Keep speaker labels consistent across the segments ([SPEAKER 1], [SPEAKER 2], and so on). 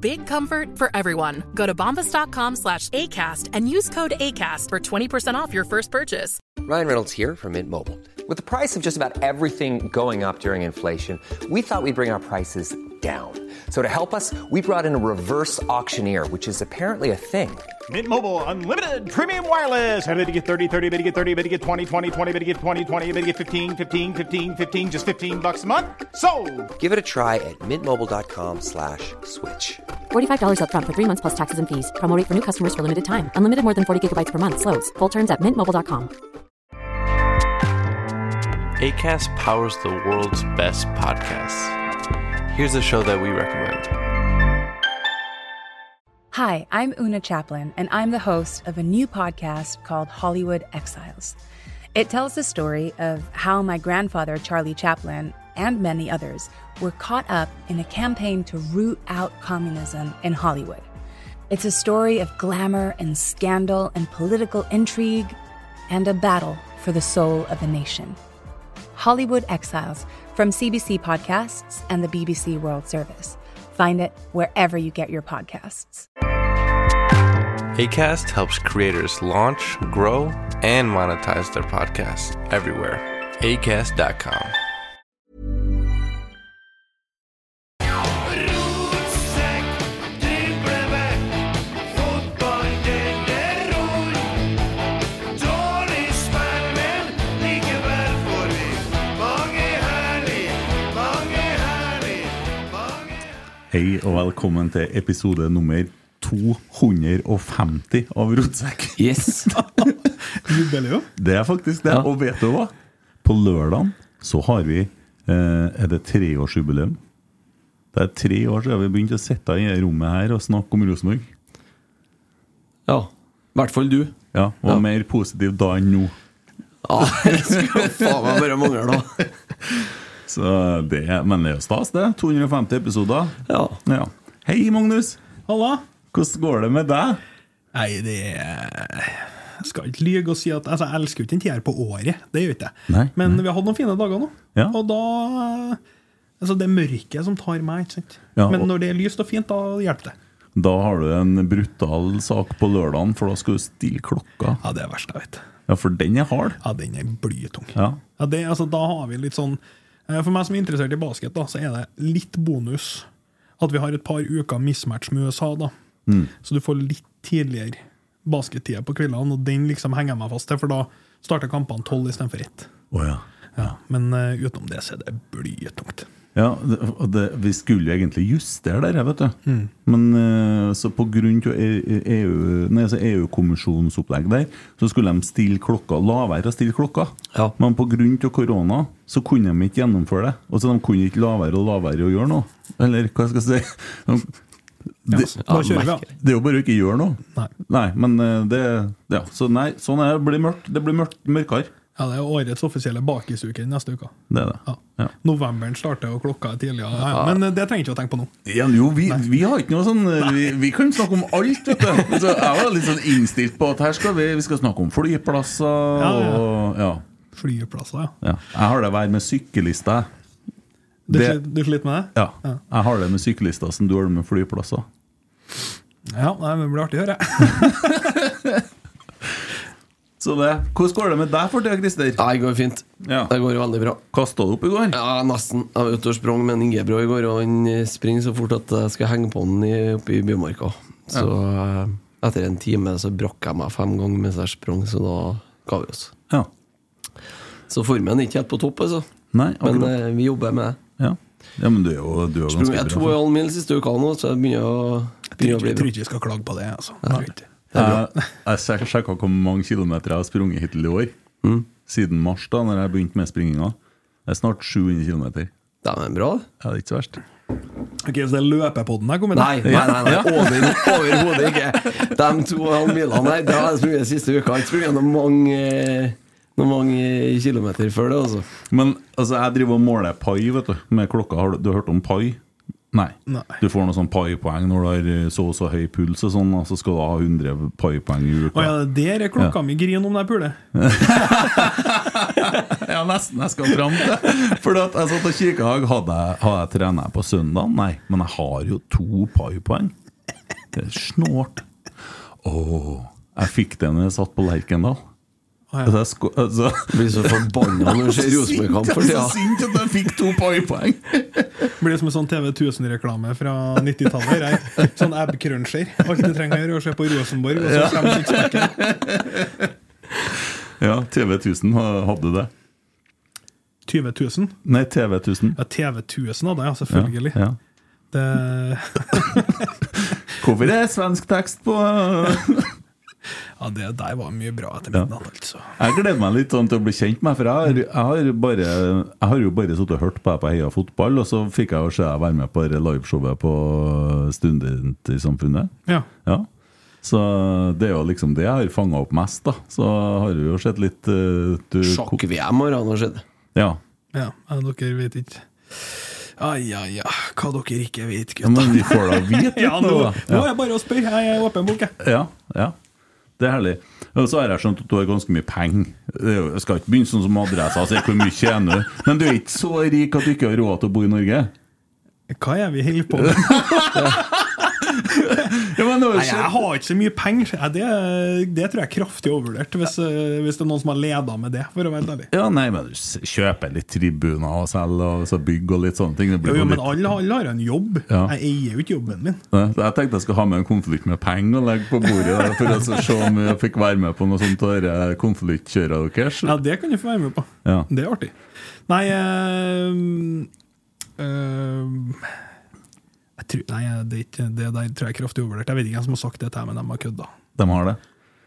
[SPEAKER 1] Big comfort for everyone. Go to bombas.com slash ACAST and use code ACAST for 20% off your first purchase.
[SPEAKER 2] Ryan Reynolds here from Mint Mobile. With the price of just about everything going up during inflation, we thought we'd bring our prices down. So to help us, we brought in a reverse auctioneer, which is apparently a thing.
[SPEAKER 3] Mint Mobile unlimited premium wireless. Ready to get 30, 30, bit to get 30, bit to get 20, 20, 20, bit to get 20, 20, bit to get 15, 15, 15, 15 just 15 bucks a month. So,
[SPEAKER 2] Give it a try at mintmobile.com slash switch.
[SPEAKER 4] $45 upfront for three months plus taxes and fees. Promo rate for new customers for limited time. Unlimited more than 40 gigabytes per month. Slows. Full terms at mintmobile.com.
[SPEAKER 5] ACAST powers the world's best podcasts. Here's a show that we recommend.
[SPEAKER 6] Hi, I'm Una Chaplin, and I'm the host of a new podcast called Hollywood Exiles. It tells the story of how my grandfather, Charlie Chaplin, and many others were caught up in a campaign to root out communism in Hollywood. It's a story of glamour and scandal and political intrigue and a battle for the soul of a nation. Hollywood Exiles from CBC Podcasts and the BBC World Service. Find it wherever you get your podcasts.
[SPEAKER 5] ACAST helps creators launch, grow, and monetize their podcasts everywhere. ACAST.com.
[SPEAKER 7] Hei og velkommen til episode nummer 250 av Rotsekk.
[SPEAKER 8] Yes.
[SPEAKER 7] Det er faktisk det.
[SPEAKER 8] Ja.
[SPEAKER 7] Og vet du hva? På lørdag så har vi eh, Er det treårsjubileum? Det er tre år siden vi begynte å sitte i det rommet her og snakke om Rosenborg.
[SPEAKER 8] Ja. I hvert fall du.
[SPEAKER 7] Ja, og
[SPEAKER 8] Ja.
[SPEAKER 7] mer positiv da enn nå.
[SPEAKER 8] Ja, det skulle faen meg bare mangle, da.
[SPEAKER 7] Så det, men det er jo stas, det. 250 episoder.
[SPEAKER 8] Ja.
[SPEAKER 7] Ja. Hei, Magnus.
[SPEAKER 3] Halla.
[SPEAKER 7] Hvordan går det med deg?
[SPEAKER 3] Nei, det Jeg skal ikke lyge og si at altså, Jeg elsker jo ikke den tida her på året. Det gjør ikke jeg.
[SPEAKER 7] Nei,
[SPEAKER 3] Men vi har hatt noen fine dager nå.
[SPEAKER 7] Ja.
[SPEAKER 3] Og da Altså, det er mørket som tar meg. ikke sant?
[SPEAKER 7] Ja,
[SPEAKER 3] Men når det er lyst og fint, da hjelper det.
[SPEAKER 7] Da har du en brutal sak på lørdagen, for da skal du stille klokka.
[SPEAKER 3] Ja, det er verst jeg vet.
[SPEAKER 7] Ja, for den er hard.
[SPEAKER 3] Ja, den er blytung.
[SPEAKER 7] Ja.
[SPEAKER 3] Ja, det, altså, da har vi litt sånn For meg som er interessert i basket, da, så er det litt bonus at vi har et par uker mismatch med USA. da.
[SPEAKER 7] Mm.
[SPEAKER 3] Så du får litt tidligere baskettider på kveldene, og den liksom henger jeg meg fast til, for da starter kampene tolv istedenfor ett.
[SPEAKER 7] Oh, ja.
[SPEAKER 3] Ja, men uh, utenom det så er det blytungt.
[SPEAKER 7] Ja, det, det, Vi skulle jo egentlig justere der, vet du. Men eh, så på grunn av E- EU nei, altså EU-kommisjonens opplegg der, så skulle de stille klokka, la være å stille klokka.
[SPEAKER 8] Ja.
[SPEAKER 7] Men av korona så kunne de ikke gjennomføre det. Og så de kunne ikke la være og la være å gjøre noe. Eller hva skal jeg si? De, det,
[SPEAKER 3] ja.
[SPEAKER 7] det er jo bare å ikke gjøre noe.
[SPEAKER 3] Nei.
[SPEAKER 7] men eh, det Ja, så nei, sånn er det. Det blir mørkt. Det blir mørkt, mørkere.
[SPEAKER 3] Ja, Det er årets offisielle bakisuke neste uke.
[SPEAKER 7] Det er det.
[SPEAKER 3] Ja.
[SPEAKER 7] Ja.
[SPEAKER 3] Novemberen starter, og klokka er tidligere. Ja, ja. Men eh, det trenger ikke å tenke på nå.
[SPEAKER 7] Ja, jo, vi, vi har ikke noe sånn Vi, vi kan snakke om alt, vet du. Så jeg var litt sånn innstilt på at her skal vi, vi skal snakke om flyplasser og ja.
[SPEAKER 3] Flyplasser, ja.
[SPEAKER 7] Jeg har det hver med sykkelister.
[SPEAKER 3] Du,
[SPEAKER 7] Det-
[SPEAKER 3] du sliter med det?
[SPEAKER 7] Ja. Jeg har det med sykkelister som du har det med flyplasser.
[SPEAKER 3] Ja, det blir artig å høre.
[SPEAKER 7] Så det, Hvordan går det med deg for tida, Christer?
[SPEAKER 8] Ja, det går fint.
[SPEAKER 7] Ja.
[SPEAKER 8] Det går veldig bra.
[SPEAKER 7] Kasta du opp i går?
[SPEAKER 8] Ja, nesten. Jeg var ute og sprang med en Ingebrå i går, og han eh, springer så fort at jeg skal henge på han oppe i Bymarka. Så ja. etter en time så brakk jeg meg fem ganger mens jeg sprang, så da ga vi oss.
[SPEAKER 7] Ja.
[SPEAKER 8] Så formen er ikke helt på topp, altså.
[SPEAKER 7] Nei,
[SPEAKER 8] Men eh, vi jobber med det.
[SPEAKER 7] Ja. ja, men du er jo, du er jo
[SPEAKER 8] bra. jeg
[SPEAKER 7] er
[SPEAKER 8] to og
[SPEAKER 7] bra.
[SPEAKER 8] en halv mil siste uka nå, så jeg begynner å,
[SPEAKER 3] Jeg
[SPEAKER 8] begynner å
[SPEAKER 3] bli
[SPEAKER 8] bli
[SPEAKER 3] Jeg tror ikke vi skal klage på det. altså. Tror ikke.
[SPEAKER 7] Jeg, jeg sjekka hvor mange kilometer jeg har sprunget hittil i år.
[SPEAKER 8] Mm.
[SPEAKER 7] Siden mars, da når jeg begynte med springinga. Det er snart 700 km.
[SPEAKER 8] Det er bra.
[SPEAKER 7] Ja, det er ikke så verst.
[SPEAKER 3] Ok, Så det er løpepodden jeg kommer
[SPEAKER 8] Nei, nei, nei, nei. Over, overhodet ikke. De to og en halv milene her, det har jeg sprunget siste uka. Jeg har ikke sprunget noen mange, noen mange kilometer før det, Også.
[SPEAKER 7] Men altså, jeg driver og måler pai vet du, med klokka. Har du, du har hørt om pai? Nei.
[SPEAKER 9] Nei.
[SPEAKER 7] Du får noe sånn pai-poeng når du har eh, så og så høy puls, og sånn, og så skal du ha 100 pai-poeng i uka.
[SPEAKER 9] Å ja, der er klokka mi grin om jeg pulet!
[SPEAKER 7] Ja, nesten jeg skal fram til. For at jeg satt og kikka i dag. Hadde jeg, hadde jeg trenet på søndag? Nei, men jeg har jo to pai-poeng. Det er snålt. Åh, jeg fikk det når jeg satt på Lerkendal. Altså, sko altså,
[SPEAKER 8] Blir så forbanna når du ser Rosenborg-kamp for
[SPEAKER 7] er
[SPEAKER 8] tida.
[SPEAKER 7] så sint at jeg fikk to pai-poeng!
[SPEAKER 9] Blir som en sånn TV 1000-reklame fra 90-tallet. Sånn ab-cruncher. Alt du trenger å gjøre, er å se på Rosenborg, og så kommer sixpacken.
[SPEAKER 7] Ja, TV 1000 hadde det.
[SPEAKER 9] 20 000.
[SPEAKER 7] Nei, TV 1000.
[SPEAKER 9] Ja, TV 1000 hadde jeg, selvfølgelig.
[SPEAKER 7] Ja, ja.
[SPEAKER 9] Det,
[SPEAKER 7] Hvorfor er det svensk tekst på
[SPEAKER 9] ja, det der var mye bra etter
[SPEAKER 7] Ja.
[SPEAKER 9] midnatt, altså.
[SPEAKER 7] Jeg gleder meg litt sånn til å bli kjent med for jeg har, jeg har, bare, jeg har jo bare sittet og hørt på deg på Heia Fotball, og så fikk jeg jo se deg være med på det liveshowet på Studentersamfunnet.
[SPEAKER 9] Ja.
[SPEAKER 7] Ja. Så det er jo liksom det jeg har fanga opp mest, da. Så har du jo sett litt eh, du,
[SPEAKER 8] Sjakk-VM har han skjedd.
[SPEAKER 7] Ja.
[SPEAKER 9] ja, dere vet ikke Ai, ai, ja, hva dere ikke vet,
[SPEAKER 7] gutta. men vi får da vite litt
[SPEAKER 9] Ja, nå,
[SPEAKER 7] nå,
[SPEAKER 9] nå er jeg bare å spørre. Jeg er åpen bok, jeg.
[SPEAKER 7] Ja, ja. Det er herlig. Og så har jeg skjønt at du har ganske mye penger. Er Jeg skal ikke begynne sånn som adressa og si hvor mye tjener du. Men du er ikke så rik at du ikke har råd til å bo i Norge?
[SPEAKER 9] Hva er vi holder på med?
[SPEAKER 7] Ja, men
[SPEAKER 9] Nei, jeg har ikke så mye penger. Det, det tror jeg er kraftig overvurdert, hvis, eh, hvis det er noen som har leda med det, for å være ærlig.
[SPEAKER 7] Ja, nei, men kjøper litt tribuner og selger og så bygg og litt sånne ting. Det
[SPEAKER 9] Jo,
[SPEAKER 7] blir
[SPEAKER 9] jo, men alle, alle har en jobb.
[SPEAKER 7] Ja.
[SPEAKER 9] Jeg eier jo ikke jobben min.
[SPEAKER 7] Ja, så Jeg tenkte jeg skulle ha med en konvolutt med penger og legge på bordet der, for å se om jeg fikk være med på noe sånt konvoluttkjøret deres.
[SPEAKER 9] Ja, det kan du få være med på.
[SPEAKER 7] Ja.
[SPEAKER 9] Det er artig. Nei øh, eh, jeg tror, Nei, det, er ikke, det der tror jeg er kraftig overvurdert. Jeg vet ikke hvem som har sagt det til meg, men de har kødda.
[SPEAKER 7] De har det?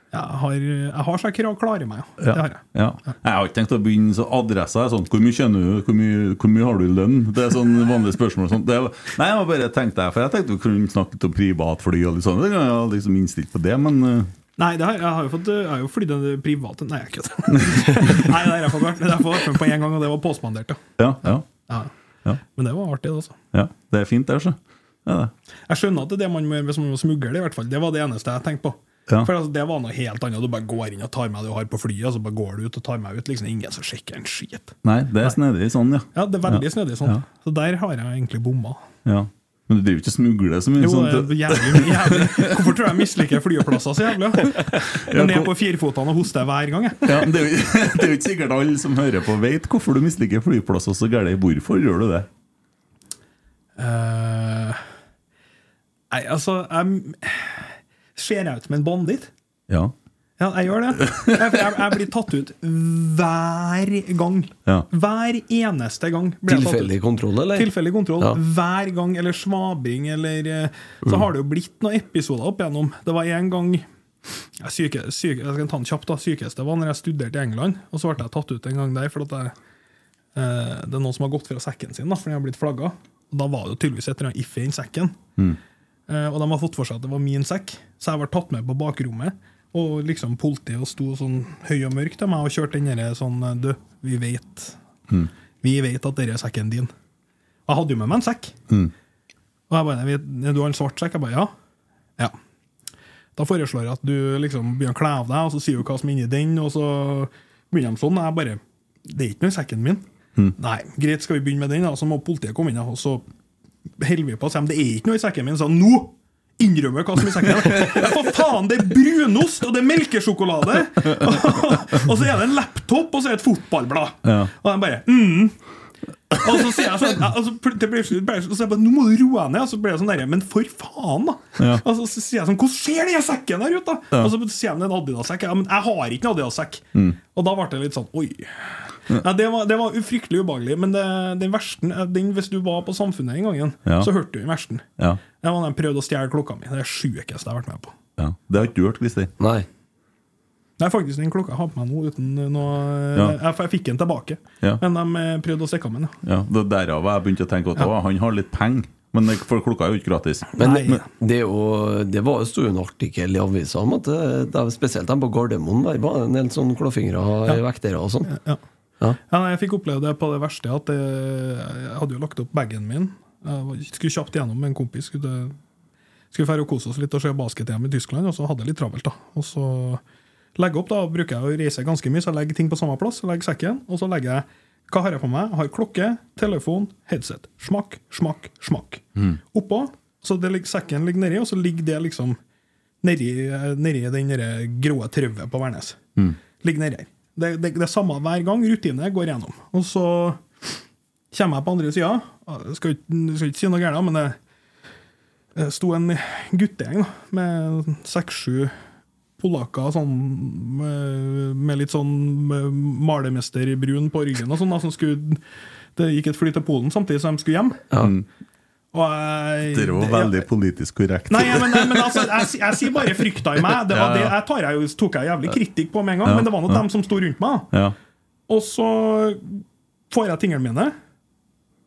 [SPEAKER 9] Jeg har, jeg har så jeg klar- klarer meg, ja.
[SPEAKER 7] Ja.
[SPEAKER 9] Det har jeg.
[SPEAKER 7] ja. Jeg har ikke tenkt å begynne så adressa er sånn Hvor mye tjener du? Hvor mye, hvor mye har du i lønn? Det er sånn vanlige spørsmål. Sånn. Det, nei, jeg har bare tenkte jeg For jeg tenkte vi kunne snakke litt om privatfly og litt sånn. Jeg har liksom innstilt på det, men eh,
[SPEAKER 9] Nei, det har, jeg har jo fått Jeg har jo flydd en privat Nei, jeg kødder. Nei, det har jeg fått det på en gang, og det var påspandert, ja.
[SPEAKER 7] ja, ja,
[SPEAKER 9] ja.
[SPEAKER 7] Ja.
[SPEAKER 9] Men det var artig, det, altså.
[SPEAKER 7] ja. Det er fint, det, så. Ja.
[SPEAKER 9] Jeg skjønner at det er det man må gjøre hvis man må smugle det, i hvert fall. Det var det eneste jeg tenkte på.
[SPEAKER 7] Ja.
[SPEAKER 9] For altså, Det var noe helt annet. Du bare går inn og tar med det du har på flyet, og så bare går du ut og tar meg ut. Liksom Ingen som sjekker en skit.
[SPEAKER 7] Nei, det er snedig sånn, ja.
[SPEAKER 9] Ja, det er veldig
[SPEAKER 7] Ja.
[SPEAKER 9] snedig sånn.
[SPEAKER 7] Ja.
[SPEAKER 9] Så der har jeg egentlig bomma.
[SPEAKER 7] ja. Men du driver ikke og smugler så mye?
[SPEAKER 9] Jo, er jævlig, jævlig. Hvorfor tror du jeg misliker flyplasser så jævlig? Jeg er ned på firfotene og hoster hver gang, jeg.
[SPEAKER 7] Ja, men det, er jo, det er jo ikke sikkert alle som hører på, vet hvorfor du misliker flyplasser så gærent. Hvorfor gjør du det?
[SPEAKER 9] Eh, nei, altså jeg, Ser jeg ut som en banditt?
[SPEAKER 7] Ja.
[SPEAKER 9] Ja, jeg gjør det. Jeg, jeg, jeg blir tatt ut hver gang.
[SPEAKER 7] Ja.
[SPEAKER 9] Hver eneste gang. blir jeg tatt ut.
[SPEAKER 8] Tilfeldig kontroll, eller?
[SPEAKER 9] Tilfeldig kontroll.
[SPEAKER 8] Ja.
[SPEAKER 9] Hver gang. Eller svabing, eller eh, Så
[SPEAKER 8] Mm.
[SPEAKER 9] har det jo blitt noen episoder opp igjennom. Det var en gang jeg, syke, syke, jeg skal ta den kjapt da Sykeste var når jeg studerte i England, og så ble jeg tatt ut en gang der. For at jeg, eh, det er noen som har gått fra sekken sin, da, for den har blitt flagga. Og Da var det jo tydeligvis et eller annet if i den sekken. Eh, og de har fått for seg at det var min sekk, så jeg ble tatt med på bakrommet. Og liksom politiet sto sånn høy og mørk til meg og kjørte den derre sånn Du, vi vet Vi vet at dette er sekken din. Jeg hadde jo med meg en sekk. Og jeg bare vet, Du har en svart sekk? Jeg bare ja. ja. Da foreslår jeg at du liksom begynner å kle av deg, og så sier du hva som er inni den, og så begynner de sånn. Og jeg bare Det er ikke noe i sekken min. Nei, greit, skal vi begynne med den, da? Så må politiet komme inn, og så holder vi på og sier det er ikke noe i sekken min. Så nå innrømmer jeg hva som er i sekken. For faen, det er brunost, og det er melkesjokolade! og så er det en laptop, og så er det et fotballblad.
[SPEAKER 7] Ja.
[SPEAKER 9] Og de bare mm. Og så sier jeg sånn altså, det ble, så jeg bare, Nå må du roe deg ned. Og så ble jeg sånn der, Men for faen, da!
[SPEAKER 7] Ja.
[SPEAKER 9] Og så sier jeg sånn Hvordan ser den sekken der ut, da?
[SPEAKER 7] Ja.
[SPEAKER 9] Og så sier de det er en Adidas-sekk. Ja, men jeg har ikke en Adidas-sekk.
[SPEAKER 7] Mm.
[SPEAKER 9] Og da ble det litt sånn Oi. Ja, det, var, det var ufryktelig ubehagelig. Men det, den versten den, Hvis du var på Samfunnet en gang,
[SPEAKER 7] Ja.
[SPEAKER 9] så hørte du den versten.
[SPEAKER 7] Ja.
[SPEAKER 9] Det var den prøvde å stjele klokka mi. Det er det sjukeste jeg har vært med på.
[SPEAKER 7] ja. Det har ikke du hørt, Christer?
[SPEAKER 8] Nei.
[SPEAKER 9] Det er faktisk den klokka jeg har på meg nå uten noe
[SPEAKER 7] Ja.
[SPEAKER 9] jeg, jeg fikk den tilbake.
[SPEAKER 7] Ja.
[SPEAKER 9] Men de eh, prøvde å stikke av meg den. ja.
[SPEAKER 7] Ja, det er Derav jeg begynte å tenke at å, han har litt penger. Men for klokka er jo ikke gratis.
[SPEAKER 8] Men det, det, er jo, det var jo sto en artikkel i avisa om at det, det er spesielt de på Gardermoen der var en del sånn klåfingre
[SPEAKER 9] og
[SPEAKER 8] vektere og sånn.
[SPEAKER 9] Ja.
[SPEAKER 8] Ja.
[SPEAKER 9] Ja, Ja, jeg fikk oppleve det på det verste. At jeg, hadde jo lagt opp bagen min. Jeg skulle kjapt gjennom med en kompis. Skulle, skulle fære og kose oss litt og se basket-EM i Tyskland, og så hadde jeg litt travelt. da Og så legge opp da, bruker jeg å reise ganske mye, så jeg legger ting på samme plass. Jeg legger sekken, og så legger jeg Hva har jeg på meg? Jeg har klokke, telefon, headset. Smakk, smakk, smakk. Oppå. Så det ligger, sekken ligger nedi, og så ligger det liksom nedi, nedi den grå trauet på Værnes. Ligger nedi her. Det, det, det er samme hver gang. Rutine går gjennom. Og så kommer jeg på andre sida. Skal, ikke- skal ikke si noe gærent, men det, det sto en guttegjeng da, med seks-sju polakker sånn, med, med litt sånn malermesterbrun på ryggen og sånn. da, som skulle, Det gikk et fly til Polen samtidig som de skulle hjem.
[SPEAKER 7] Mm.
[SPEAKER 9] Jeg,
[SPEAKER 7] Dere var veldig politisk korrekt.
[SPEAKER 9] Nei, men, men altså, jeg, jeg sier bare frykta i meg. Det var det, jeg tar jeg tok jeg jævlig kritikk på med en gang,
[SPEAKER 7] Ja,
[SPEAKER 9] men det var nå
[SPEAKER 7] ja.
[SPEAKER 9] dem som sto rundt meg.
[SPEAKER 7] Ja.
[SPEAKER 9] Og så får jeg tingene mine,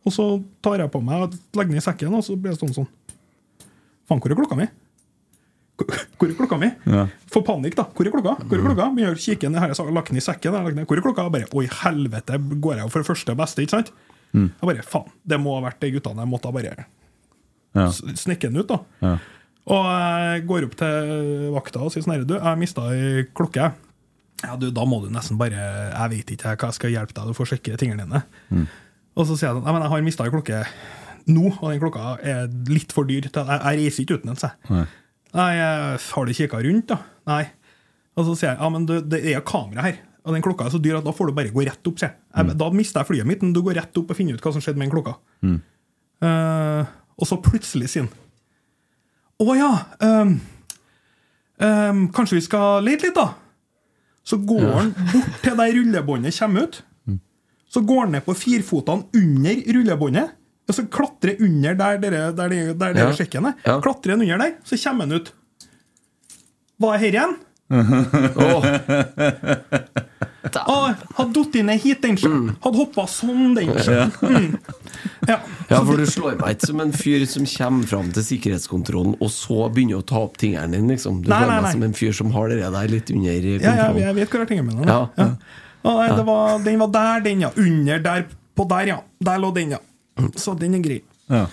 [SPEAKER 9] og så tar jeg på meg og legger den i sekken, og så blir det sånn sånn Faen, hvor er klokka mi? Hvor er klokka mi?
[SPEAKER 7] Ja.
[SPEAKER 9] Får panikk, da. Hvor er klokka? Hvor er klokka? Begynner å kikke ned, har jeg lagt den i sekken? Hvor er klokka? Bare, Oi, helvete, går jeg jo for det første beste, ikke sant?
[SPEAKER 7] Mm.
[SPEAKER 9] Jeg bare, faen, det må ha vært de guttene jeg måtte bare
[SPEAKER 7] Ja.
[SPEAKER 9] snekke den ut, da.
[SPEAKER 7] Ja.
[SPEAKER 9] Og jeg går opp til vakta og sier sånn herre, du, jeg mista ei klokke. Ja, du, da må du nesten bare Jeg vet ikke hva jeg skal hjelpe deg, du får sjekke tingene dine.
[SPEAKER 7] Mm.
[SPEAKER 9] Og så sier jeg sånn, men jeg har mista ei klokke nå, og den klokka er litt for dyr. til Jeg, jeg reiser ikke uten den, sier jeg.
[SPEAKER 7] Nei,
[SPEAKER 9] har du kikka rundt, da? Nei. Og så sier jeg ja, men du, det er kamera her. Og den klokka er så dyr at da får du bare gå rett opp. Se. jeg Da mister jeg flyet mitt, men du går rett opp og finner ut hva som skjedde med den klokka.
[SPEAKER 7] Mm.
[SPEAKER 9] Uh, og så plutselig sier han Å ja, Um, um, kanskje vi skal lete litt, da? Så går
[SPEAKER 8] Ja.
[SPEAKER 9] bort til der rullebåndet kommer ut. Så går han ned på firfotene under rullebåndet. Og så klatrer under der dere, der dere, der dere
[SPEAKER 8] Ja.
[SPEAKER 9] sjekken er.
[SPEAKER 8] Ja.
[SPEAKER 9] Klatrer han under der, så kommer han ut. Hva er her igjen? Å, hadde datt ned hit, den sjøen. Hadde hoppa sånn, den sjøen. Mm. Ja.
[SPEAKER 8] Ja, for du slår meg ikke som en fyr som kommer fram til sikkerhetskontrollen, og så begynner å ta opp tingene dine, liksom. Du
[SPEAKER 9] Nei,
[SPEAKER 8] slår
[SPEAKER 9] nei,
[SPEAKER 8] meg som en fyr som har det der litt under
[SPEAKER 9] Ja, ja, jeg vet hvor jeg tingene mine.
[SPEAKER 8] Ja, ja.
[SPEAKER 9] Ja, var, den var der, den, ja. Under der, på der, ja. Der lå den, ja. Så den er grei.
[SPEAKER 7] Ja.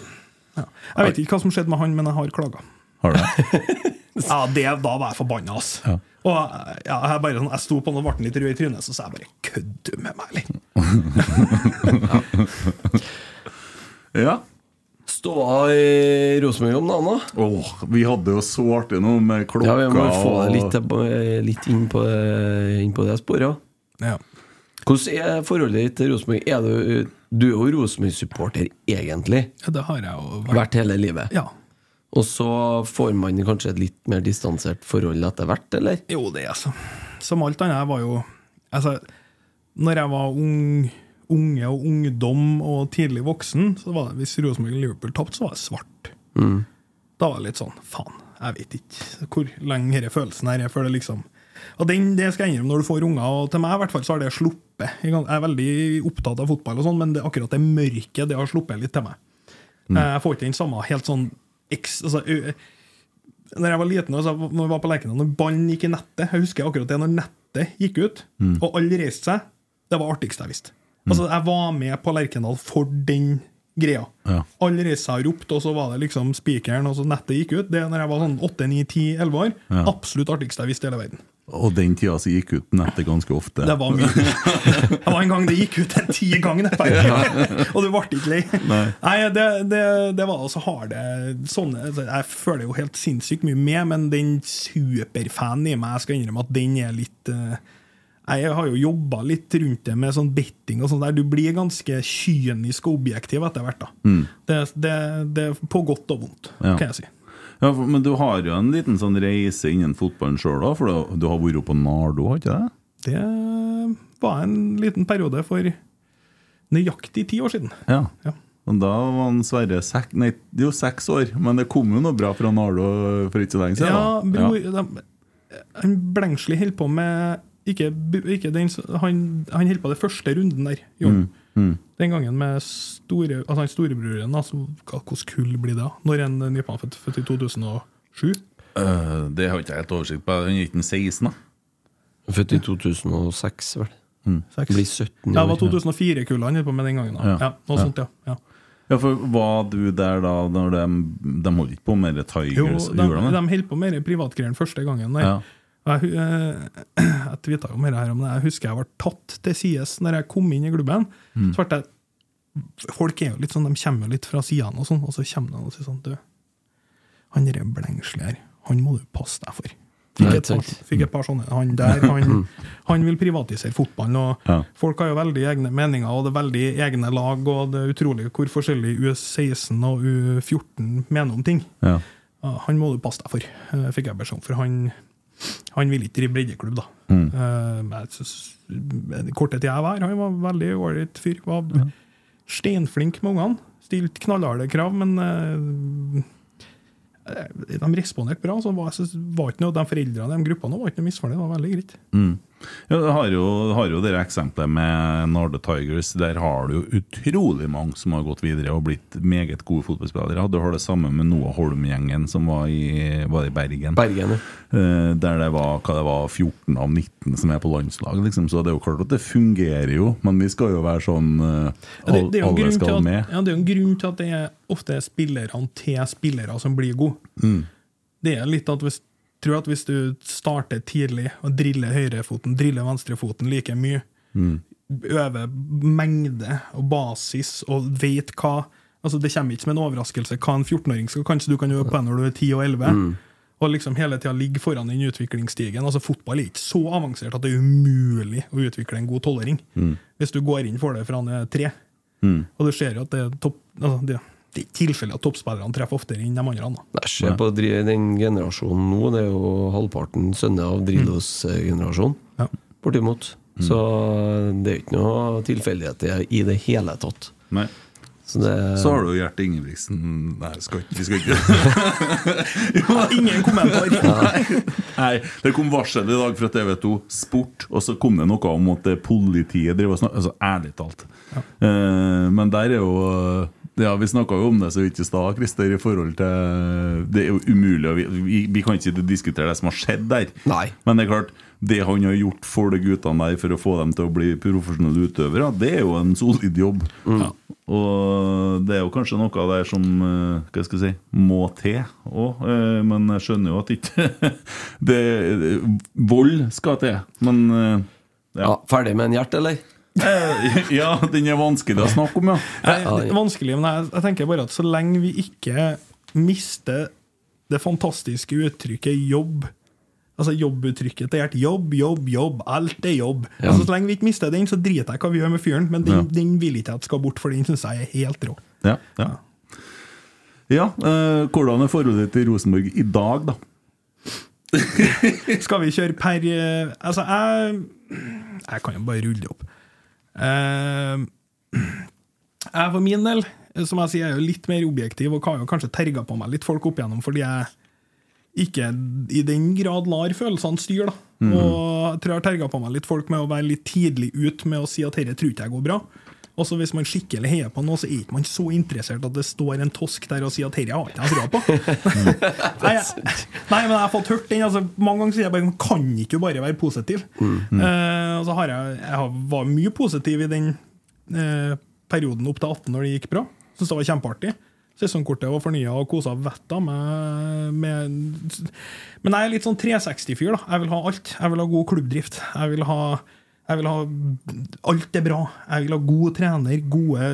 [SPEAKER 9] Ja. Jeg vet ikke hva som skjedde med han, men jeg har klaga.
[SPEAKER 7] Har du det?
[SPEAKER 9] Ja, det, da var jeg forbanna, ass.
[SPEAKER 7] Ja.
[SPEAKER 9] Og ja, jeg, bare, jeg sto på den og ble litt rød i trynet, så sa jeg bare 'kødder du med meg', eller?
[SPEAKER 7] Ja.
[SPEAKER 8] Ståa i Rosenborg om dagen, da?
[SPEAKER 7] Åh, vi hadde jo så artig nå med klokka
[SPEAKER 8] Ja, vi må få
[SPEAKER 7] deg
[SPEAKER 8] litt, litt inn, på, inn på det sporet.
[SPEAKER 9] Ja.
[SPEAKER 8] Hvordan er forholdet ditt til Rosenborg? Er du, du er jo Rosenborg-supporter, egentlig.
[SPEAKER 9] Ja, det har jeg jo
[SPEAKER 8] Vært hele livet.
[SPEAKER 9] Ja.
[SPEAKER 8] Og så får man kanskje et litt mer distansert forhold etter hvert, eller?
[SPEAKER 9] Jo, det er så. Som alt annet. Jeg var jo Altså, når jeg var ung, unge og ungdom og tidlig voksen, så var det hvis Rosenborg og Liverpool tapte, så var det svart.
[SPEAKER 8] Mm.
[SPEAKER 9] Da var det litt sånn Faen, jeg vet ikke hvor lenge denne følelsen her er før det liksom Og den, det skal jeg innrømme når du får unger, og til meg i hvert fall så har det sluppet. Jeg er veldig opptatt av fotball, og sånn, men det, akkurat det mørket det har sluppet litt til meg.
[SPEAKER 7] Mm.
[SPEAKER 9] Jeg får ikke den samme helt sånn altså, når jeg var liten, altså, når jeg var på Lerkendal, når ballen gikk i nettet Jeg husker akkurat det når nettet gikk ut,
[SPEAKER 7] Mm.
[SPEAKER 9] og alle reiste seg. Det var artigst jeg visste. Altså, jeg var med på Lerkendal for den greia.
[SPEAKER 7] Ja.
[SPEAKER 9] Alle reiste seg og ropte, og så var det liksom spikeren, og så nettet gikk ut. Det når jeg var sånn 8-9-10-11 år.
[SPEAKER 7] Ja.
[SPEAKER 9] Absolutt artigste jeg visste i hele verden.
[SPEAKER 7] Og den tida så gikk ut nettet ganske ofte.
[SPEAKER 9] Det var mye. Det var en gang det gikk ut en ti ganger, og du ble ikke lei.
[SPEAKER 7] Nei.
[SPEAKER 9] Nei, det, det, det var altså harde sånne altså, Jeg føler jo helt sinnssykt mye med, men den superfanen i meg, jeg skal innrømme at den er litt eh, Jeg har jo jobba litt rundt det med sånn betting og sånn der. Du blir ganske kynisk og objektiv etter hvert. da.
[SPEAKER 7] Mm.
[SPEAKER 9] Det, det, det på godt og vondt,
[SPEAKER 7] Ja.
[SPEAKER 9] kan jeg si.
[SPEAKER 7] Ja, men du har jo en liten sånn reise innen fotballen sjøl, da? For du, du har vært på Nardo, har ikke det?
[SPEAKER 9] Det var en liten periode for nøyaktig ti år siden.
[SPEAKER 7] Ja.
[SPEAKER 9] Ja.
[SPEAKER 7] Og da var han Sverre sek, nei, det er jo seks år, men det kom jo noe bra fra Nardo for ikke så lenge siden.
[SPEAKER 9] Ja, bror, ja. han Blengsli holdt på med ikke, ikke den, han, han holdt på det første runden der. Jo.
[SPEAKER 7] Mm. Mm.
[SPEAKER 9] Den gangen med store, altså storebroren, hva- hvordan kull blir det? Når en nypmann født, født i 2007?
[SPEAKER 7] Uh, det har ikke jeg helt oversikt på. Den er ikke 16, da?
[SPEAKER 8] Født i 2006, vel.
[SPEAKER 9] Seks.
[SPEAKER 8] Blir 17
[SPEAKER 9] Ja, det var 2004-kullet han holdt på med den gangen. da.
[SPEAKER 7] Ja.
[SPEAKER 9] Ja, noe
[SPEAKER 7] Ja.
[SPEAKER 9] sånt, ja. ja.
[SPEAKER 7] Ja, for Var du der da når de, de holdt ikke på med Tigers?
[SPEAKER 9] Jo, de,
[SPEAKER 7] de
[SPEAKER 9] holdt på med de privatgreiene første gangen. Der.
[SPEAKER 7] Ja.
[SPEAKER 9] Jeg, eh, jeg tvitra jo mer her om det. Jeg husker jeg ble tatt til sides når jeg kom inn i klubben.
[SPEAKER 7] Mm.
[SPEAKER 9] Så ble jeg Folk er jo litt sånn, de kommer jo litt fra sidene, og sånn, og så kommer de og sier sånn Du, han derre Blengsli her, han må du passe deg for. Fikk et, par, fikk et par sånne. Han der, han, han vil privatisere fotballen. og
[SPEAKER 7] Ja.
[SPEAKER 9] Folk har jo veldig egne meninger, og det er veldig egne lag, og det er utrolig hvor forskjellig U16 og U14 mener om ting.
[SPEAKER 7] Ja.
[SPEAKER 9] Ja, han må du passe deg for, eh, fikk jeg beskjed om. For han, han ville ikke drive breddeklubb, da.
[SPEAKER 7] Mm.
[SPEAKER 9] Uh, jeg synes- Den korte tida jeg var han var veldig ålreit fyr. Var steinflink med ungene. Stilte knallharde krav, men eh, de responderte bra. Så var, var ikke noe, de foreldrene de gruppene var ikke noe misfornøyd. Det var veldig greit.
[SPEAKER 7] Mm. Ja, du har jo, har jo det eksempelet med Narde Tigers. Der har du jo utrolig mange som har gått videre og blitt meget gode fotballspillere. Du har det samme med Noah Holm-gjengen som var i, var i Bergen.
[SPEAKER 8] Bergen, ja.
[SPEAKER 7] Eh, der det var, hva det var 14 av 19 som er på landslag. Liksom. Så det er jo klart at det fungerer jo, men vi skal jo være sånn all,
[SPEAKER 9] Ja, det, det,
[SPEAKER 7] Alle skal
[SPEAKER 9] at,
[SPEAKER 7] med.
[SPEAKER 9] ja, det er jo en grunn til at det er ofte spillerne til spillere som blir gode.
[SPEAKER 7] Mm.
[SPEAKER 9] Det er litt at hvis, tror at hvis du starter tidlig og driller høyrefoten, driller venstrefoten like mye,
[SPEAKER 7] Mm.
[SPEAKER 9] øver mengde og basis og vet hva Altså Det kommer ikke som en overraskelse hva en 14-åring skal Kanskje du kan øve på det når du er 10 og 11.
[SPEAKER 8] Mm.
[SPEAKER 9] Og liksom hele tida ligge foran den utviklingsstigen. Altså Fotball er ikke så avansert at det er umulig å utvikle en god tolvåring.
[SPEAKER 7] Mm.
[SPEAKER 9] Hvis du går inn for det fra han er tre.
[SPEAKER 7] Mm.
[SPEAKER 9] Og du ser jo at det er topp altså det, det er ikke tilfelle at toppspillerne treffer oftere enn de andre. Da.
[SPEAKER 8] Nei, Se på den generasjonen nå, det er jo halvparten sønner av Drillos-generasjonen.
[SPEAKER 9] Ja.
[SPEAKER 8] Bortimot. Så det er ikke noe tilfeldigheter i det hele tatt.
[SPEAKER 7] Nei.
[SPEAKER 8] Så det
[SPEAKER 7] Så har du Gjert Ingebrigtsen Nei, skal ikke, vi skal ikke
[SPEAKER 9] Ingen kommentar.
[SPEAKER 7] Nei. Nei, det kom varsel i dag fra TV2 Sport, og så kom det noe om at politiet driver og snakker Altså, ærlig talt. Eh, men der er jo ja, Vi snakka jo om det så vidt i stad, Christer, i forhold til Det er jo umulig vi, vi, vi kan ikke diskutere det som har skjedd der.
[SPEAKER 8] Nei.
[SPEAKER 7] Men det er klart, det han har gjort for de guttene der for å få dem til å bli profesjonelle utøvere, det er jo en solid jobb.
[SPEAKER 8] Mm.
[SPEAKER 7] Og det er jo kanskje noe av det som eh, hva skal jeg si, må til òg. Men jeg skjønner jo at ikke det, Vold skal til. Men ja.
[SPEAKER 8] ja, Ferdig med en hjert, eller?
[SPEAKER 7] Eh, Ja, den er vanskelig å snakke om, ja.
[SPEAKER 9] Er vanskelig, men jeg, jeg tenker bare at så lenge vi ikke mister det fantastiske uttrykket jobb Altså jobbuttrykket til Gjert. Jobb, jobb, jobb. Alt er jobb.
[SPEAKER 8] Ja.
[SPEAKER 9] Altså Så lenge vi ikke mister den, så driter jeg i hva vi gjør med fyren, men den,
[SPEAKER 7] Ja.
[SPEAKER 9] den vil ikke at skal bort, for den syns jeg er helt rå.
[SPEAKER 7] Ja, ja. ja eh, hvordan er forholdet ditt til Rosenborg i dag, da?
[SPEAKER 9] Skal vi kjøre per eh, Altså, jeg Jeg kan jo bare rulle det opp. Eh, jeg for min del, som jeg sier, er jo litt mer objektiv og har jo kanskje terga på meg litt folk opp igjennom fordi jeg ikke i den grad lar følelsene styre. da.
[SPEAKER 7] Mhm.
[SPEAKER 9] Og jeg tror jeg har terga på meg litt folk med å være litt tidlig ut med å si at dette tror ikke jeg går bra. Og så Hvis man skikkelig heier på noe, så er ikke man så interessert at det står en tosk der og sier at dette har ikke jeg trua på. nei, jeg, nei, men jeg har fått hørt den. Altså, mange ganger sier jeg bare kan ikke du bare være positiv? Eh, og så har jeg, jeg har, var mye positiv i den uh, perioden opp til 18 når det gikk bra. Syns det var kjempeartig. Sesongkortet var fornya og kosa vettet av meg med Men jeg er litt sånn 360-fyr. da Jeg vil ha alt. Jeg vil ha god klubbdrift. Jeg vil ha, jeg vil ha Alt er bra. Jeg vil ha god trener, gode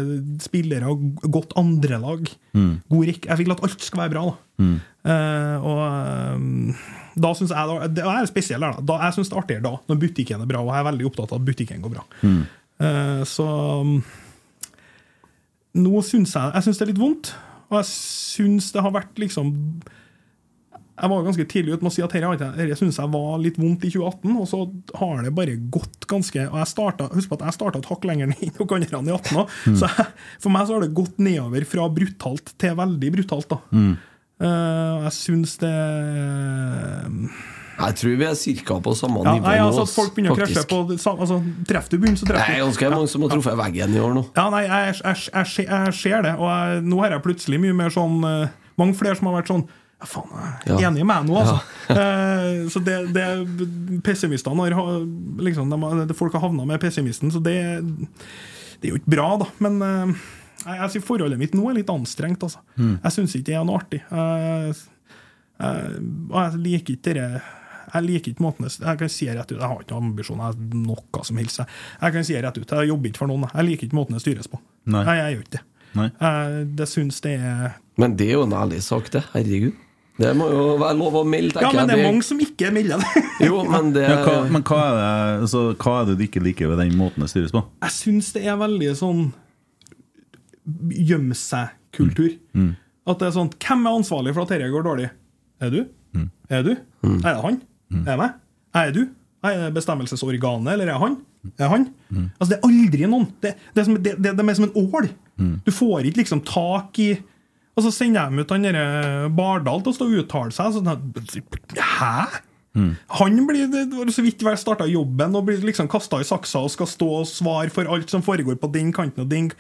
[SPEAKER 9] spillere, godt andrelag. God rekk. Jeg vil at alt skal være bra. da Eh, Og um, da syns jeg da, Det er spesielt da. da jeg syns det er artigere da, når butikken er bra, og jeg er veldig opptatt av at butikken går bra. Eh, så nå syns jeg Jeg syns det er litt vondt, og jeg syns det har vært liksom Jeg var ganske tidlig ute med å si at dette, dette syns jeg var litt vondt i 2018, og så har det bare gått ganske Og jeg startet, Husk på at jeg starta et hakk lenger ned enn dere andre i 18 òg, så jeg, for meg så har det gått nedover fra brutalt til veldig brutalt. da Mm. Uh, jeg syns det
[SPEAKER 8] Jeg tror vi er cirka på samme
[SPEAKER 9] Ja,
[SPEAKER 8] nivå
[SPEAKER 9] nei, altså at folk begynner å krasje
[SPEAKER 8] faktisk.
[SPEAKER 9] på altså, Treffer du bunnen, så
[SPEAKER 8] Det
[SPEAKER 9] treffer
[SPEAKER 8] er ganske mange som har truffet veggen i år nå.
[SPEAKER 9] Ja, nei, jeg, jeg, jeg, jeg, jeg ser det, og jeg, nå har jeg plutselig mye mer sånn eh, Mange flere som har vært sånn Ja, faen, jeg er
[SPEAKER 8] Ja.
[SPEAKER 9] enig med meg nå, altså. Eh, så det, det Pessimistene har liksom, de, Folk har havna med pessimisten, så det Det er jo ikke bra, da. Men eh, jeg, jeg forholdet mitt nå er litt anstrengt, altså.
[SPEAKER 7] Mm.
[SPEAKER 9] Jeg syns ikke det er noe artig. Jeg, jeg, og jeg liker ikke det jeg liker ikke måten Jeg kan si rett ut, jeg har ikke noen ambisjoner, jeg har noe som helst. Jeg, jeg kan si rett ut, jeg jobber ikke for noen. Jeg liker ikke måten det styres på.
[SPEAKER 7] Nei.
[SPEAKER 9] jeg gjør ikke det.
[SPEAKER 7] Nei.
[SPEAKER 9] Jeg, det syns det er
[SPEAKER 8] Men det er jo en ærlig sak, det. Herregud. Det må jo være lov å melde,
[SPEAKER 9] Ja, men det er mange som ikke melder det.
[SPEAKER 8] Jo, men det
[SPEAKER 7] Ja, hva, men hva er, det, altså, hva er det du ikke liker ved den måten det styres på?
[SPEAKER 9] Jeg syns det er veldig sånn gjemme seg-kultur.
[SPEAKER 7] Mm.
[SPEAKER 9] At det er sånn Hvem er ansvarlig for at dette går dårlig? Er du?
[SPEAKER 7] Mm.
[SPEAKER 9] Er du? Er det han? Er det meg? Er du? Er det bestemmelsesorganet, eller er det han? Er han?
[SPEAKER 7] Mm.
[SPEAKER 9] Altså, det er aldri noen. Det, det, er som, det, det, det er som en ål. Du får ikke liksom tak i Og så sender de ut han derre Bardal til å stå og uttale seg. Sånn, Hæ? Han blir det var så vidt vel starta jobben og blir liksom kasta i saksa og skal stå og svare for alt som foregår på den kanten og den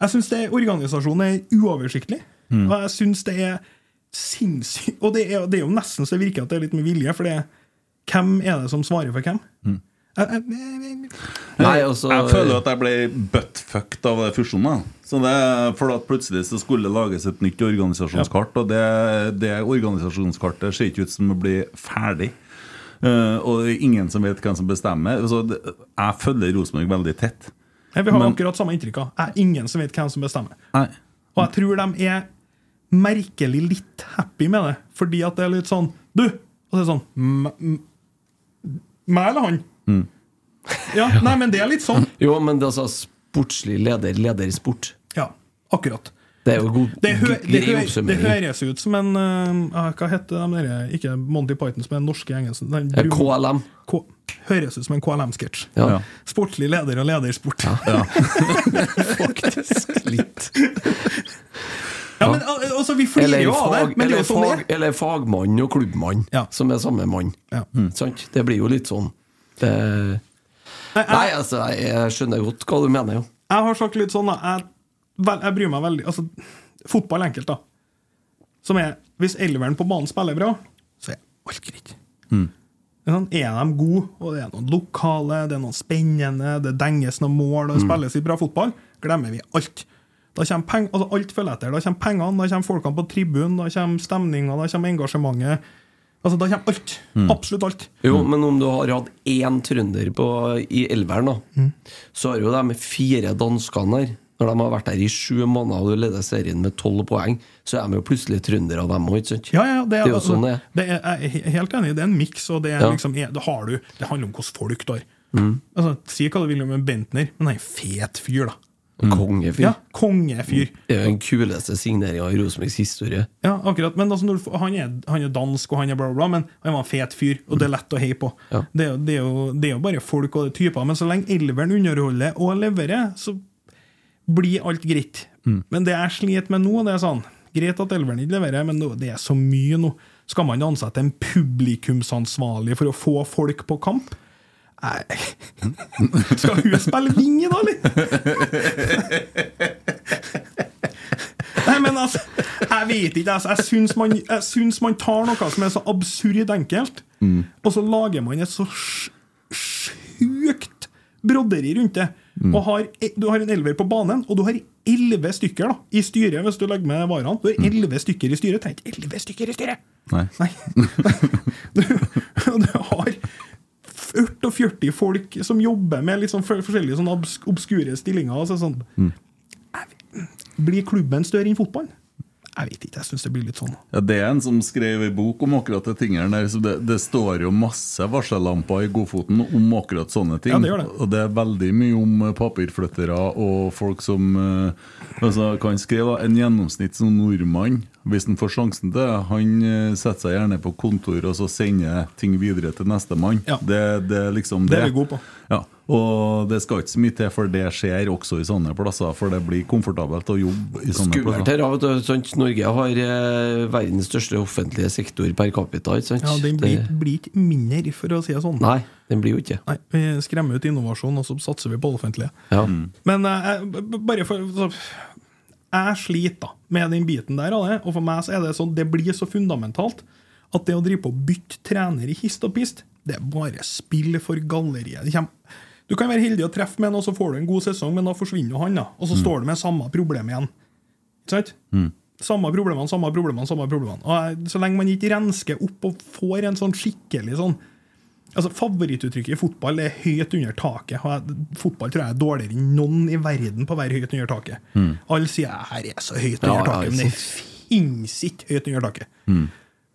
[SPEAKER 9] Jeg syns organisasjonen er uoversiktlig.
[SPEAKER 7] Mm.
[SPEAKER 9] Og jeg syns det er sinnssykt Og det er, det er jo nesten så det virker at det er litt med vilje, for det hvem er det som svarer for hvem?
[SPEAKER 7] Mm.
[SPEAKER 9] Jeg, jeg, jeg,
[SPEAKER 8] Nei, altså
[SPEAKER 7] Jeg føler at jeg ble buttfucked av fusjonen. Så det, for at plutselig så skulle det lages et nytt organisasjonskart, og det, det organisasjonskartet ser ikke ut som å bli ferdig. Uh, og det ingen som vet hvem som bestemmer. Så det, jeg følger Rosenborg veldig tett.
[SPEAKER 9] vi har
[SPEAKER 7] Men-
[SPEAKER 9] akkurat samme inntrykk av. Jeg er ingen som vet hvem som bestemmer.
[SPEAKER 7] Nei.
[SPEAKER 9] Og jeg tror de er merkelig litt happy med det, fordi at det er litt sånn Du! Og så er det sånn "M- m- Meg eller han? Ja, nei, men det er litt sånn.
[SPEAKER 8] Jo, men det er altså sportslig leder, leder i sport.
[SPEAKER 9] Ja, akkurat.
[SPEAKER 8] Det er jo god
[SPEAKER 9] Det, hø det, hø det høres ut som en uh, Hva heter de der Ikke Monty Python, som er den norske engelske den du,
[SPEAKER 8] KLM.
[SPEAKER 9] K høres ut som en KLM-sketsj.
[SPEAKER 8] Ja.
[SPEAKER 7] Ja.
[SPEAKER 9] Sportlig leder og ledersport.
[SPEAKER 8] Faktisk litt.
[SPEAKER 9] Ja, men altså, Vi flirer
[SPEAKER 8] Eller,
[SPEAKER 9] jo av det, men er
[SPEAKER 8] eller,
[SPEAKER 9] jo sånn det
[SPEAKER 8] fag,
[SPEAKER 9] er.
[SPEAKER 8] eller fagmann og klubbmann,
[SPEAKER 9] Ja.
[SPEAKER 8] som er samme mann.
[SPEAKER 9] Ja.
[SPEAKER 8] Sant? Det blir jo litt sånn det,
[SPEAKER 9] Nei,
[SPEAKER 8] Nei, altså, jeg, skjønner godt hva du mener, jo.
[SPEAKER 9] jeg har sagt litt sånn da, jeg, jeg bryr meg veldig Altså, fotball er enkelt, da. Som er Hvis elveren på banen spiller bra, så er alt greit. Mm. Sånn, er de gode, og det er noen lokale, det er noen spennende, det denges noen mål, og det spilles i bra fotball, glemmer vi alt. Da kommer peng, altså alt følger etter. Da kommer pengene, da kommer folkene på tribunen, da kommer stemninga, da kommer engasjementet. Altså, Da kommer alt. Absolutt alt.
[SPEAKER 8] Jo, men om du har hatt én trønder på, i elveren, da,
[SPEAKER 9] Mm.
[SPEAKER 8] så har jo de fire danskene her Når de har vært der i sju måneder og du leder serien med tolv poeng, så er de jo plutselig trøndere, dem òg?
[SPEAKER 9] Ja, ja, det er,
[SPEAKER 8] Det er jo sånn det er.
[SPEAKER 9] det er, jeg er helt enig. Det er en miks, og det,
[SPEAKER 8] Ja.
[SPEAKER 9] liksom, det, har du, det handler om hvordan folk du har.
[SPEAKER 8] Mm.
[SPEAKER 9] Altså, si hva du vil om en Bentner, men han er en fet fyr, da.
[SPEAKER 8] En Kongefyr.
[SPEAKER 9] Ja, Kongefyr.
[SPEAKER 8] Det er jo den kuleste signeringa i Rosenborgs historie.
[SPEAKER 9] Ja, akkurat. Men altså, han, er, han er dansk, og han er bla, bla, bla, men han var en fet fyr, og det er lett å heie på.
[SPEAKER 8] Ja.
[SPEAKER 9] Det, er, det, er jo, det er jo bare folk og typer. Men så lenge elveren underholder og leverer, så blir alt greit. Men det jeg sliter med nå, det er sånn Greit at elveren ikke leverer, men det er så mye nå. Skal man ansette en publikumsansvarlig for å få folk på kamp? Nei Skal hun spille vinge, da, eller? Nei, men altså, jeg vet ikke. Altså, jeg, syns man, man tar noe som er så absurd enkelt, og så lager man et så sjukt broderi rundt det. Og har, du har en elver på banen, og du har elleve stykker da, i styret hvis du legger med varene. Du har elleve stykker i styret. Tenk, elleve stykker i styret!
[SPEAKER 7] Nei.
[SPEAKER 9] Nei. Du, du har 40 folk som jobber med litt sånn forskjellige sånn obs obskure stillinger. Altså sånn. mm. Blir klubben større enn fotballen? Jeg vet ikke, jeg syns det blir litt sånn.
[SPEAKER 7] Ja, Det er en som skrev en bok om akkurat de tingene der. Så det, det står jo masse varsellamper i Godfoten om akkurat sånne ting.
[SPEAKER 9] Ja, det gjør det.
[SPEAKER 7] Og det er veldig mye om eh, papirflyttere og folk som eh, altså, Kan skrive en gjennomsnitt som nordmann, hvis han får sjansen til det, han eh, setter seg gjerne på kontor og så sender ting videre til nestemann.
[SPEAKER 9] Ja.
[SPEAKER 7] Det, det er liksom
[SPEAKER 9] Det
[SPEAKER 7] det.
[SPEAKER 9] er vi gode på.
[SPEAKER 7] Ja. Og det skal ikke så mye til for det skjer også i sånne plasser, for det blir komfortabelt å jobbe i sånne
[SPEAKER 8] Skummelt
[SPEAKER 7] plasser.
[SPEAKER 8] her, du, sant? Norge har eh, verdens største offentlige sektor per capita. Ikke sant?
[SPEAKER 9] Ja, Den blir, blir ikke mindre, for å si det sånn.
[SPEAKER 8] Nei, den blir jo ikke
[SPEAKER 9] Nei, Vi skremmer ut innovasjon, og så satser vi på det offentlige.
[SPEAKER 8] ja.
[SPEAKER 9] Men eh, bare for så, Jeg sliter da med den biten der. av det, Og for meg så er det sånn Det blir så fundamentalt at det å drive på å bytte trener i hist og pist, det er bare spill for galleriet. Det kommer, du kan være heldig å treffe med en, og så får du en god sesong, men da forsvinner han. da Og så står du med samme problem igjen. Ikke sant? Samme problemene, samme problemene, samme problemene. Og Så lenge man ikke rensker opp og får en sånn skikkelig sånn Altså Favorittuttrykket i fotball er 'høyt under taket'. Fotball tror jeg er dårligere enn noen i verden på å være høyt under taket. Alle sier 'her er så høyt under
[SPEAKER 8] ja,
[SPEAKER 9] taket', men det fins ikke høyt under taket.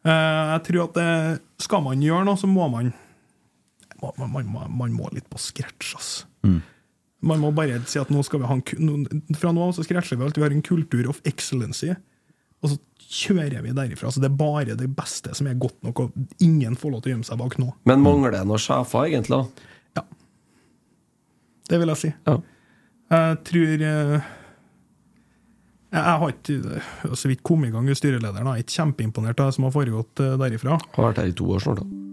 [SPEAKER 9] Eh, jeg tror at det, skal man gjøre noe, så må man man, man, man, man må litt på scratch, ass. Man må bare si at nå skal vi ha en, fra nå av så scratcher vi alt. Vi har en kultur of excellency, og så kjører vi derifra. Så det er bare det beste som er godt nok, og ingen får lov til å gjemme seg bak nå.
[SPEAKER 8] Men mangler det noen sjefer, egentlig? Ja.
[SPEAKER 9] Det vil jeg si.
[SPEAKER 8] Ja.
[SPEAKER 9] Jeg tror eh, Jeg jeg har ikke eh, så vidt kommet i gang med styrelederen. Jeg er ikke kjempeimponert av det som har foregått derifra. derifra.
[SPEAKER 8] Har vært her i to år snart, da.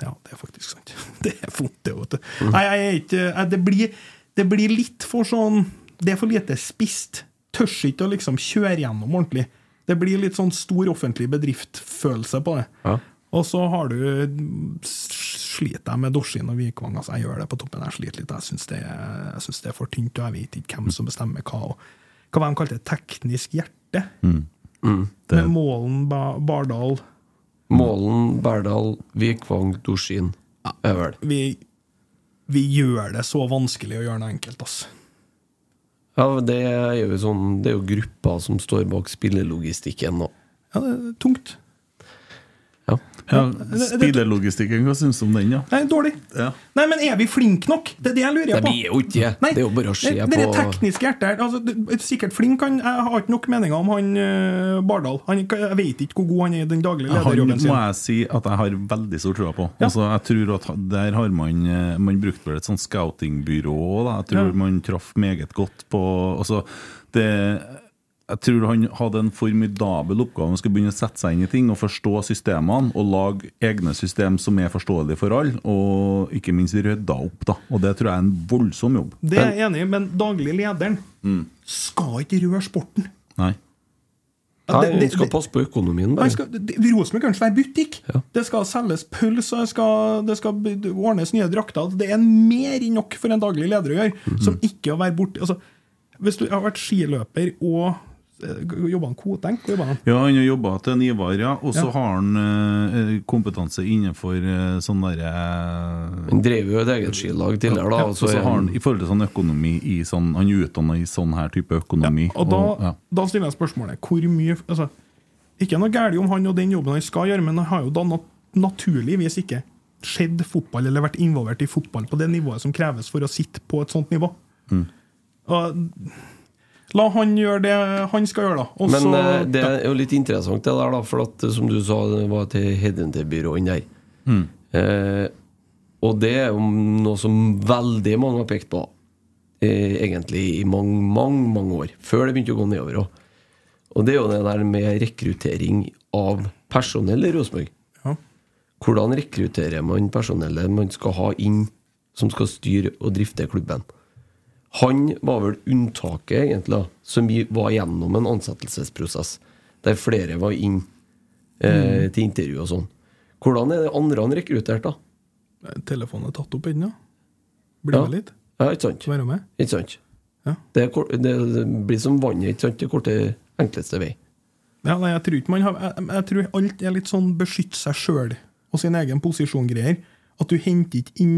[SPEAKER 9] Ja, det er faktisk sant. Det er vondt, det. vet du. Nei, jeg er ikke det, blir, det blir litt for sånn Det er for lite spist. Tørs ikke å liksom kjøre gjennom ordentlig. Det blir litt sånn stor offentlig bedrift-følelse på det.
[SPEAKER 8] Ja.
[SPEAKER 9] Og så har du sliter jeg med Dorsin og Vikvang. Altså, jeg gjør det på toppen. Jeg sliter litt. Jeg syns det, det er for tynt, og jeg vet ikke hvem som bestemmer hva. Og, hva var de kalte det? Teknisk hjerte? Med Målen, ba, Bardal
[SPEAKER 8] Målen, Berdal, Vikvang, Dorsin er vel
[SPEAKER 9] vi, vi gjør det så vanskelig å gjøre noe enkelt, ass.
[SPEAKER 8] Ja, det er jo sånn Det er jo grupper som står bak spillelogistikken og
[SPEAKER 9] Ja, det er tungt.
[SPEAKER 8] Ja.
[SPEAKER 7] Spillelogistikken, hva syns du om den, ja?
[SPEAKER 9] Nei, dårlig.
[SPEAKER 7] ja?
[SPEAKER 9] Nei, men er vi flinke nok? Det er det jeg lurer
[SPEAKER 8] Nei,
[SPEAKER 9] på.
[SPEAKER 8] vi er jo ikke det.
[SPEAKER 9] Nei,
[SPEAKER 8] Det er jo bare å se
[SPEAKER 9] på det er
[SPEAKER 8] det
[SPEAKER 9] tekniske hjertet her. Altså, det- er sikkert flink han Jeg har ikke nok meninger om han uh, Bardal. Han, jeg vet ikke hvor god han er i den daglige
[SPEAKER 7] Han
[SPEAKER 9] lederjobben
[SPEAKER 7] må jeg si at jeg har veldig stor trua på.
[SPEAKER 9] Ja.
[SPEAKER 7] Altså, jeg tror at Der har man eh, Man brukte vel et sånt scoutingbyrå. Da. Jeg tror
[SPEAKER 9] Ja.
[SPEAKER 7] man traff meget godt på altså, det, Jeg tror han hadde en formidabel oppgave. Han skulle begynne å sette seg inn i ting og forstå systemene. Og lage egne system som er forståelige for alle, og ikke minst rydda opp. da Og Det tror jeg er en voldsom jobb.
[SPEAKER 9] Det er jeg enig i, men daglig lederen skal ikke røre sporten.
[SPEAKER 7] Nei.
[SPEAKER 9] Ja,
[SPEAKER 8] Nei,
[SPEAKER 9] det- det-
[SPEAKER 8] skal passe på økonomien, bare.
[SPEAKER 9] Rosenborg kan ikke være butikk.
[SPEAKER 8] Ja.
[SPEAKER 9] Det skal selges pølse, det skal, det skal ordnes nye drakter. Det er mer enn nok for en daglig leder å gjøre,
[SPEAKER 8] Mhm.
[SPEAKER 9] som ikke å være borte altså, Hvis du har vært skiløper og jobba han Koteng? Hvor jobba han?
[SPEAKER 7] Ja, han har jobba til Nivar, ja. Og så
[SPEAKER 9] Ja.
[SPEAKER 7] har han uh, kompetanse innenfor uh, sånn derre
[SPEAKER 8] Han drev jo et eget skilag tidligere, da.
[SPEAKER 7] Ja,
[SPEAKER 8] og
[SPEAKER 7] og så har han i forhold til sånn økonomi i sånn, Han er utdanna i sånn her type økonomi.
[SPEAKER 9] Og da,
[SPEAKER 7] og, ja.
[SPEAKER 9] da stiller jeg spørsmålet hvor mye altså, Ikke noe galt om han og den jobben han skal gjøre, men han har jo da nat naturligvis ikke skjedd fotball eller vært involvert i fotball på det nivået som kreves for å sitte på et sånt nivå.
[SPEAKER 8] Mm.
[SPEAKER 9] Og, la han gjøre det han skal gjøre, da. Også,
[SPEAKER 8] Men eh, det er jo litt interessant, det der, da. For at, eh, som du sa, det var til headhunter-byråen der.
[SPEAKER 7] Mm.
[SPEAKER 8] Eh, og det er jo noe som veldig mange har pekt på, eh, egentlig i mange, mange, mange år. Før det begynte å gå nedover òg. Og det er jo det der med rekruttering av personell i Rosenborg.
[SPEAKER 9] Ja.
[SPEAKER 8] Hvordan rekrutterer man personellet man skal ha inn, som skal styre og drifte klubben? Han var vel unntaket, egentlig, da, som vi var gjennom en ansettelsesprosess, der flere var inn eh, til intervju og sånn. Hvordan er det andre han rekrutterte, da?
[SPEAKER 9] Telefonen er tatt opp ennå. Bli
[SPEAKER 8] Ja.
[SPEAKER 9] med litt.
[SPEAKER 8] Ja, ikke sant?
[SPEAKER 9] Være med.
[SPEAKER 8] Ikke sant?
[SPEAKER 9] Ja.
[SPEAKER 8] Det, er det, det blir som vannet, ikke sant? Det korte, enkleste vei.
[SPEAKER 9] Ja, nei, jeg tror ikke man har jeg, jeg tror alt er litt sånn beskytte seg sjøl og sin egen posisjon-greier. At du henter ikke inn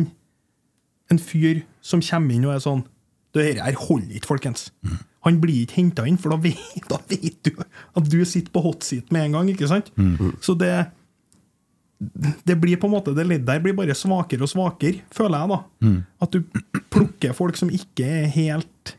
[SPEAKER 9] en fyr som kommer inn og er sånn Det her holder ikke, folkens. Han blir ikke henta inn, for da vet, da vet du at du sitter på hot seat med en gang. ikke sant? Så det det blir på en måte, det leddet der blir bare svakere og svakere, føler jeg. da. At du plukker folk som ikke er helt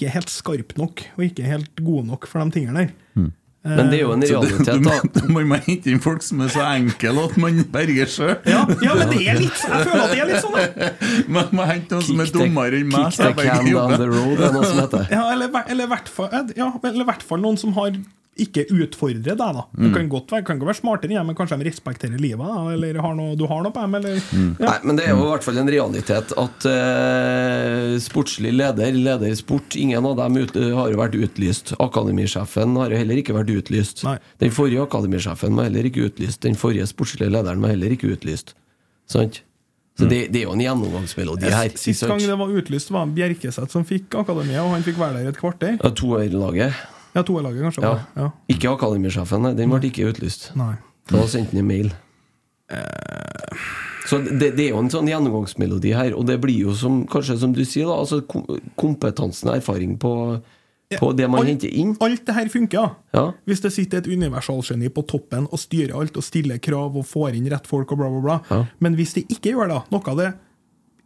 [SPEAKER 9] helt skarpe nok, og ikke helt gode nok for de tingene der.
[SPEAKER 8] Men det er jo en realitet,
[SPEAKER 7] du,
[SPEAKER 8] da.
[SPEAKER 7] du, man må hente inn folk som er så enkle at man berger sjøl.
[SPEAKER 9] Ja, ja, men det er litt sånn. Jeg føler at det er litt sånn.
[SPEAKER 7] Man må hente noen som er dummere enn meg.
[SPEAKER 8] kick the can down the road, er det noe som heter.
[SPEAKER 9] Eller, hver- eller, hvert fall, ja, eller i hvert fall noen som har ikke utfordrer deg, da. Du kan godt være, kan ikke være smartere enn dem, men kanskje de respekterer livet, da, eller har noe, du har noe på dem, eller ja.
[SPEAKER 8] Nei, men det er jo i hvert fall en realitet at eh, sportslig leder, leder sport, ingen av dem ut, har jo vært utlyst. Akademisjefen har jo heller ikke vært utlyst.
[SPEAKER 9] Nei.
[SPEAKER 8] Den forrige akademisjefen var heller ikke utlyst. Den forrige sportslige lederen var heller ikke utlyst. Sant? Så det, det er jo en gjennomgangsmelodi her.
[SPEAKER 9] Sist gang det var utlyst, var det Bjerkeseth som fikk akademiet, og han fikk være der et kvarter.
[SPEAKER 8] Ja, Toerlaget.
[SPEAKER 9] Ja, toerlaget, kanskje.
[SPEAKER 8] Ja.
[SPEAKER 9] Ja.
[SPEAKER 8] Ikke akademisjefen, nei. Den ble ikke utlyst.
[SPEAKER 9] Nei.
[SPEAKER 8] Da sendte han en mail. Så det, det er jo en sånn gjennomgangsmelodi her, og det blir jo som, kanskje som du sier, da, altså kom- kompetansen og erfaring på, på det man
[SPEAKER 9] Alt-
[SPEAKER 8] henter inn.
[SPEAKER 9] Alt det her funker, ja.
[SPEAKER 8] Ja.
[SPEAKER 9] Hvis det sitter et universalgeni på toppen og styrer alt og stiller krav og får inn rett folk og bla, bla, bla.
[SPEAKER 8] Ja.
[SPEAKER 9] Men hvis det ikke gjør det, noe av det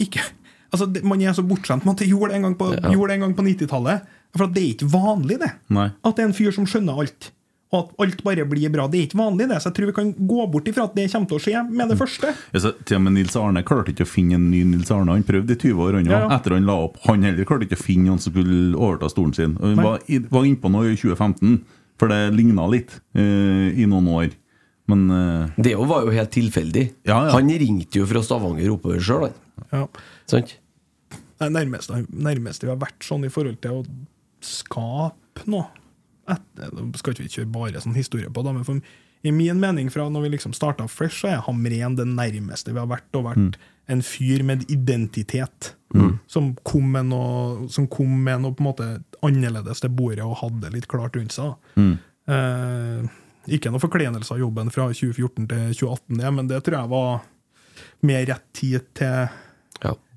[SPEAKER 9] ikke Altså, det, Man er så bortskjemt med at det gjorde det en gang på,
[SPEAKER 8] Ja.
[SPEAKER 9] på 90-tallet. For det er ikke vanlig, det.
[SPEAKER 7] Nei.
[SPEAKER 9] At det er en fyr som skjønner alt. Og at alt bare blir bra. Det er ikke vanlig, det. Så jeg tror vi kan gå bort ifra at det kommer til å skje med det første.
[SPEAKER 7] Altså, til og med Nils Arne klarte ikke å finne en ny Nils Arne. Han prøvde i 20 år, han
[SPEAKER 9] Ja,
[SPEAKER 7] òg.
[SPEAKER 9] ja.
[SPEAKER 7] Etter han la opp. Han heller klarte ikke å finne noen som skulle overta stolen sin. Han
[SPEAKER 9] Nei.
[SPEAKER 7] var, var innpå noe i 2015, for det ligna litt uh, i noen år. Men uh,
[SPEAKER 8] Det var jo helt tilfeldig.
[SPEAKER 7] Ja, ja.
[SPEAKER 8] Han ringte jo fra Stavanger oppover sjøl, han.
[SPEAKER 9] Ja.
[SPEAKER 8] Sant?
[SPEAKER 9] Det er nærmeste vi har vært sånn i forhold til å skape noe. Et, nå skal ikke vi kjøre bare sånn historie på det, men for, i min mening fra når vi liksom starta Fresh, så er Hamren det nærmeste vi har vært. Og vært en fyr med identitet. Som kom med noe Som kom med noe på en måte annerledes til bordet og hadde det litt klart rundt seg. Eh, ikke noe forklenelse av jobben fra 2014 til 2018, det, men det tror jeg var mer rett tid til.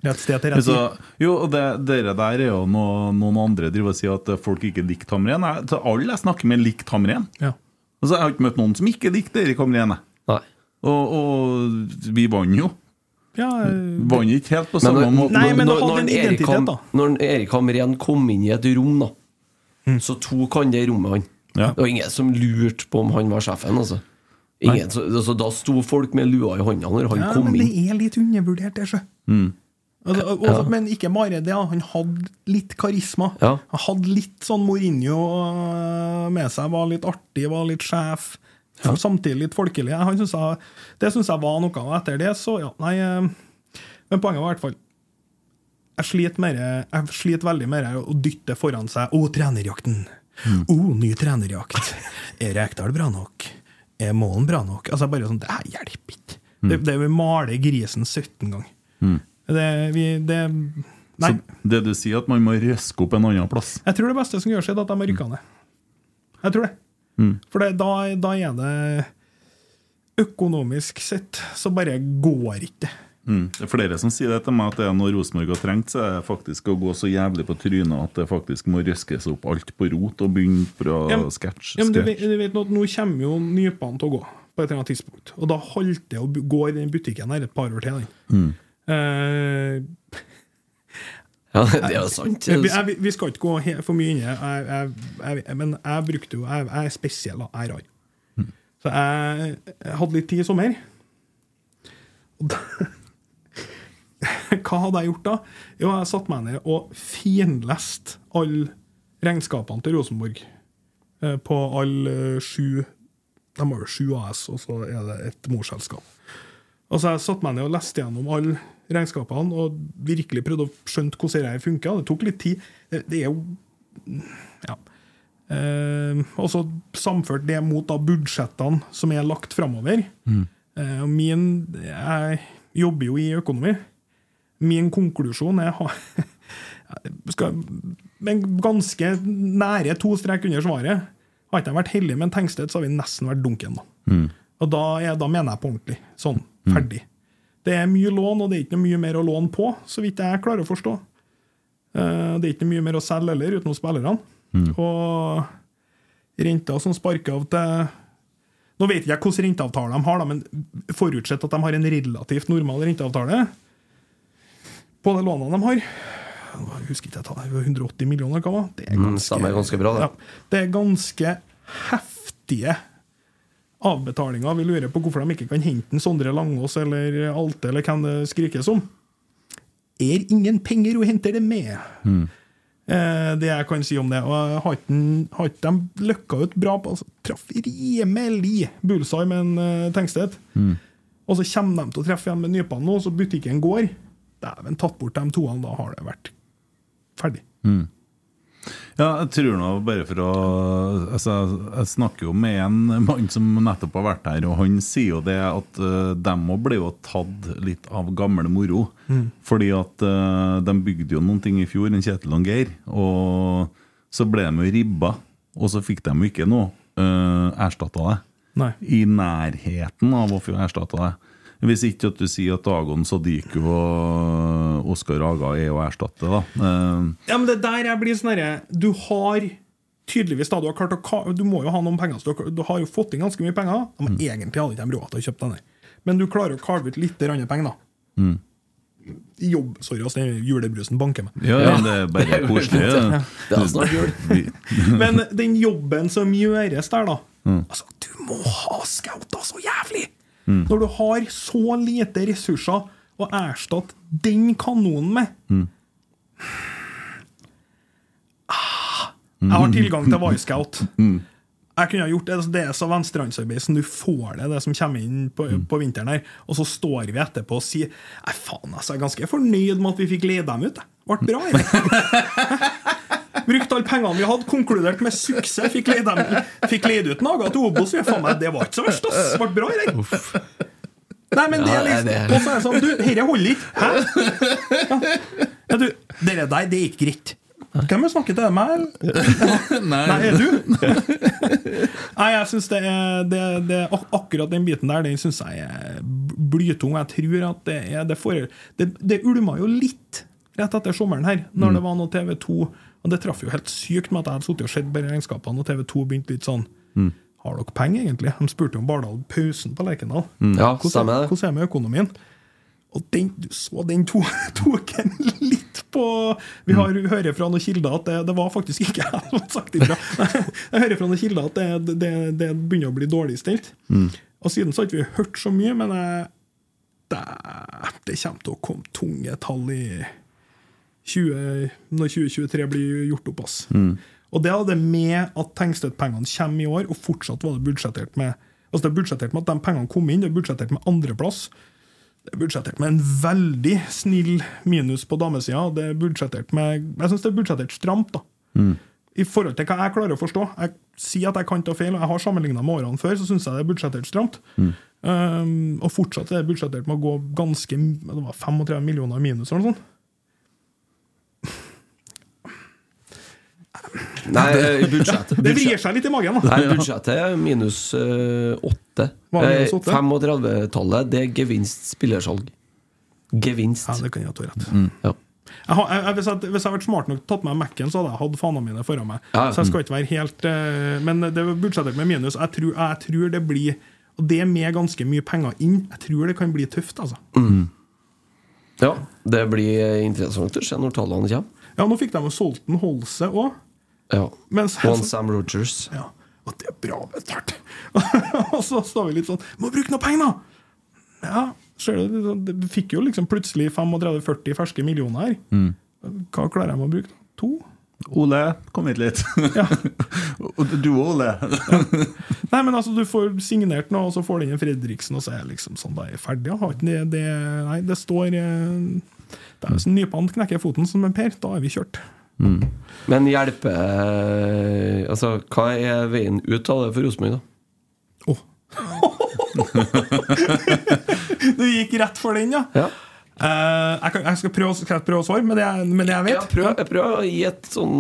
[SPEAKER 9] Rett sted til rett tid.
[SPEAKER 7] så, Jo, og det, dere der er jo noe, noen andre driver og sier at folk ikke likte Hamren. Til Alle jeg snakker med, likte Hamren.
[SPEAKER 9] Ja.
[SPEAKER 7] Altså, jeg har ikke møtt noen som ikke likte Erik Hamren. Og, og vi vant jo.
[SPEAKER 9] Ja, eh,
[SPEAKER 7] Vant ikke helt på
[SPEAKER 8] Men
[SPEAKER 7] samme
[SPEAKER 8] når,
[SPEAKER 7] måte.
[SPEAKER 9] Nei, men
[SPEAKER 8] når, når, Erik Ham, når Erik Hamren kom inn i et rom, da, så tok han det rommet, han.
[SPEAKER 7] Ja.
[SPEAKER 8] Det var ingen som lurte på om han var sjefen. Altså. Ingen, så, altså, da sto folk med lua i hånda når han
[SPEAKER 9] ja,
[SPEAKER 8] kom
[SPEAKER 9] men det er litt undervurdert, det, sjø. Altså, og,
[SPEAKER 8] Ja.
[SPEAKER 9] Men ikke bare det. Han hadde litt karisma.
[SPEAKER 8] Ja.
[SPEAKER 9] Han hadde litt sånn Mourinho øh, med seg. Var litt artig, var litt sjef. Samtidig litt folkelig. Han synes jeg, det syns jeg var noe. Etter det, så ja, nei øh, Men poenget var i hvert fall Jeg sliter, mer, jeg sliter veldig med å dytte foran seg Å, trenerjakten! Å, ny trenerjakt! Er Rekdal bra nok? Er Målen bra nok? Altså bare sånn, Det her hjelper ikke. Det, det er vi maler grisen 17 ganger. Det, vi, det Nei.
[SPEAKER 7] Så det du sier, at man må røske opp en annen plass.
[SPEAKER 9] Jeg tror det beste som gjør seg, er at de har rykka ned. Jeg tror det. For det, da, da er det Økonomisk sett så bare går ikke det.
[SPEAKER 7] Mm. Det er flere som sier det til meg, at det er noe Rosenborg har trengt, så er det faktisk å gå så jævlig på trynet at det faktisk må røskes opp alt på rot og begynne fra
[SPEAKER 9] Ja,
[SPEAKER 7] sketsj.
[SPEAKER 9] Ja, du, vet, du vet nå, nå kommer jo nypene til å gå på et eller annet tidspunkt. Og da holdt det å gå i den butikken her et par år til. Den. Eh,
[SPEAKER 8] Ja, det er jo sant.
[SPEAKER 9] vi, jeg, vi skal ikke gå for mye inn i det, jeg- jeg- jeg- men jeg brukte jo Jeg, jeg er spesiell, da. Jeg er rar. Så jeg, jeg hadde litt tid i sommer. Og da, hva hadde jeg gjort da? Jo, jeg satte meg ned og finleste alle regnskapene til Rosenborg. eh, På alle eh, sju De har jo sju AS, og så er det et morselskap. Og så jeg satte meg ned og leste gjennom alle regnskapene og virkelig prøvde å skjønne hvordan dette funka. Det tok litt tid. Det, det er jo Ja. Eh, og så samført det mot da budsjettene som er lagt framover. Eh, og min Jeg jobber jo i økonomi. Min konklusjon er skal, Men ganske nære to strek under svaret. Har ikke jeg vært heldig med en Tenkstedt, så har vi nesten vært dunken. da. Og da, er, da mener jeg på ordentlig. Sånn. Ferdig. Det er mye lån, og det er ikke mye mer å låne på, så vidt jeg klarer å forstå. Eh, Det er ikke mye mer å selge heller, utenom spillerne. Og renta som sparker av til Nå vet jeg ikke hvilken renteavtale de har, men forutsett at de har en relativt normal renteavtale på de lånene de har Jeg husker ikke jeg tar det 180 millioner, hva var det? Er er
[SPEAKER 8] Mm,
[SPEAKER 9] ganske,
[SPEAKER 8] er ganske bra, det.
[SPEAKER 9] Ja, det er ganske viktige avbetalinger. Vi lurer på hvorfor de ikke kan hente en Sondre Langås eller Alte eller hvem det skrikes om. Er ingen penger å hente det med. Eh, det jeg kan si om det. Og har ikke de løkka ut bra på altså, Traff rimelig bullseye med en uh, Tengsted. Og så kommer de til å treffe igjen med nypene nå, så butikken går. Dæven, tatt bort de toene, da har det vært ferdig.
[SPEAKER 7] Mm. Ja, jeg tror nå bare for å altså, Jeg snakker jo med en mann som nettopp har vært her, og han sier jo det at uh, dem òg ble jo tatt litt av gammel moro.
[SPEAKER 9] Mm.
[SPEAKER 7] Fordi at uh, de bygde jo noen ting i fjor, en Kjetil og Geir, og så ble de jo ribba, og så fikk de jo ikke noe uh, erstatta det.
[SPEAKER 9] Nei.
[SPEAKER 7] I nærheten av å få erstatta det. Hvis ikke at du sier at Dagon Sadiku og Oskar Aga er å erstatte, da. Uh,
[SPEAKER 9] Ja, men det der jeg blir sånn herre Du har tydeligvis da, du har klart å Du må jo ha noen penger, så du har, du har jo fått inn ganske mye penger. De,
[SPEAKER 7] Mm.
[SPEAKER 9] Egentlig hadde ikke de råd til å kjøpe den der. Men du klarer å karve ut litt andre penger, da.
[SPEAKER 7] mm.
[SPEAKER 9] Jobb, sorry, altså, julebrusen banker meg.
[SPEAKER 7] Ja, ja, det er bare koselig.
[SPEAKER 9] Ja.
[SPEAKER 8] Det er snart jul.
[SPEAKER 9] Men den jobben som gjøres der, da
[SPEAKER 7] Mm.
[SPEAKER 9] Altså, Du må ha scouta så jævlig!
[SPEAKER 7] Mm.
[SPEAKER 9] Når du har så lite ressurser å erstatte den kanonen med
[SPEAKER 7] Mm.
[SPEAKER 9] ah, Jeg har tilgang til Wirescout.
[SPEAKER 7] Mm.
[SPEAKER 9] Jeg kunne ha gjort det, det er så venstrehåndsarbeid som du får det, det som kommer inn på,
[SPEAKER 7] Mm.
[SPEAKER 9] på vinteren her. Og så står vi etterpå og sier Nei, faen, altså, jeg er ganske fornøyd med at vi fikk leie dem ut. Det ble bra. Brukte alle pengene vi hadde, konkludert med suksess. Fikk leid, dem, fikk leid ut Naga til Obos. Ja, faen meg, det var ikke så verst, ass. Ble bra, det der. Nei, men det er liksom
[SPEAKER 8] det er-
[SPEAKER 9] Og så er det sånn, du, dette holder ikke. Hæ? Ja. Ja, du, dere der, det er ikke greit. Hvem det snakker til? Meg? Nei. Nei, er du? Nei, jeg synes det det, det, Akkurat den biten der Den synes jeg er blytung. Jeg tror at det er Det, det, det ulma jo litt rett etter sommeren her, når det var noe TV 2 Og det traff jo helt sykt med at jeg hadde sittet og sett bare regnskapene, og TV 2 begynte litt sånn
[SPEAKER 7] Mm.
[SPEAKER 9] Har dere penger, egentlig? De spurte jo om Bardal pausen på Lerkendal.
[SPEAKER 8] Mm. Ja,
[SPEAKER 9] hvordan, hvordan er det med økonomien? Og den, du så den to, tok en litt på Vi har, hører fra noen kilder at det, det var faktisk ikke jeg som hadde sagt ifra. Jeg hører fra noen kilder at det, det, det begynner å bli dårlig stilt.
[SPEAKER 7] Mm.
[SPEAKER 9] Og siden så har ikke vi hørt så mye, men jeg, det, det kommer til å komme tunge tall i 20, når 2023 blir gjort opp. Ass.
[SPEAKER 7] Mm.
[SPEAKER 9] Og det hadde med at Tengstøt-pengene kommer i år, og fortsatt var det budsjettert med Altså det er budsjettert med at de pengene kom inn, det er budsjettert med andreplass. Det er budsjettert med en veldig snill minus på damesida. Det er budsjettert med Jeg syns det er budsjettert stramt, da.
[SPEAKER 7] Mm.
[SPEAKER 9] I forhold til hva jeg klarer å forstå. Jeg sier at jeg kan ta feil, og jeg har sammenligna med årene før, så syns jeg det er budsjettert stramt.
[SPEAKER 7] Mm.
[SPEAKER 9] Um, og fortsatt er det budsjettert med å gå ganske Det var 35 millioner i minus eller noe sånt.
[SPEAKER 8] Nei, budsjettet budsjett.
[SPEAKER 9] Det vrir seg litt i magen, da.
[SPEAKER 8] Nei, budsjettet er minus eh, åtte.
[SPEAKER 9] Hva er
[SPEAKER 8] Eh, 35-tallet, det er gevinst spillersalg. Gevinst.
[SPEAKER 9] Ja, det kan jeg ta rett.
[SPEAKER 8] Ja.
[SPEAKER 9] Jeg har, jeg, hvis, jeg, hvis jeg hadde vært smart nok tatt med Mac-en, så hadde jeg hatt fanene mine foran meg.
[SPEAKER 8] Ja.
[SPEAKER 9] Så jeg skal ikke være helt uh, Men det er budsjettert med minus. Jeg tror, jeg tror det blir Og det med ganske mye penger inn, jeg tror det kan bli tøft, altså.
[SPEAKER 8] Mm. ja, det blir eh, interessant å se når tallene kommer.
[SPEAKER 9] Ja, nå fikk de solgt en Holse òg.
[SPEAKER 8] Ja.
[SPEAKER 9] Mens
[SPEAKER 8] Og Sam Rogers.
[SPEAKER 9] Ja, og det er bra betalt. og så står vi litt sånn Må bruke noe penger, da! Ja, ser du, det- Du fikk jo liksom plutselig 35-40 ferske millioner her.
[SPEAKER 7] Mm.
[SPEAKER 9] Hva klarer jeg med å bruke? To?
[SPEAKER 7] Ole, kom hit litt. Ja. du og Ole.
[SPEAKER 9] Nei, men altså, Du får signert noe, og så får du inn en Fredriksen, og så er jeg liksom sånn, da er jeg ferdig. Har ikke det, det, nei, det står eh, Det er Hvis nypant, knekker foten som en Per, da er vi kjørt.
[SPEAKER 8] Men hjelpe eh, Altså, hva er veien ut av det for Rosenborg, da?
[SPEAKER 9] Du gikk rett for den, ja?
[SPEAKER 8] Ja.
[SPEAKER 9] Uh, jeg, kan, jeg skal prøve, skal jeg prøve å svare med det, jeg- med det jeg vet.
[SPEAKER 8] Ja, prøv, jeg prøver å gi et sånn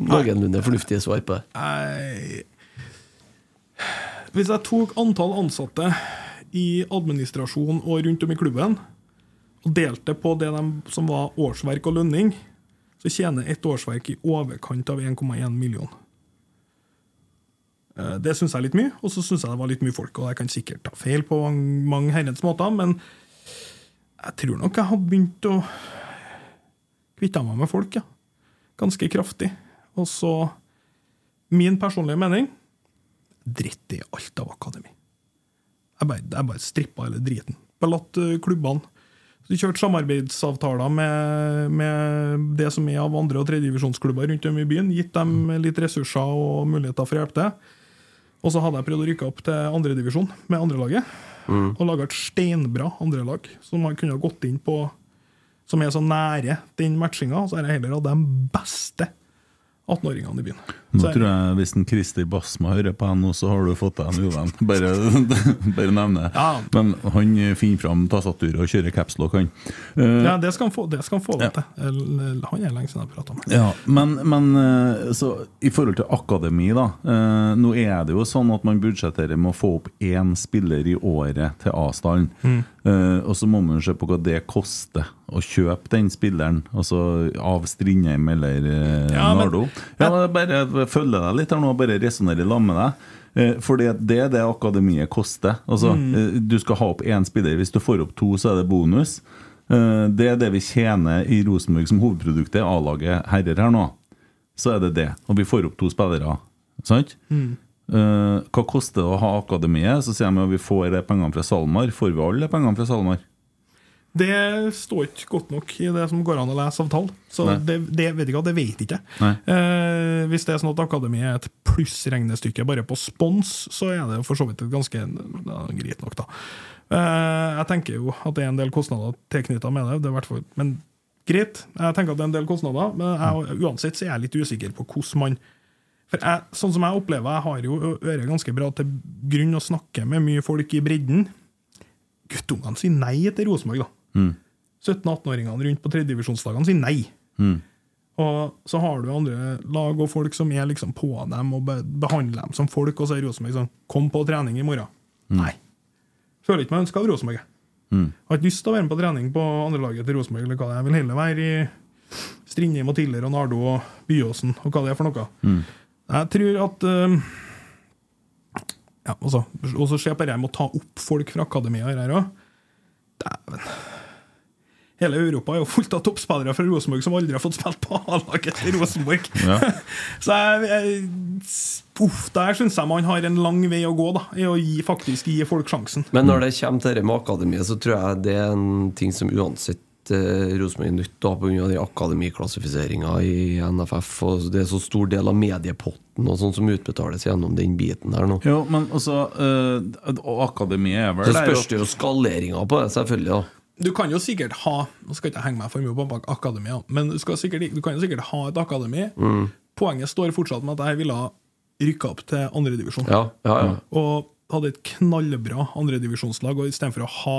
[SPEAKER 8] noenlunde fornuftig svar på det.
[SPEAKER 9] Nei. Hvis jeg tok antall ansatte i administrasjon og rundt om i klubben, og delte på det de, som var årsverk og lønning, så tjener ett årsverk i overkant av 1,1 million. Eh, Det syns jeg er litt mye, og så syns jeg det var litt mye folk. Og jeg kan sikkert ta feil på mange- herrens måter, men jeg tror nok jeg hadde begynt å kvitte meg med folk, ja. Ganske kraftig. Og så Min personlige mening dritt i alt av akademi. Jeg bare, bare strippa hele driten. Bare latt eh, klubbene Kjørt samarbeidsavtaler med, med det som er av andre- og tredjedivisjonsklubber rundt om i byen. Gitt dem litt ressurser og muligheter for å hjelpe til. Og så hadde jeg prøvd å rykke opp til andredivisjon med andrelaget.
[SPEAKER 8] Mm.
[SPEAKER 9] Og laga et steinbra andrelag som man kunne ha gått inn på Som er så nære den matchinga. Så har jeg heller hatt de beste 18-åringene i byen.
[SPEAKER 7] Nå tror jeg Hvis en Christer Basma hører på henne så har du fått deg en uvenn. Bare, bare nevne det.
[SPEAKER 9] Ja.
[SPEAKER 7] Men han finner fram tastaturet og kjører capslock, han. Uh,
[SPEAKER 9] Ja, det skal han få, det skal han få ja. til. Han er lenge siden jeg prata med.
[SPEAKER 7] Ja, men, men eh, så i forhold til akademi, da. Uh, nå er det jo sånn at man budsjetterer med å få opp én spiller i året til A-stallen.
[SPEAKER 9] Mm.
[SPEAKER 7] Uh, og så må man se på hva det koster å kjøpe den spilleren, altså av Strindheim eller
[SPEAKER 9] Ja,
[SPEAKER 7] Nardo. Ja, men bare følge deg litt her nå, bare resonnere sammen med deg. Fordi det det er det akademiet koster. Altså,
[SPEAKER 9] Mm.
[SPEAKER 7] eh, Du skal ha opp én spiller. Hvis du får opp to, så er det bonus. Eh, Det er det vi tjener i Rosenborg som hovedproduktet, A-laget herrer her nå. Så er det det. Og vi får opp to spillere. Sant?
[SPEAKER 9] Mm.
[SPEAKER 7] Eh, Hva koster det å ha akademiet? Så sier de at vi får pengene fra SalMar. Får vi alle pengene fra SalMar?
[SPEAKER 9] Det står ikke godt nok i det som går an å lese av tall. Så det, det vet ikke, det vet ikke Eh, hvis det er sånn at Akademiet er et plussregnestykke bare på spons, så er det for så vidt et ganske ja, greit nok, da. Eh, jeg tenker jo at det er en del kostnader tilknytta med det, det er men greit. Jeg tenker at det er en del kostnader, men jeg, uansett så er jeg litt usikker på hvordan man For jeg, sånn som jeg opplever, jeg har jo øret ganske bra til grunn å snakke med mye folk i bredden. Guttungene sier nei til Rosenborg, da.
[SPEAKER 7] Mm.
[SPEAKER 9] 17-18-åringene rundt på tredjedivisjonslagene sier nei.
[SPEAKER 7] Mm.
[SPEAKER 9] Og så har du andre lag og folk som er liksom på dem og behandler dem som folk, og så er Rosenborg sånn Kom på trening i morgen. Nei. Føler ikke meg ønska av Rosenborg.
[SPEAKER 7] Mm.
[SPEAKER 9] Har ikke lyst til å være med på trening på andrelaget til Rosenborg. eller hva det er. Jeg vil heller være i Strindheim og Tiller og Nardo og Byåsen og hva det er for noe.
[SPEAKER 7] Mm.
[SPEAKER 9] Jeg tror at um, ja, altså, Og så ser jeg på Jeg må med å ta opp folk fra akademia her òg. Dæven. Hele Europa er jo fullt av toppspillere fra Rosenborg som aldri har fått spilt på A-laget til Rosenborg.
[SPEAKER 7] Ja.
[SPEAKER 9] Så jeg, jeg, uff, der syns jeg man har en lang vei å gå da i å gi, faktisk gi folk sjansen.
[SPEAKER 8] Men når det kommer til det med akademiet, så tror jeg det er en ting som uansett eh, Rosenborg er nødt til å ha pga. akademiklassifiseringa i NFF. Og det er så stor del av mediepotten og sånn som utbetales gjennom den biten her nå.
[SPEAKER 7] Jo, men altså øh, Og akademiet er vel
[SPEAKER 8] Så
[SPEAKER 7] der,
[SPEAKER 8] spørs det jo skaleringa på det, selvfølgelig. da
[SPEAKER 9] Du kan jo sikkert ha Nå skal ikke henge meg for mye på akademia, men du, skal sikkert, du kan jo sikkert ha et akademi.
[SPEAKER 8] Mm.
[SPEAKER 9] Poenget står fortsatt med at jeg ville rykka opp til andredivisjon.
[SPEAKER 8] Ja, ja, ja.
[SPEAKER 9] Og hadde et knallbra andredivisjonslag, og istedenfor å ha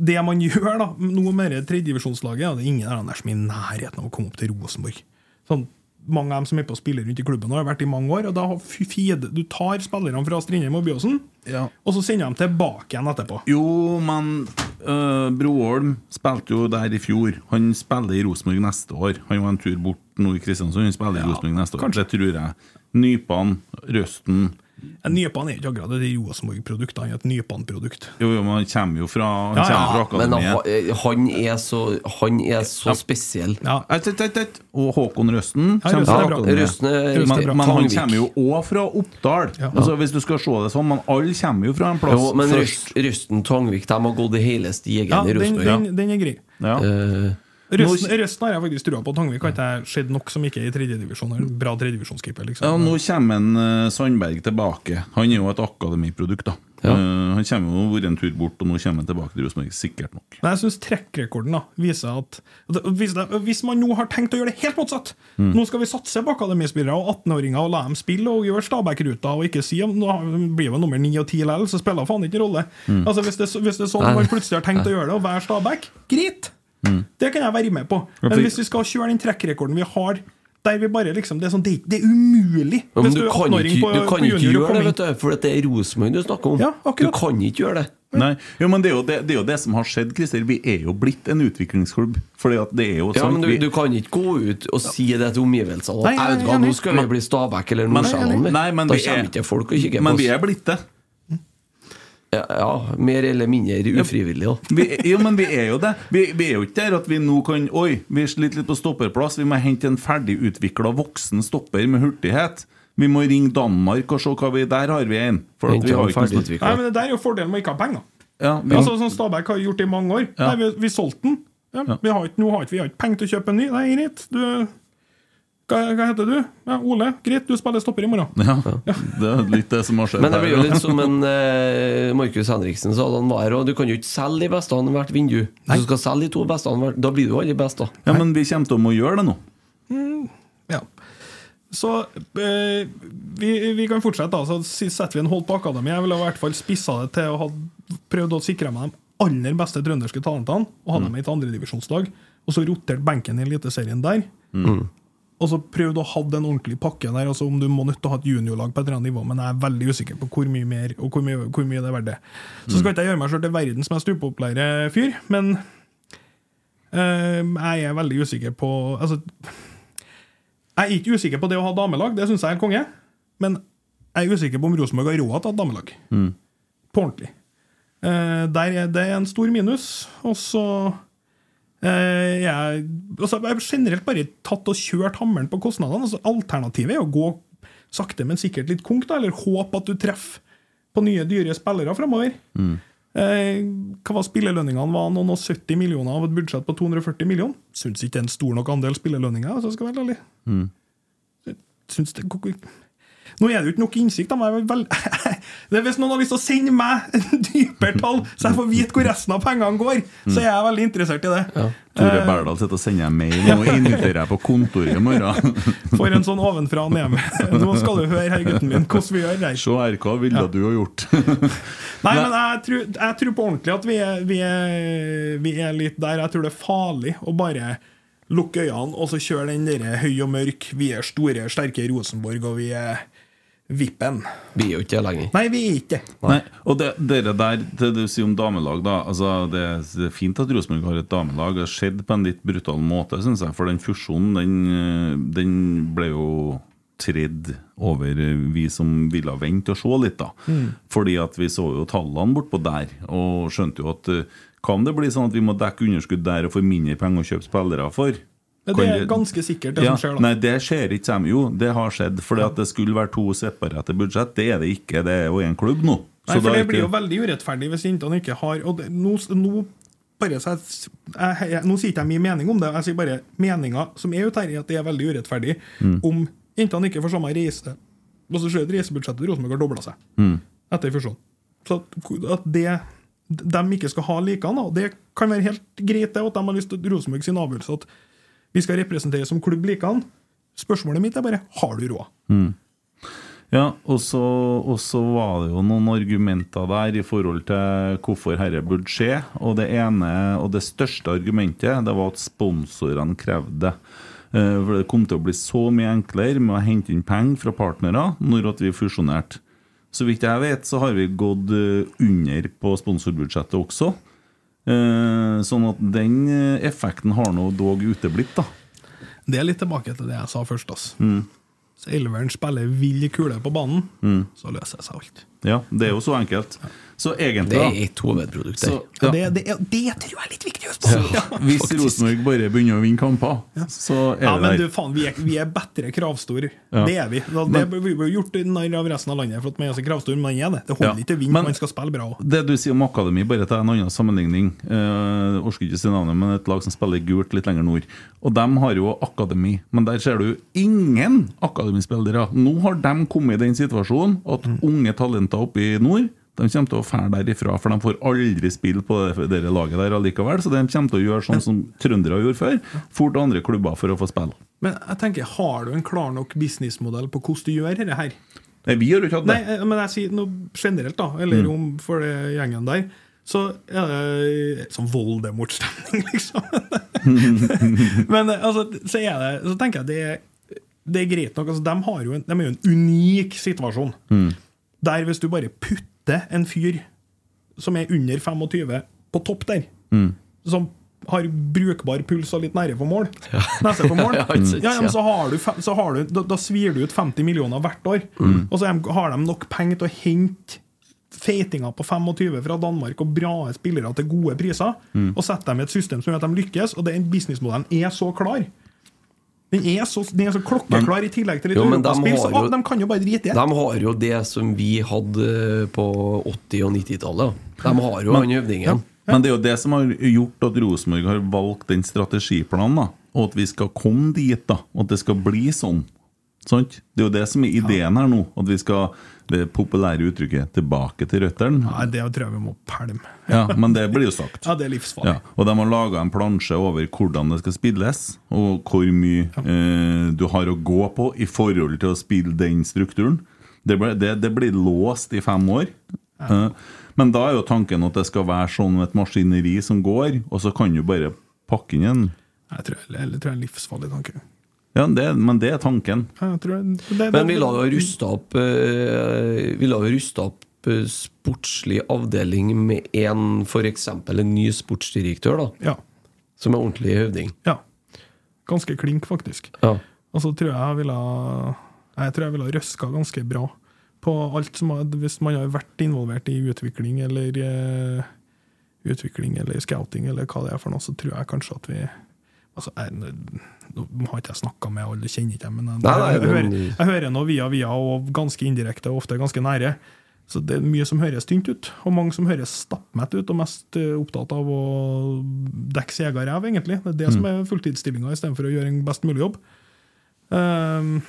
[SPEAKER 9] det man gjør da, nå med tredjedivisjonslaget, ja, det er ingen der som er i nærheten av å komme opp til Rosenborg. Sånn, mange av dem som er på å spille rundt i klubben, har vært i mange år. og da feed, Du tar spillerne fra Strindheim og Byåsen,
[SPEAKER 7] Ja.
[SPEAKER 9] og så sender de tilbake igjen etterpå.
[SPEAKER 7] Jo, men uh, Broholm spilte jo der i fjor. Han spiller i Rosenborg neste år. Han var en tur bort nå i Kristiansund. Han spiller i Rosenborg neste år. Det tror jeg. Nypan, Røsten
[SPEAKER 9] En Nypan er ikke akkurat et Rosenborg-produkt, han er et Nypan-produkt.
[SPEAKER 7] Jo, jo, men han kommer jo fra, han
[SPEAKER 9] Ja, ja,
[SPEAKER 7] kommer fra akademiet.
[SPEAKER 8] Men han er så, han er så spesiell.
[SPEAKER 9] Ja.
[SPEAKER 7] Et, et, et, et. Og Håkon Røsten
[SPEAKER 9] Ja,
[SPEAKER 7] kommer
[SPEAKER 9] Røsten
[SPEAKER 7] fra
[SPEAKER 9] er
[SPEAKER 7] akademiet.
[SPEAKER 8] Røsten er
[SPEAKER 7] Men, men han
[SPEAKER 8] Tangvik.
[SPEAKER 7] kommer jo òg fra Oppdal.
[SPEAKER 9] Ja.
[SPEAKER 7] Altså, hvis du skal se det sånn, men alle kommer jo fra en plass
[SPEAKER 8] Jo, men Røsten Tangvik de har gått i hele stigen
[SPEAKER 9] Ja,
[SPEAKER 8] i
[SPEAKER 9] den,
[SPEAKER 8] Rosenborg.
[SPEAKER 9] den, den er grei.
[SPEAKER 7] Ja.
[SPEAKER 8] Eh,
[SPEAKER 9] Røsten, Røsten har jeg faktisk trua på. Tangvik har ikke sett nok som ikke er i tredjedivisjon. Bra tredjedivisjonskeeper, liksom.
[SPEAKER 7] Ja, Nå kommer en, eh, Sandberg tilbake. Han er jo et akademiprodukt. da
[SPEAKER 8] Ja.
[SPEAKER 7] Eh, Han kommer jo vært en tur bort, og nå kommer han tilbake til Rosenborg. Sikkert nok.
[SPEAKER 9] Men jeg syns trekkrekorden da, viser at at- hvis, det, hvis man nå har tenkt å gjøre det helt motsatt
[SPEAKER 7] Mm.
[SPEAKER 9] Nå skal vi satse på akademispillere og 18-åringer og la dem spille og gjøre Stabæk-ruta og ikke si om nå blir vi nummer 9 og 10 likevel, så spiller det faen ikke rolle.
[SPEAKER 7] Mm.
[SPEAKER 9] Altså Hvis det, hvis det er sånn man plutselig har tenkt å gjøre det, og være Stabæk, greit! Det kan jeg være med på. Men hvis vi skal kjøre den trekkrekorden vi har der vi bare liksom, Det er, sånn, det, det er umulig!
[SPEAKER 8] ja, men du,
[SPEAKER 9] du,
[SPEAKER 8] kan ikke,
[SPEAKER 9] på-
[SPEAKER 8] du kan ikke gjøre det, vet du, for det er Rosenborg du snakker om.
[SPEAKER 9] Ja,
[SPEAKER 8] du kan ikke gjøre det.
[SPEAKER 7] Nei, jo, men det er jo det, det er jo det som har skjedd, Christer. Vi er jo blitt en utviklingsklubb. Fordi at det er jo
[SPEAKER 8] Ja,
[SPEAKER 7] sånn
[SPEAKER 8] men du, du kan ikke gå ut og si det til omgivelsene. At,
[SPEAKER 9] jeg er
[SPEAKER 8] «Jeg vet hva,
[SPEAKER 9] enig.
[SPEAKER 8] Nå skal vi bli Stabæk eller Nordsjælland.
[SPEAKER 7] Nei, men
[SPEAKER 8] Da
[SPEAKER 7] er-
[SPEAKER 8] kommer ikke folk og kikker på
[SPEAKER 7] Men vi er blitt det.
[SPEAKER 8] Ja, ja, mer eller mindre ufrivillig. da.
[SPEAKER 7] Vi, jo, men vi er jo det. Vi, vi er jo ikke der at vi nå kan Oi, vi sliter litt på stopperplass. Vi må hente en ferdigutvikla voksen stopper med hurtighet. Vi må ringe Danmark og se hva vi Der har vi en. For at vi har ikke
[SPEAKER 9] Nei, men Det der er jo fordelen med å ikke ha penger.
[SPEAKER 7] Ja, vi-
[SPEAKER 9] altså, som Stabæk har gjort i mange år.
[SPEAKER 7] Ja.
[SPEAKER 9] Nei, vi, vi solgte den. Ja,
[SPEAKER 7] Ja.
[SPEAKER 9] vi har ikke, nå har ikke, vi har ikke penger til å kjøpe en ny. Nei, greit. Du, hva, hva heter du? Ja, Ole. Greit, du spiller stopper i morgen.
[SPEAKER 7] Ja, det er litt det som har skjedd.
[SPEAKER 8] Men det blir jo litt som en eh, Markus Henriksen sa da han var her, du kan jo ikke selge de beste av hvert vindu. Hvis du skal selge de to beste, hvert- da blir du aldri best, da.
[SPEAKER 7] Ja, men vi kommer til å må gjøre det nå.
[SPEAKER 9] Ja. Så eh, vi, vi kan fortsette. da Så setter vi en hold på akademi. Jeg ville i hvert fall spissa det til å ha prøvd å sikre meg de aller beste trønderske talentene og ha dem i et andredivisjonslag. Og så rotert benken i Eliteserien der. Og så prøvd å ha den ordentlige pakken der. Altså Om du må nødt til å ha et juniorlag på et eller annet nivå, men jeg er veldig usikker på hvor mye mer og hvor mye, hvor mye det er verdt det. Så skal ikke jeg gjøre meg selv til verdens mest upopulære fyr, men eh, jeg er veldig usikker på altså, Jeg er ikke usikker på det å ha damelag, det syns jeg er konge. Men jeg er usikker på om Rosenborg har råd til å ha damelag.
[SPEAKER 7] Mm.
[SPEAKER 9] På ordentlig. Uh, der er det en stor minus. Og så jeg, altså, jeg har generelt bare tatt og kjørt hammeren på kostnadene. Altså, alternativet er å gå sakte, men sikkert litt konk, da, eller håpe at du treffer på nye, dyre spillere framover.
[SPEAKER 7] Mm.
[SPEAKER 9] Eh, hva var spillelønningene? Var noen og 70 millioner av et budsjett på 240 millioner? Syns ikke det er en stor nok andel spillelønninger. Altså, skal være ærlig.
[SPEAKER 7] Mm.
[SPEAKER 9] Syns det, nå er det jo ikke nok innsikt. Men jeg vel, det Hvis noen har lyst til å sende meg en dypere tall, så jeg får vite hvor resten av pengene går, så er jeg veldig interessert i det.
[SPEAKER 7] Tore Berdal sitter og sender mail og inviterer jeg på kontoret i morgen.
[SPEAKER 9] For en sånn ovenfra og ned Nå skal du høre, her gutten min, hvordan vi gjør det.
[SPEAKER 7] Se her, hva ville du ha gjort?
[SPEAKER 9] Nei, men jeg tror, jeg tror på ordentlig at vi er, vi, er, vi er litt der. Jeg tror det er farlig å bare lukke øynene og så kjøre den der høy og mørk. Vi er store, sterke Rosenborg, og vi er vippen.
[SPEAKER 8] Vi er jo ikke det lenger.
[SPEAKER 9] Nei, vi er ikke.
[SPEAKER 7] Nei, og det, dere der, det du sier om damelag, da altså det, det er fint at Rosenborg har et damelag. Det har skjedd på en litt brutal måte, syns jeg. For den fusjonen, den, eh, den ble jo tredd over eh, vi som ville vente og se litt, da.
[SPEAKER 10] Mm.
[SPEAKER 7] Fordi at vi så jo tallene bortpå der, og skjønte jo at hva kan det bli sånn at vi må dekke underskudd der og få mindre penger å kjøpe spillere for? Kan
[SPEAKER 9] det er ganske sikkert det
[SPEAKER 7] ja,
[SPEAKER 9] som skjer, da.
[SPEAKER 7] Nei, det skjer ikke, Sam. Jo, det har skjedd. At det skulle være to separate budsjett. Det er det ikke. Det er jo én klubb nå.
[SPEAKER 9] Nei, for det blir jo veldig urettferdig hvis jentene ikke har Og det, nå, nå, bare så jeg, jeg, jeg, nå sier ikke jeg min mening om det, jeg sier bare meninga som er ute her, er at det er veldig urettferdig
[SPEAKER 7] Mm.
[SPEAKER 9] om jentene ikke får samme reise. Og så ser reisebudsjettet til Rosenborg har dobla seg
[SPEAKER 7] Mm.
[SPEAKER 9] etter fusjonen. Så at, det de ikke skal ha likene, det kan være helt greit, det, at de har lyst til Rosenborg sin avgjørelse at vi skal representere som klubb likedan. Spørsmålet mitt er bare har du råd?
[SPEAKER 7] Mm. Ja, og så, var det jo noen argumenter der i forhold til hvorfor dette burde skje. Og det ene og det største argumentet det var at sponsorene krevde det. Eh, For det kom til å bli så mye enklere med å hente inn penger fra partnere når vi fusjonerte. Så vidt jeg vet, så har vi gått eh, under på sponsorbudsjettet også. Eh, Sånn at den eh, effekten har nå dog uteblitt, da.
[SPEAKER 9] Det er litt tilbake til det jeg sa først. Altså.
[SPEAKER 7] Mm.
[SPEAKER 9] Så Elveren spiller vill kule på banen,
[SPEAKER 7] Mm.
[SPEAKER 9] så løser det seg alt.
[SPEAKER 7] Ja, det er jo så enkelt. Så egentlig
[SPEAKER 8] Det er et hovedprodukt der.
[SPEAKER 9] Ja. Det, det, det tror jeg er litt viktig å huske på. Ja.
[SPEAKER 7] Hvis Rosenborg bare begynner å vinne kamper, så er
[SPEAKER 9] Ja,
[SPEAKER 7] det
[SPEAKER 9] men
[SPEAKER 7] der.
[SPEAKER 9] du, faen, vi er, vi er bedre kravstore.
[SPEAKER 7] Ja.
[SPEAKER 9] Det er vi. Da, det
[SPEAKER 7] Men-
[SPEAKER 9] blir jo gjort narr av resten av landet for at man er så kravstor, men man er det. Det holder
[SPEAKER 7] Ja.
[SPEAKER 9] ikke å vinne,
[SPEAKER 7] Men-
[SPEAKER 9] man skal spille bra òg.
[SPEAKER 7] Det du sier om akademi, bare til en annen sammenligning. Uh, Orsker ikke si navnet, men et lag som spiller gult litt lenger nord. Og de har jo akademi, men der ser du ingen akademispillere. Nå har de kommet i den situasjonen at unge talenter oppe i nord de kommer til å fære derifra, for de får aldri spille på det, det laget der allikevel. Så de kommer til å gjøre sånn som trøndere gjorde før. Fort andre klubber for å få spille.
[SPEAKER 9] Men jeg tenker, har du en klar nok businessmodell på hvordan du gjør dette her?
[SPEAKER 7] Nei, vi har jo ikke hatt det.
[SPEAKER 9] Nei, eh, men jeg sier noe generelt, da. Eller
[SPEAKER 7] Mm.
[SPEAKER 9] om for det gjengen der. Så er det sånn Voldemort-stemning, liksom. Men eh, altså, så, det, så tenker jeg det er, det er greit nok. Altså, de, en, de er jo en unik situasjon.
[SPEAKER 7] Mm.
[SPEAKER 9] Der hvis du bare putter en fyr som er under 25, på topp der,
[SPEAKER 7] Mm.
[SPEAKER 9] som har brukbar puls og litt nære for mål Nese for mål.
[SPEAKER 8] Ja,
[SPEAKER 9] ja, ja, så har du, så har du da, da svir du ut 50 millioner hvert år.
[SPEAKER 8] Mm.
[SPEAKER 9] Og så har de nok penger til å hente feitinger på 25 fra Danmark og bra spillere til gode priser,
[SPEAKER 7] Mm.
[SPEAKER 9] og sette dem i et system som gjør at de lykkes, og den businessmodellen er så klar. Den er så, den er så klokkeklar, i tillegg til litt
[SPEAKER 8] Jo, de
[SPEAKER 9] europaspill. Så
[SPEAKER 8] jo-
[SPEAKER 9] de kan jo bare drite i det.
[SPEAKER 8] De har jo det som vi hadde på 80- og 90-tallet. De har jo
[SPEAKER 7] den
[SPEAKER 8] øvdingen. Ja.
[SPEAKER 7] Men det er jo det som har gjort at Rosenborg har valgt den strategiplanen. da Og at vi skal komme dit, da og at det skal bli sånn. Sant? Det er jo det som er ideen her nå. At vi skal det populære uttrykket 'tilbake til røttene'.
[SPEAKER 9] Nei, det tror jeg vi må pælme.
[SPEAKER 7] Ja, men det blir jo sagt.
[SPEAKER 9] Ja, det er livsfarlig.
[SPEAKER 7] Ja, og de har laga en plansje over hvordan det skal spilles, og hvor mye eh, du har å gå på i forhold til å spille den strukturen. Det, ble, det, det blir låst i fem år. Eh, men da er jo tanken at det skal være sånn et maskineri som går, og så kan du bare pakke inn en
[SPEAKER 9] Jeg tror, det tror jeg er en livsfarlig tanke.
[SPEAKER 7] Ja, det, men det er tanken.
[SPEAKER 9] Jeg tror, det, det,
[SPEAKER 8] Men vi la jo rusta opp eh, Vi la jo rusta opp eh, sportslig avdeling med en f.eks. en ny sportsdirektør, da.
[SPEAKER 9] Ja.
[SPEAKER 8] Som er ordentlig høvding.
[SPEAKER 9] Ja. Ganske klink, faktisk.
[SPEAKER 8] Ja.
[SPEAKER 9] Og så tror jeg jeg ville Jeg tror jeg ville røska ganske bra på alt som Hvis man har vært involvert i utvikling eller uh, Utvikling eller scouting eller hva det er for noe, så tror jeg kanskje at vi Altså, jeg, Nå har ikke jeg snakka med alle, kjenner ikke jeg, men jeg,
[SPEAKER 8] Nei, nei,
[SPEAKER 9] jeg, hører, jeg hører noe via via, og ganske indirekte, og ofte ganske nære. Så det er mye som høres tynt ut, og mange som høres stappmett ut, og mest eh, opptatt av å dekke sin egen ræv, egentlig. Det er det som er fulltidsstillinga, istedenfor å gjøre en best mulig jobb. Um,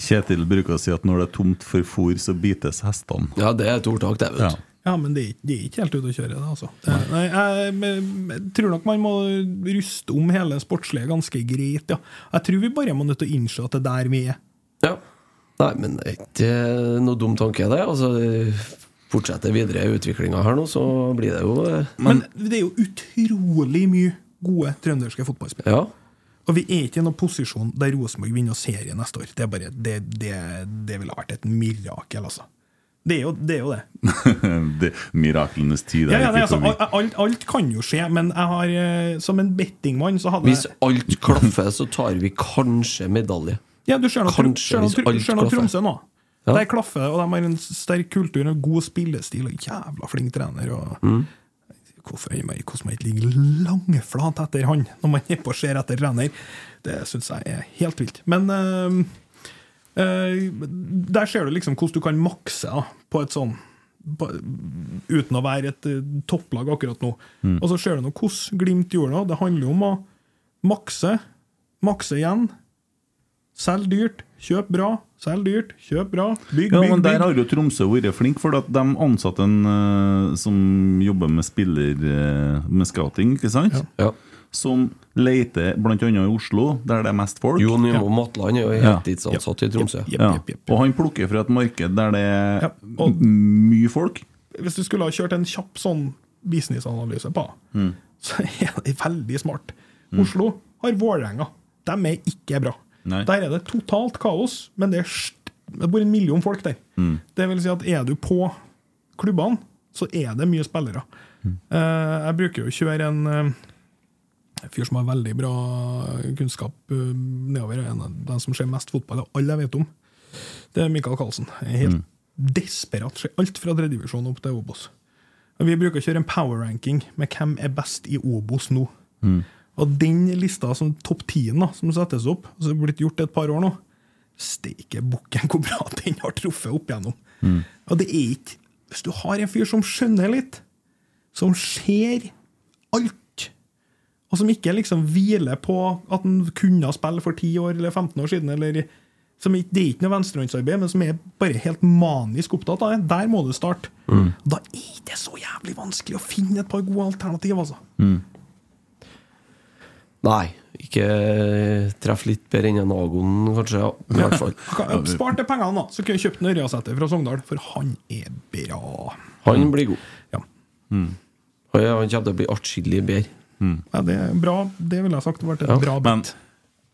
[SPEAKER 7] Kjetil bruker å si at når det er tomt for fôr, så bites hestene.
[SPEAKER 8] Ja, det er et ordtak, det, vet du.
[SPEAKER 9] Ja, men det er, det er ikke helt ute å kjøre, det. altså. Det, nei, jeg, jeg, jeg tror nok man må ruste om hele sportslige ganske greit, ja. Jeg tror vi bare må nødt til å innse at det er der vi er.
[SPEAKER 8] Ja. Nei, men det er ikke noe dum tanke, det. Altså, fortsetter videre utviklinga her nå, så blir det jo Men,
[SPEAKER 9] Men, det er jo utrolig mye gode trønderske fotballspillere.
[SPEAKER 8] Ja.
[SPEAKER 9] Og vi er ikke i noen posisjon der Rosenborg vinner serien neste år. Det, er bare, det, det, det ville vært et mirakel, altså. Det er jo det. Er jo det.
[SPEAKER 7] det miraklenes tid
[SPEAKER 9] Ja, ja, nei, altså, alt, alt, kan jo skje, men jeg har, eh, som en bettingmann så hadde
[SPEAKER 8] Hvis alt klaffer, så tar vi kanskje medalje.
[SPEAKER 9] Ja, du ser
[SPEAKER 8] klaffer.
[SPEAKER 9] Tromsø nå.
[SPEAKER 8] Ja.
[SPEAKER 9] Der klaffer det, og de har en sterk kultur og god spillestil og jævla flink trener. Og
[SPEAKER 8] Mm.
[SPEAKER 9] Hvorfor er man hvordan man ikke ligger langflat etter han når man er på og ser etter trener? Det syns jeg er helt vilt. Men eh, der ser du liksom hvordan du kan makse da, på et sånn uten å være et eh, topplag akkurat nå.
[SPEAKER 7] Mm.
[SPEAKER 9] Og så ser du nå hvordan Glimt gjorde det. Det handler om å makse, makse igjen. Selg dyrt, kjøp bra. Selg dyrt, kjøp bra. Bygg,
[SPEAKER 7] Ja,
[SPEAKER 9] bygg,
[SPEAKER 7] men Der har jo Tromsø vært flink, for at de ansatte en uh, som jobber med spiller uh, med scouting, ikke sant?
[SPEAKER 8] Ja.
[SPEAKER 7] Som leter bl.a. i Oslo, der det er mest folk.
[SPEAKER 8] Jo Nymo Matland er jo
[SPEAKER 7] Ja.
[SPEAKER 8] heltidsansatt i Tromsø.
[SPEAKER 7] Ja. Og han plukker fra et marked der det er
[SPEAKER 9] Ja, og-
[SPEAKER 7] mye folk.
[SPEAKER 9] Hvis du skulle ha kjørt en kjapp sånn businessanalyse på,
[SPEAKER 7] Mm.
[SPEAKER 9] så er det veldig smart. Oslo har Vålerenga. De er ikke bra.
[SPEAKER 7] Nei.
[SPEAKER 9] Der er det totalt kaos, men det er det bor en million folk der.
[SPEAKER 7] Mm.
[SPEAKER 9] Det vil si at er du på klubbene, så er det mye spillere.
[SPEAKER 7] Mm.
[SPEAKER 9] Uh, jeg bruker jo å kjøre en eh, fyr som har veldig bra kunnskap eh, nedover. En av dem som ser mest fotball av alle jeg vet om. Det er Mikael Karlsen. Helt desperat. Ser alt fra tredjevisjon opp til Obos. Vi bruker å kjøre en power ranking med hvem er best i Obos nå. Og den lista som topp 10 som settes opp, som er blitt gjort et par år nå Steike bukken hvor bra den har truffet opp igjennom. Og det er ikke Hvis du har en fyr som skjønner litt, som ser alt, og som ikke liksom hviler på at han kunne spille for 10 år eller 15 år siden, eller som Det er ikke noe venstrehåndsarbeid, men som er bare helt manisk opptatt av det. Der må du starte. Da er det så jævlig vanskelig å finne et par gode alternativ, altså.
[SPEAKER 8] Nei, ikke treff litt bedre enn en Agon, kanskje. Ja, I hvert fall.
[SPEAKER 9] Spart de pengene, da, så kunne jeg kjøpt Ørjasæter fra Sogndal, for han er bra.
[SPEAKER 8] Han blir god.
[SPEAKER 9] Ja.
[SPEAKER 8] Mm. han kommer til å bli atskillig bedre.
[SPEAKER 9] Ja, det er bra. Det ville jeg sagt vært et
[SPEAKER 8] Ja,
[SPEAKER 9] bra
[SPEAKER 7] Men
[SPEAKER 9] bit.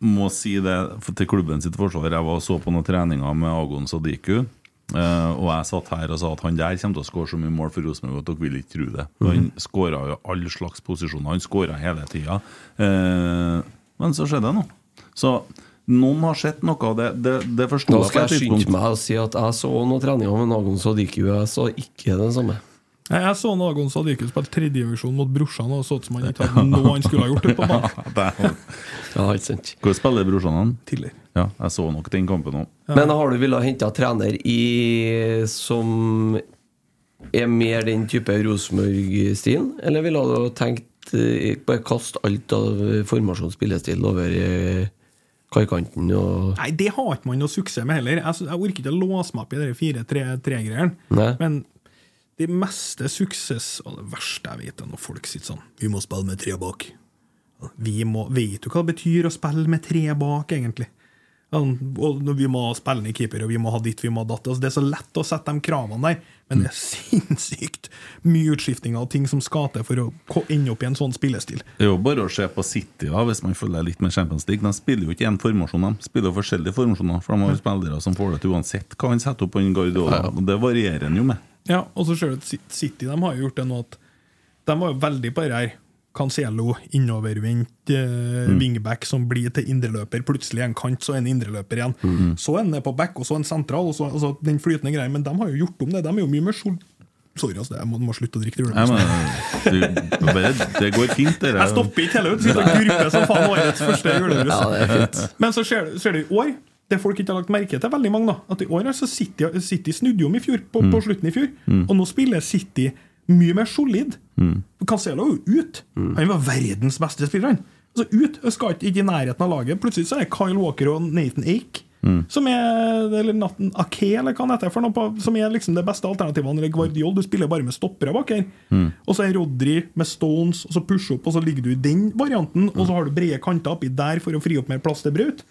[SPEAKER 7] må si det for- til klubben sitt forsvar. Jeg var og så på noen treninger med Agon Sadiku. Uh, og jeg satt her og sa at han der kommer til å skåre så mye mål for Rosenborg at dere vil ikke tro det. Mm. Han skåra jo alle slags posisjoner. Han skåra hele tida. Uh, men så skjedde det noe. Så noen har sett noe av det. Det, det
[SPEAKER 8] forstår
[SPEAKER 7] jeg Nå
[SPEAKER 8] skal jeg skynde meg og si at jeg så noen treninger med Agon Sadiku, jeg så ikke det samme.
[SPEAKER 9] Jeg så Nagon Sadiku spille tredjevisjon mot brorsan, og så ut som han ikke hadde noe han skulle ha gjort ute på banen.
[SPEAKER 8] Ja, ikke sant.
[SPEAKER 7] Hvor spiller brorsan han?
[SPEAKER 9] Tidligere.
[SPEAKER 7] Ja, jeg så nok den kampen òg.
[SPEAKER 8] Men har du villet hente trener i som er mer den type Rosenborg-stilen, eller ville du tenkt eh, bare kaste alt av formasjonsspillestil over kaikanten og
[SPEAKER 9] Nei, det har ikke man noe suksess med heller. Jeg, jeg orker ikke å låse meg opp i de 4-3-3-greiene. Men det meste suksess Og det verste jeg vet, er når folk sitter sånn Vi må spille med tre bak. Vi må, vet du hva det betyr å spille med tre bak, egentlig? Og vi må ha spillende keeper, og vi må ha ditt, vi må ha datt. Altså, det er så lett å sette de kravene der, men det er sinnssykt mye utskiftinger og ting som skal til for å ende opp i en sånn spillestil.
[SPEAKER 7] Det er jo bare å se på City, da, hvis man følger litt med Champions League. De spiller jo ikke én formasjon, de spiller jo forskjellige formasjoner. For de har jo spillere som får det til uansett hva han setter opp på en Guardiola. Og det varierer han jo med.
[SPEAKER 9] Ja, og så ser du at City de har jo gjort det nå at De var jo veldig på det her Cancelo, innovervendt eh, wingback som blir til indreløper. Plutselig en kant, så en indreløper igjen. Så er en på back, og så en sentral. Og så, altså, den flytende greia Men de har jo gjort om det. De er jo mye mer sol... Sorry, altså, jeg må, må slutte å drikke julebrus.
[SPEAKER 7] det går fint, det
[SPEAKER 9] Jeg stopper ikke heller. Sitter og gurper som faen årets første julebrus.
[SPEAKER 8] Ja, det er fint.
[SPEAKER 9] Men så ser du i år det folk ikke har lagt merke til, veldig mange da, at i år altså City, City snudde om i fjor, på, på slutten i fjor, og nå spiller City mye mer solid. Cancelo er jo ut. Han var verdens beste spiller. han. Altså ut, og skal ikke, ikke i nærheten av laget. Plutselig så er Kyle Walker og Nathan Ake. Som er eller Nathan Ake, eller hva han heter, for noe på, som er liksom det beste alternativet. Eller Guardiol, du spiller bare med stoppere bak her. Og så er Rodri med Stones, og så push opp, og så ligger du i den varianten. Og så har du brede kanter oppi der for å fri opp mer plass til Braut.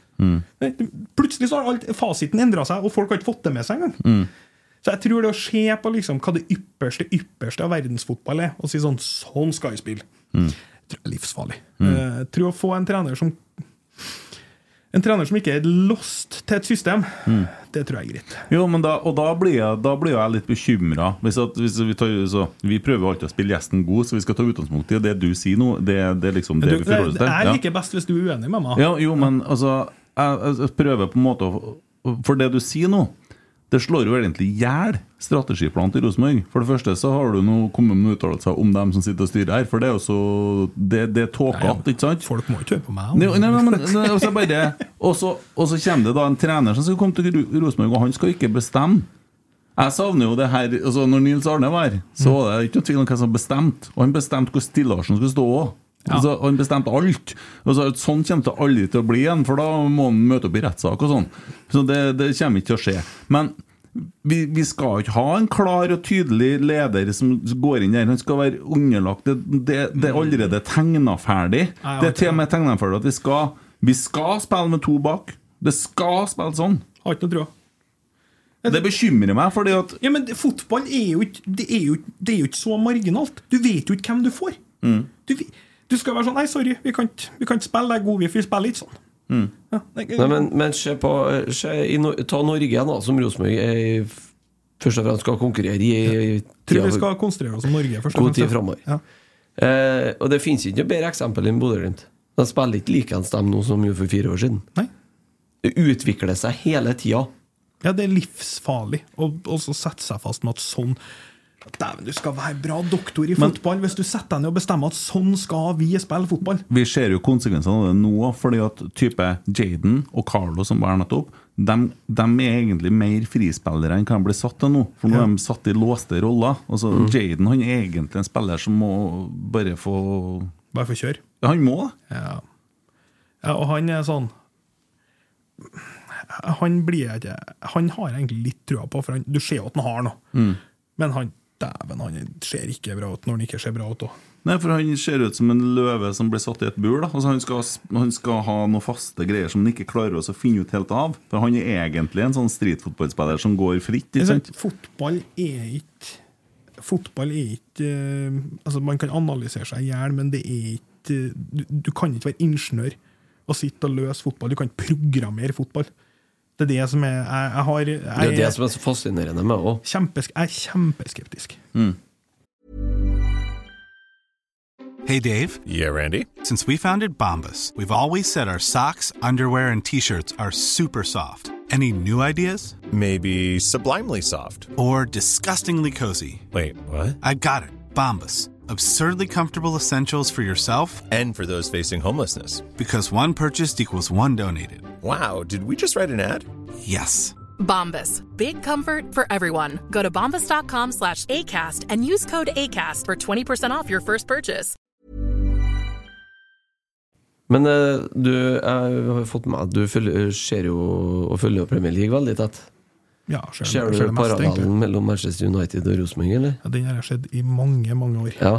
[SPEAKER 9] Det- Plutselig så har alt, fasiten endra seg, og folk har ikke fått det med seg engang. Så jeg tror det å se på liksom hva det ypperste ypperste av verdensfotball er, og si sånn Sånn skal jeg spille. Jeg tror det er livsfarlig. Mm. Jeg tror å få en trener som En trener som ikke er lost til et system, det tror jeg er greit.
[SPEAKER 7] Jo, men da, og da blir jeg, da blir jeg litt bekymra. Hvis, hvis vi, tar, så, vi prøver alltid å spille gjesten god, så vi skal ta utgangspunkt i det du sier nå. Det, det er liksom det
[SPEAKER 9] Du,
[SPEAKER 7] vi forholder oss til.
[SPEAKER 9] jeg liker best hvis du er uenig med meg.
[SPEAKER 7] Ja, jo, men altså jeg, jeg prøver på en måte å For det du sier nå, det slår jo egentlig i hjel strategiplanen til Rosenborg. For det første så har du nå kommet med uttalelser om dem som sitter og styrer her, for det er jo så Det, det er tåkete, ikke sant?
[SPEAKER 9] Folk må ikke høre på meg.
[SPEAKER 7] Nei, nei, nei, men, nei, altså bare, og, så, og så kommer det da en trener som skal komme til Ro- Rosenborg, og han skal ikke bestemme. Jeg savner jo det her altså Når Nils Arne var her, så var det ikke noe tvil om hvem som bestemte. Og han bestemte hvor Stillarsson skulle stå òg. Altså, han bestemte alt. Altså, sånn kommer det aldri til å bli igjen, for da må han møte opp i rettssak og sånn. Så det, det kommer ikke til å skje. Men vi, vi skal ikke ha en klar og tydelig leder som går inn der. Han skal være underlagt Det, det, det er allerede tegna ferdig. Det er til og med tegna ferdig at vi skal, vi skal spille med to bak. Det skal spille sånn.
[SPEAKER 9] Har ikke noe trua.
[SPEAKER 7] Det bekymrer meg, fordi at
[SPEAKER 9] Ja, men fotball er jo ikke det er jo, det er jo ikke så marginalt. Du vet jo ikke hvem du får.
[SPEAKER 7] Mm.
[SPEAKER 9] Du, vi- du skal være sånn Nei, sorry, vi kan ikke, vi kan ikke spille deg god, vi får spiller ikke sånn.
[SPEAKER 7] Mm.
[SPEAKER 9] Ja, det,
[SPEAKER 8] Nei, men, men se på se i, Ta Norge, da, som Rosenborg er først og fremst skal konkurrere i. i
[SPEAKER 9] tror vi skal konsentrere oss om Norge først. og
[SPEAKER 8] God tid
[SPEAKER 9] fremst.
[SPEAKER 8] framover.
[SPEAKER 9] Ja.
[SPEAKER 8] Eh, og det finnes ikke noe bedre eksempel enn Bodø-Glimt. De spiller ikke likeens dem nå som jo gjorde for fire år siden.
[SPEAKER 9] Nei.
[SPEAKER 8] Det utvikler seg hele tida.
[SPEAKER 9] Ja, det er livsfarlig å å sette seg fast med at sånn Dæven, du skal være bra doktor i
[SPEAKER 7] Men-
[SPEAKER 9] fotball hvis du setter deg ned og bestemmer at sånn skal vi spille fotball.
[SPEAKER 7] vi ser jo konsekvensene av det nå, fordi at type Jaden og Carlo som var her nettopp, de, er egentlig mer frispillere enn hva de blir satt til nå. For nå
[SPEAKER 9] Ja.
[SPEAKER 7] er de satt i låste roller. Altså,
[SPEAKER 8] Mm.
[SPEAKER 7] Jaden han er egentlig en spiller som må bare få
[SPEAKER 9] Bare få kjøre?
[SPEAKER 7] Ja, Han må det.
[SPEAKER 9] Ja. ja, og han er sånn Han blir jeg ikke Han har jeg egentlig litt trua på, for han, du ser jo at han har noe.
[SPEAKER 7] Mm.
[SPEAKER 9] Men han dæven, han ser ikke bra ut når han ikke ser bra ut òg.
[SPEAKER 7] Nei, for Han ser ut som en løve som blir satt i et bur. altså, han, skal, han skal ha noen faste greier som han ikke klarer å finne ut helt av. For Han er egentlig en sånn streetfotballspiller som går fritt.
[SPEAKER 9] Fotball er ikke Fotball er ikke eh, Altså, man kan analysere seg i hjel, men det er ikke du, du kan ikke være ingeniør og sitte og løse fotball. Du kan ikke programmere fotball. Det er det som er Jeg, jeg har jeg,
[SPEAKER 8] Det er det som er så fascinerende med òg.
[SPEAKER 9] kjempes- jeg er kjempeskeptisk.
[SPEAKER 11] Hey, Dave.
[SPEAKER 12] Yeah, Randy.
[SPEAKER 11] Since we founded Bombus, we've always said our socks, underwear, and t shirts are super soft. Any new ideas?
[SPEAKER 12] Maybe sublimely soft.
[SPEAKER 11] Or disgustingly cozy?
[SPEAKER 12] Wait, what?
[SPEAKER 11] I got it. Bombas. Absurdly comfortable essentials for yourself
[SPEAKER 12] And for those facing homelessness.
[SPEAKER 11] because one purchased equals one donated.
[SPEAKER 12] Wow, did we just write an ad?
[SPEAKER 11] Yes.
[SPEAKER 1] Bombas. Big comfort for everyone. Go to bombas.com slash ACAST and use code ACAST for 20% off your first purchase.
[SPEAKER 8] Men uh, du, jeg har fått med at du følger, ser jo og følger jo Premier League veldig tett.
[SPEAKER 9] Ja, ser,
[SPEAKER 8] Ser du parallellen mellom Manchester United og Rosenborg, eller?
[SPEAKER 9] Ja, den har jeg sett i mange, mange år.
[SPEAKER 8] Ja.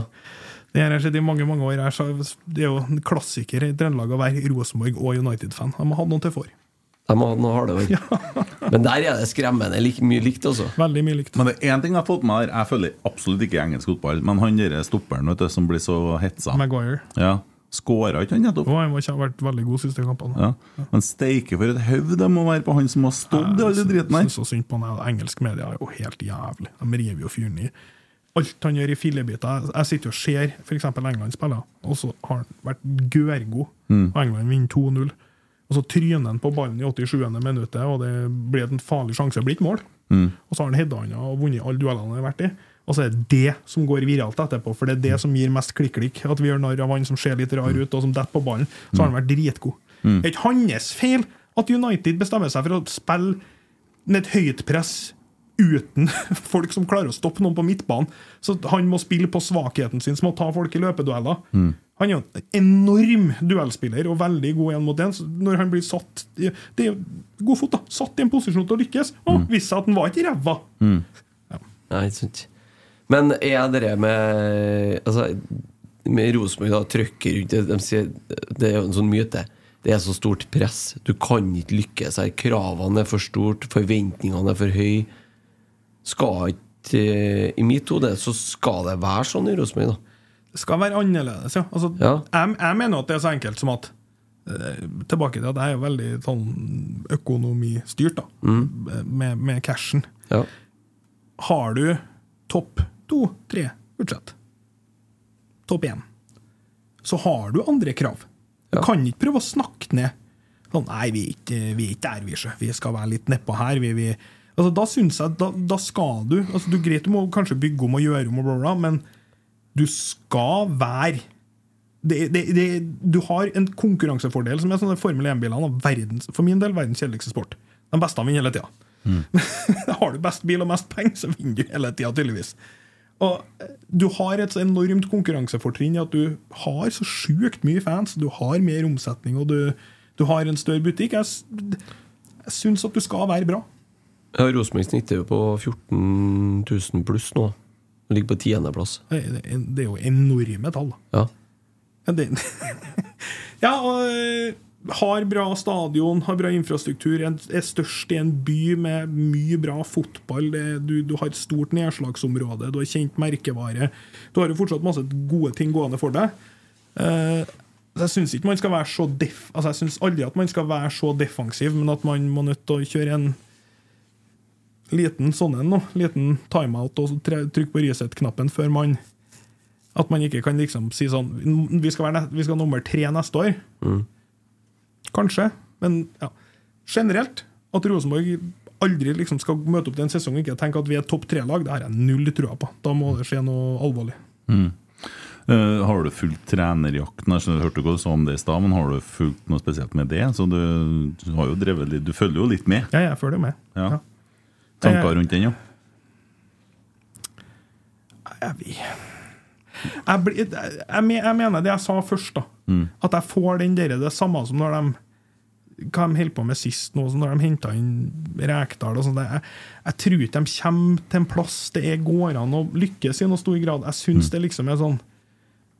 [SPEAKER 9] Den har jeg sett i mange, mange år. Det er jo en klassiker i Trøndelag å være Rosenborg og United-fan. De har hatt noen til for.
[SPEAKER 8] De har hatt noen harde år. Men der er det skremmende like, mye likt, altså.
[SPEAKER 9] Veldig mye likt.
[SPEAKER 7] Men det er én ting jeg har fått med her. Jeg følger absolutt ikke engelsk fotball, men han der stopperen vet du, som blir så hetsa
[SPEAKER 9] Maguire.
[SPEAKER 7] ja. Skåra ikke han nettopp?
[SPEAKER 9] må han har vært veldig god siste kampene.
[SPEAKER 7] Ja. Men steike for et haug det må være på han som har stått i alle driten her.
[SPEAKER 9] Jeg syns så synd på han. Engelsk media er jo helt jævlig. De river jo fyren i alt han gjør i fillebiter. Jeg sitter og ser f.eks. England spille, og så har han vært gørgod.
[SPEAKER 7] Mm.
[SPEAKER 9] Og England vinner 2-0. Og så tryner han på ballen i 87. minuttet, og det blir en farlig sjanse. Det blir ikke mål.
[SPEAKER 7] Mm.
[SPEAKER 9] Og så har han hedda han og vunnet alle duellene han har vært i. Og så er det det som går viralt etterpå, for det er det som gir mest klikk-klikk. At vi gjør narr av han som ser litt rar ut, og som detter på ballen. Så har han vært dritgod.
[SPEAKER 7] Mm.
[SPEAKER 9] Det er ikke hans feil at United bestemmer seg for å spille med et høyt press uten folk som klarer å stoppe noen på midtbanen. Så han må spille på svakheten sin, som å ta folk i løpedueller.
[SPEAKER 7] Mm.
[SPEAKER 9] Han er jo en enorm duellspiller og veldig god én mot én. Når han blir satt Det er god fot, da. Satt i en posisjon til å lykkes. Og viste seg at han var ikke ræva.
[SPEAKER 8] Nei, ikke sant. Men er dere med Altså, med Rosenborg, da, trøkker rundt det, de det er jo en sånn myte. Det er så stort press. Du kan ikke lykkes her. Kravene er for stort, forventningene er for høye. Skal ikke I mitt hode så skal det være sånn i Rosenborg, da.
[SPEAKER 9] Det skal være annerledes, ja. Altså,
[SPEAKER 8] Ja.
[SPEAKER 9] Jeg, jeg mener at det er så enkelt som at eh, Tilbake til at jeg er veldig sånn økonomistyrt, da. Med, med cashen.
[SPEAKER 8] Ja.
[SPEAKER 9] Har du topp to, tre budsjett, topp én, så har du andre krav. Du
[SPEAKER 8] Ja.
[SPEAKER 9] kan ikke prøve å snakke ned sånn, Nei, vi er ikke, vi er ikke der, vi, sjø. Vi skal være litt nedpå her. Vi, vi. Altså, da synes jeg da, da skal du altså, du Greit, du må kanskje bygge om og gjøre om, og bla, bla, men du skal være det, det, det, Du har en konkurransefordel som er sånne Formel 1-bilene. og verdens- For min del verdens kjedeligste sport. De beste vinner hele tida. har du best bil og mest penger, så vinner du hele tida, tydeligvis. Og eh, du har et så enormt konkurransefortrinn at du har så sjukt mye fans, du har mer omsetning, og du, du har en større butikk. Jeg, jeg syns at du skal være bra.
[SPEAKER 8] Ja, Rosenborg snitter jo på 14 000 pluss nå. Og ligger på tiendeplass.
[SPEAKER 9] Det det er jo enorme tall.
[SPEAKER 8] Ja.
[SPEAKER 9] Ja, det, ja og eh, har bra stadion, har bra infrastruktur, er størst i en by med mye bra fotball. Du, du har et stort nedslagsområde, du har kjent merkevare. Du har jo fortsatt masse gode ting gående for deg. Eh, jeg syns ikke man skal være så def Altså jeg synes aldri at man skal være så defensiv, men at man må nødt til å kjøre en liten sånn en nå, liten timeout og trykk på reset-knappen før man At man ikke kan liksom si sånn Vi skal være vi skal nummer tre neste år. Kanskje. Men ja. generelt at Rosenborg aldri liksom skal møte opp til en sesong og ikke tenke at vi er topp tre-lag, det har jeg null trua på. Da må det skje noe alvorlig.
[SPEAKER 7] Eh, har du fulgt trenerjakten? Jeg hørte hva du sa om det i stad, men har du fulgt noe spesielt med det? Så du, du har jo drevet litt Du følger jo litt med?
[SPEAKER 9] Ja, jeg følger med.
[SPEAKER 7] Ja.
[SPEAKER 9] Ja.
[SPEAKER 7] Tanker rundt den, ja?
[SPEAKER 9] Jeg, vet- jeg, blir- jeg, jeg mener det jeg sa først, da. At jeg får den der, det samme som når de hva de holdt på med sist, nå, når de henta inn Rekdal og sånt. Jeg, jeg tror ikke de kommer til en plass det går an å lykkes i noen stor grad. Jeg syns det liksom er sånn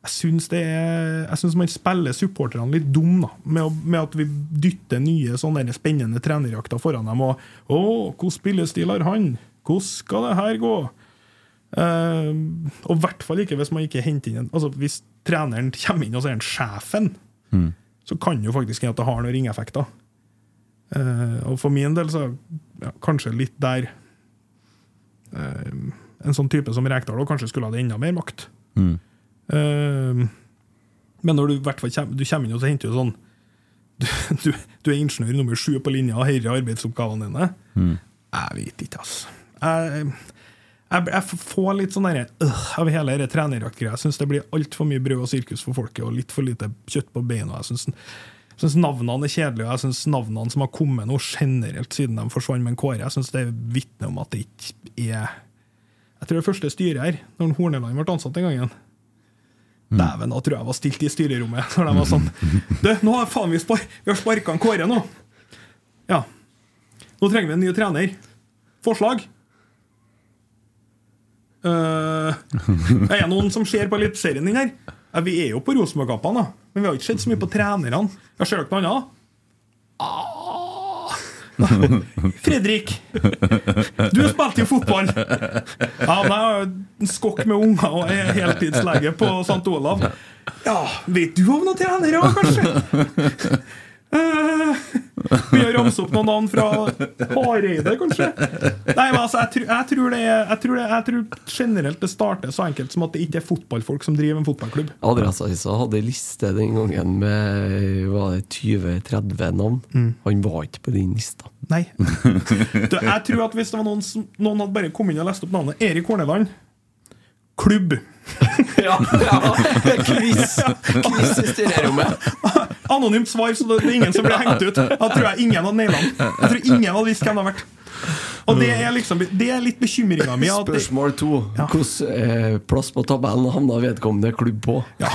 [SPEAKER 9] Jeg syns det er Jeg synes man spiller supporterne litt dum da med, å, med at vi dytter nye sånne spennende trenerjakter foran dem. Og 'Å, hvordan spillestil har han? Hvordan skal det her gå?' Uh, og i hvert fall ikke hvis man ikke henter inn en Altså Hvis treneren kommer inn og så er han sjefen, så kan jo faktisk hende at det har noen ringeffekter. Uh, og for min del så ja, kanskje litt der uh, En sånn type som Rekdal kanskje skulle hatt enda mer makt. Eh, men når du i hvert fall kommer, du kommer inn og så henter du sånn du, du er ingeniør nummer sju på linja, og dette er arbeidsoppgavene dine. Jeg vet ikke, altså. Jeg, jeg, jeg får litt sånn derre øh, av hele denne trenerjaktgreia. Jeg syns det blir altfor mye brød og sirkus for folket, og litt for lite kjøtt på beina. Jeg syns syns navnene er kjedelige, og jeg syns navnene som har kommet nå generelt siden de forsvant med en Kåre, jeg synes det vitner om at det ikke er Jeg tror det første styret her, når Horneland ble ansatt den gangen Dæven, da tror jeg var stilt i styrerommet. Når de var sånn Du, nå har faen vi, spar vi har sparka Kåre nå. Ja. Nå trenger vi en ny trener. Forslag? Uh, er det noen som ser på Eliteserien din her? Ja, vi er jo på Rosenborg-kampene. Men vi har ikke sett så mye på trenerne. Jeg ser dere noe annet? Ah. Fredrik! Du spilte jo fotball! Ja, men jeg har en skokk med unger og er heltidslege på St. Olav. Ja, vet du om noen trenere, kanskje? Uh, Vi har ramset opp noen navn fra Hareide, kanskje? Nei, men altså, jeg, tror, jeg, tror det er, jeg, tror det, jeg tror generelt det starter så enkelt som at det ikke er fotballfolk som driver en fotballklubb.
[SPEAKER 8] Adresseavisa hadde liste den gangen med 20-30 navn. Han var ikke på den lista.
[SPEAKER 9] Nei. Du, jeg tror at hvis det var noen som noen hadde bare kommet inn og lest opp navnet Erik Horneland Klubb.
[SPEAKER 8] ja, ja. Quiz. Quiz i styrerommet.
[SPEAKER 9] Anonymt svar, så det er ingen som blir hengt ut. Da tror jeg ingen hadde naila den. Jeg tror ingen hadde visst hvem det har vært. Og det er liksom Det er litt bekymringa mi.
[SPEAKER 8] Spørsmål to. Hvilken eh, plass på tabellen havna vedkommende klubb på?
[SPEAKER 9] Ja,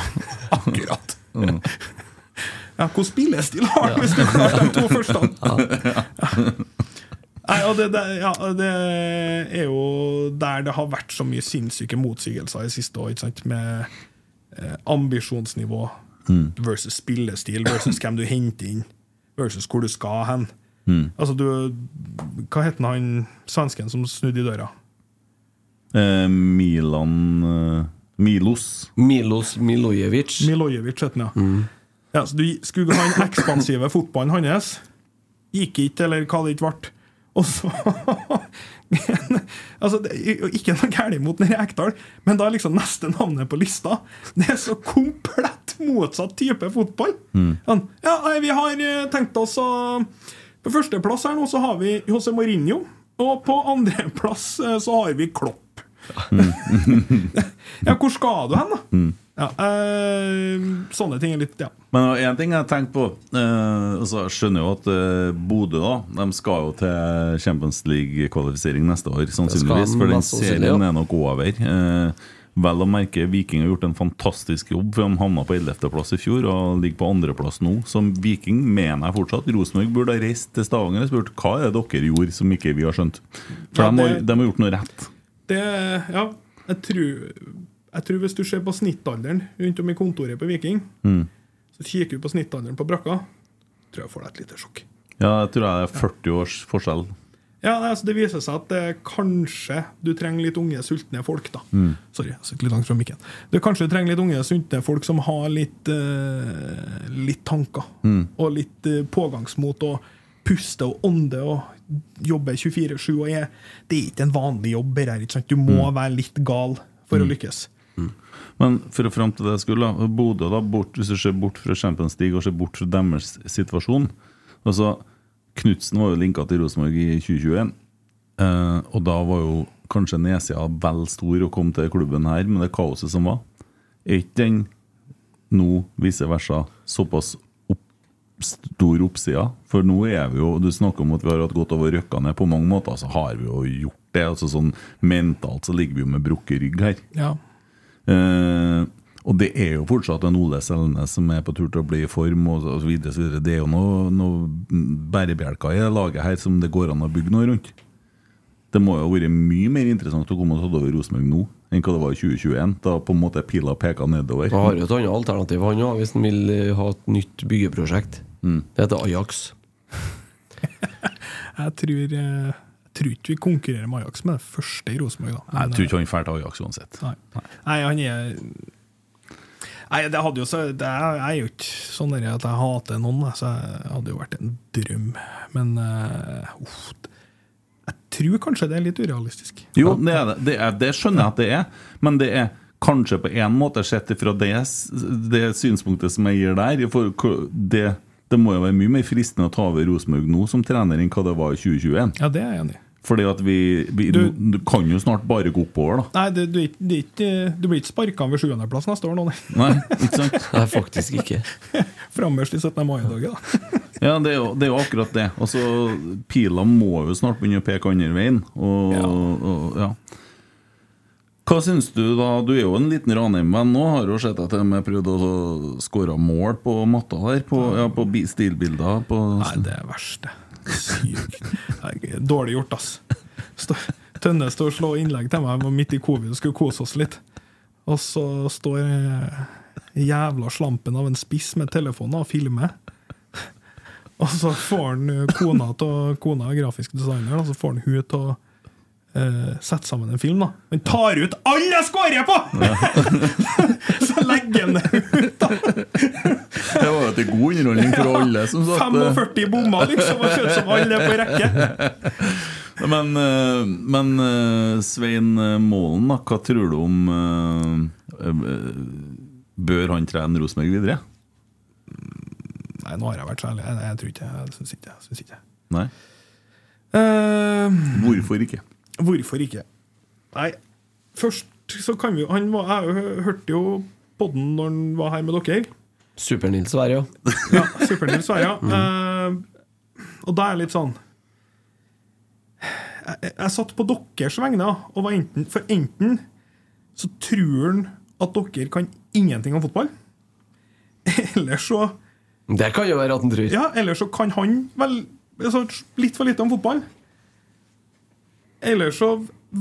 [SPEAKER 9] akkurat. Ja, Hvor spillestil har han hvis du klarer de to første? Nei, og det, det, ja, det er jo der det har vært så mye sinnssyke motsigelser i siste år, ikke sant? med eh, ambisjonsnivå versus spillestil versus hvem du henter inn, versus hvor du skal hen. Altså, du Hva het han svensken som snudde i døra?
[SPEAKER 7] Eh, Milan eh, Milos.
[SPEAKER 8] Milos Milojevic.
[SPEAKER 9] Milojevic het han, ja. Ja så du skulle ha den ekspansive fotballen hans. Gikk ikke, eller hva det ikke ble. Og så altså, det Ikke noe galt mot den Ekdal, men da er liksom neste navnet på lista Det er så komplett motsatt type fotball. Sånn, ja, nei, vi har eh, tenkt oss å På førsteplass her nå så har vi José Mourinho, og på andreplass eh, så har vi Klopp. ja, hvor skal du hen, da? Ja, øh, sånne ting er litt Ja.
[SPEAKER 7] Men én ting jeg tenker på øh, altså, Jeg skjønner jo at øh, Bodø da De skal jo til Champions League-kvalifisering neste år, sannsynligvis. For den serien er nok over. Uh, vel å merke, Viking har gjort en fantastisk jobb, for de havna på 11.-plass i fjor og ligger på andreplass nå. Som Viking mener jeg fortsatt. Rosenborg burde ha reist til Stavanger og spurt hva er det dere gjorde som ikke vi har skjønt. For
[SPEAKER 9] Ja,
[SPEAKER 7] de, har, de har gjort noe rett.
[SPEAKER 9] Det, ja, jeg tror, jeg tror hvis du ser på snittalderen rundt om i kontoret på Viking, så kikker du på snittalderen på brakka, tror jeg får deg et lite sjokk.
[SPEAKER 7] Ja, jeg tror det er 40 års forskjell.
[SPEAKER 9] Ja, altså Det viser seg at det, kanskje du trenger litt unge, sultne folk. da Sorry, jeg sitter litt langt fra mikken. Du kanskje trenger litt unge, sultne folk som har litt, eh, litt tanker. Og litt eh, pågangsmot og puste og ånde og jobbe 24-7. og er, Det er ikke en vanlig jobb. her, ikke sant? Du må være litt gal for å lykkes.
[SPEAKER 7] Men for å fram til det jeg skulle, Bodø, da, bort, hvis du ser bort fra Champions League og ser bort fra deres situasjon altså Knutsen var jo linka til Rosenborg i 2021, eh, og da var jo kanskje nedsida vel stor å komme til klubben her, med det kaoset som var. Er ikke den nå, vice versa, såpass opp, stor oppsida? For nå er vi jo Du snakker om at vi har hatt godt over røkka ned. På mange måter så har vi jo gjort det. altså sånn Mentalt så ligger vi jo med brukket rygg her.
[SPEAKER 9] Ja.
[SPEAKER 7] Eh, og det er jo fortsatt en Ole Selnes som er på tur til å bli i form. og så videre. Det er jo noe, noe bærebjelker i det laget her som det går an å bygge noe rundt. Det må jo ha vært mye mer interessant å komme og ta over Rosenborg nå enn hva det var i 2021. Da på en måte pila peka nedover.
[SPEAKER 8] Han har jo et annet alternativ han også, hvis han vil eh, ha et nytt byggeprosjekt. Det heter Ajax.
[SPEAKER 9] Jeg tror, eh, tror ikke vi konkurrerer med Ajax med det første i Rosenborg.
[SPEAKER 7] Jeg tror ikke han drar til Ajax uansett.
[SPEAKER 9] Nei. Nei, han er Nei, det hadde jo så det er, Jeg er jo ikke sånn at jeg hater noen, så det hadde jo vært en drøm. Men uh, uff, jeg tror kanskje det er litt urealistisk.
[SPEAKER 7] Jo, det, er det. Det, er, det skjønner jeg at det er, men det er kanskje på en måte sett fra det, det synspunktet som jeg gir der. For det Det må jo være mye mer fristende å ta over Rosenborg nå som trener enn hva det var i 2021.
[SPEAKER 9] Ja, det er jeg enig i.
[SPEAKER 7] Fordi at vi, vi
[SPEAKER 9] Du-
[SPEAKER 7] du, kan jo snart bare gå oppover, da.
[SPEAKER 9] Nei, du, du, du blir ikke sparka ved sjuendeplass neste år, nå, nei.
[SPEAKER 7] Nei, ikke sant?
[SPEAKER 8] Nei, faktisk ikke.
[SPEAKER 9] Frammest i 17. mai-dagen, da.
[SPEAKER 7] Ja, det er, jo, det er jo akkurat det. Altså, Pila må jo snart begynne å peke andre veien. Og,
[SPEAKER 9] Ja.
[SPEAKER 7] og, ja. Hva syns du, da? Du er jo en liten Ranheim-venn nå. Har jo sett at de har prøvd å skåre mål på matta der. På, ja, på bi- stilbilder. På,
[SPEAKER 9] Nei, det er verst, det. Sykt. Dårlig gjort, ass. Stå- Tønne står og slår innlegg til meg midt i covid og skulle kose oss litt. Og så står eh, jævla slampen av en spiss med telefonen og filmer. Og så får han eh, kona til kona er grafisk designer, og så får han hun til å uh, sette sammen en film. da Men tar ut alle jeg scorer på! så legger han det ut, da!
[SPEAKER 7] Det var jo til god underholdning for alle. som sagt.
[SPEAKER 9] 45 bommer, liksom, og som alle på rekke.
[SPEAKER 7] Men, eh, men eh, Svein Målen, hva tror du om eh, eh, Bør han trene Rosenborg videre?
[SPEAKER 9] Nei, nå har jeg vært så ærlig. Jeg, jeg tror ikke Jeg syns ikke. Jeg syns ikke.
[SPEAKER 7] Nei?
[SPEAKER 9] Uh,
[SPEAKER 7] Hvorfor ikke?
[SPEAKER 9] hvorfor ikke? Nei, først så kan vi jo Han var, Jeg hørte jo podden når han var her med dere.
[SPEAKER 8] Super-Nils var jo.
[SPEAKER 9] Ja, Super-Nils Sverre. Uh, og da er jeg litt sånn jeg, jeg, satt på deres vegne og var enten For enten så tror han at dere kan ingenting om fotball. Eller så
[SPEAKER 8] Det kan jo være at han tror.
[SPEAKER 9] Ja, eller så kan han vel altså, litt for lite om fotball. Eller så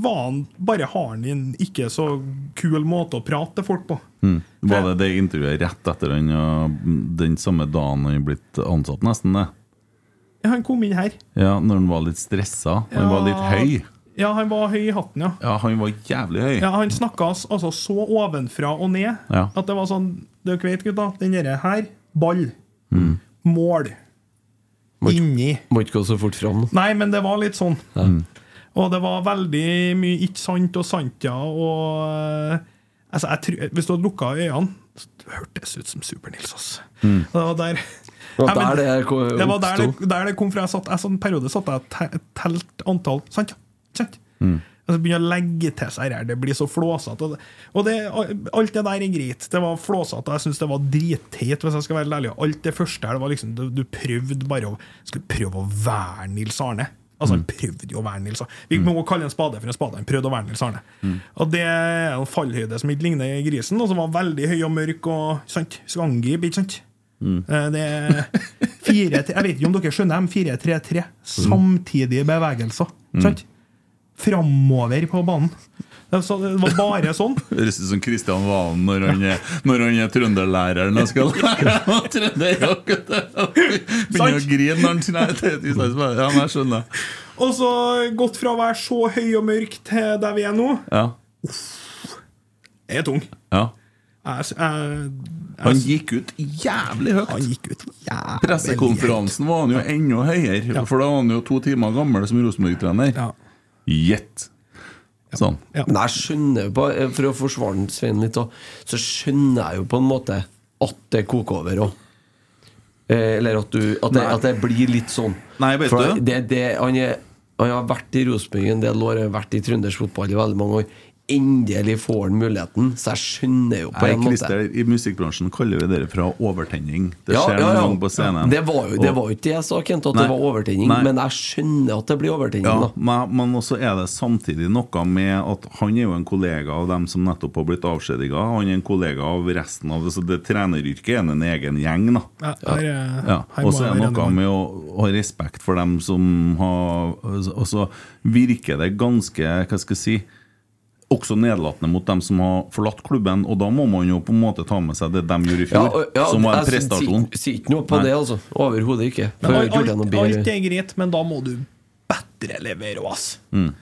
[SPEAKER 9] han bare har han en ikke så kul måte å prate til folk på.
[SPEAKER 7] Mm. Var det det intervjuet rett etter den, den samme dagen han blitt ansatt, nesten? det?
[SPEAKER 9] Ja, han kom inn her.
[SPEAKER 7] Ja, Når han var litt stressa? Han var litt høy?
[SPEAKER 9] Ja, han var høy i hatten, ja.
[SPEAKER 7] Ja, han var jævlig høy.
[SPEAKER 9] Ja, Han snakka altså så ovenfra og ned
[SPEAKER 7] Ja.
[SPEAKER 9] at det var sånn Dere vet, gutta, den derre her ball.
[SPEAKER 7] Mm.
[SPEAKER 9] Mål. Inni.
[SPEAKER 8] Må ikke gå så fort fram.
[SPEAKER 9] Nei, men det var litt sånn.
[SPEAKER 7] Mm.
[SPEAKER 9] Og det var veldig mye ikke sant og sant, ja. Og eh, altså, jeg tror, Hvis du hadde lukka øynene, så hørtes det ut som Super-Nils. Altså.
[SPEAKER 7] Mm.
[SPEAKER 9] Det var der
[SPEAKER 8] Det var der det kom,
[SPEAKER 9] det var der det, der det kom fra. Jeg satt, jeg, sånn periode satt jeg og te- telt antall Sant? ja, sant?
[SPEAKER 7] Mm.
[SPEAKER 9] Altså Begynner å legge til seg her. Det blir så flåsete. Og, det, og det, alt det der er greit. Det var flåsete. Jeg syns det var dritteit, hvis jeg skal være ærlig. Alt det første her, det var liksom Du, du prøvde bare å Skulle prøve å være Nils Arne. Altså Han prøvde jo å være Nils Arne. Vi må kalle en spade for en spade. Han prøvde å være Nils Arne. Og det er en fallhøyde som ikke ligner grisen, og som var veldig høy og mørk og sant, Skal angripe, ikke sant? Mm. Det er fire, Jeg vet ikke om dere skjønner, dem. 4-3-3. Samtidige bevegelser. Sant? Framover på banen. Det så- det var bare sånn.
[SPEAKER 7] Høres ut som Kristian Valen når han er, når han er trønderlæreren og skal lære trønderrock. Begynner å grine når han sier Ja, jeg skjønner.
[SPEAKER 9] Og så gått fra å være så høy og mørk til der vi er nå.
[SPEAKER 7] Ja.
[SPEAKER 9] Jeg er tung.
[SPEAKER 7] ja.
[SPEAKER 9] Jeg, jeg,
[SPEAKER 7] Han gikk ut jævlig høyt.
[SPEAKER 9] Han gikk ut jævlig
[SPEAKER 7] Pressekonferansen var han jo enda høyere, for da var han jo to timer gammel som Rosenborg-trener.
[SPEAKER 9] Ja.
[SPEAKER 7] Gjett. Ja.
[SPEAKER 8] Men jeg skjønner jo på, For å forsvare Svein litt, òg, så skjønner jeg jo på en måte at det koker over òg. Eller at, du, at, det, at det blir litt sånn.
[SPEAKER 7] Nei, vet
[SPEAKER 8] For
[SPEAKER 7] du?
[SPEAKER 8] det, det, han, er, han har vært i Rosenborg en del år, har vært i trøndersk fotball i veldig mange år. Endelig får han muligheten, så jeg skjønner jo på
[SPEAKER 7] Nei,
[SPEAKER 8] en måte.
[SPEAKER 7] Christer, I musikkbransjen kaller vi det fra overtenning. Det
[SPEAKER 8] Ja,
[SPEAKER 7] skjer
[SPEAKER 8] ja,
[SPEAKER 7] noen
[SPEAKER 8] ja.
[SPEAKER 7] ganger på scenen.
[SPEAKER 8] Det var jo det var ikke det jeg sa, Kent, at
[SPEAKER 7] Nei.
[SPEAKER 8] det var overtenning.
[SPEAKER 7] Nei.
[SPEAKER 8] Men jeg skjønner at det blir overtenning.
[SPEAKER 7] Ja,
[SPEAKER 8] da
[SPEAKER 7] men, men også er det samtidig noe med at han er jo en kollega av dem som nettopp har blitt avskjediga. Han er en kollega av resten av det, så det treneryrket er en egen gjeng. da
[SPEAKER 9] Ja, her,
[SPEAKER 7] Ja, Og så er det noe med å ha respekt for dem som har Og så virker det ganske Hva skal jeg si også nedlatende mot dem som har forlatt klubben. Og da må man jo på en måte ta med seg det de gjorde i fjor,
[SPEAKER 8] ja, ja,
[SPEAKER 7] som var en
[SPEAKER 8] jeg
[SPEAKER 7] prestasjon.
[SPEAKER 8] sier- Sier ikke noe på
[SPEAKER 7] Nei.
[SPEAKER 8] det, altså. Overhodet ikke.
[SPEAKER 9] Men alt,
[SPEAKER 8] jeg
[SPEAKER 9] alt, alt er greit, men da må du bedre levere òg, ass.
[SPEAKER 7] Mm.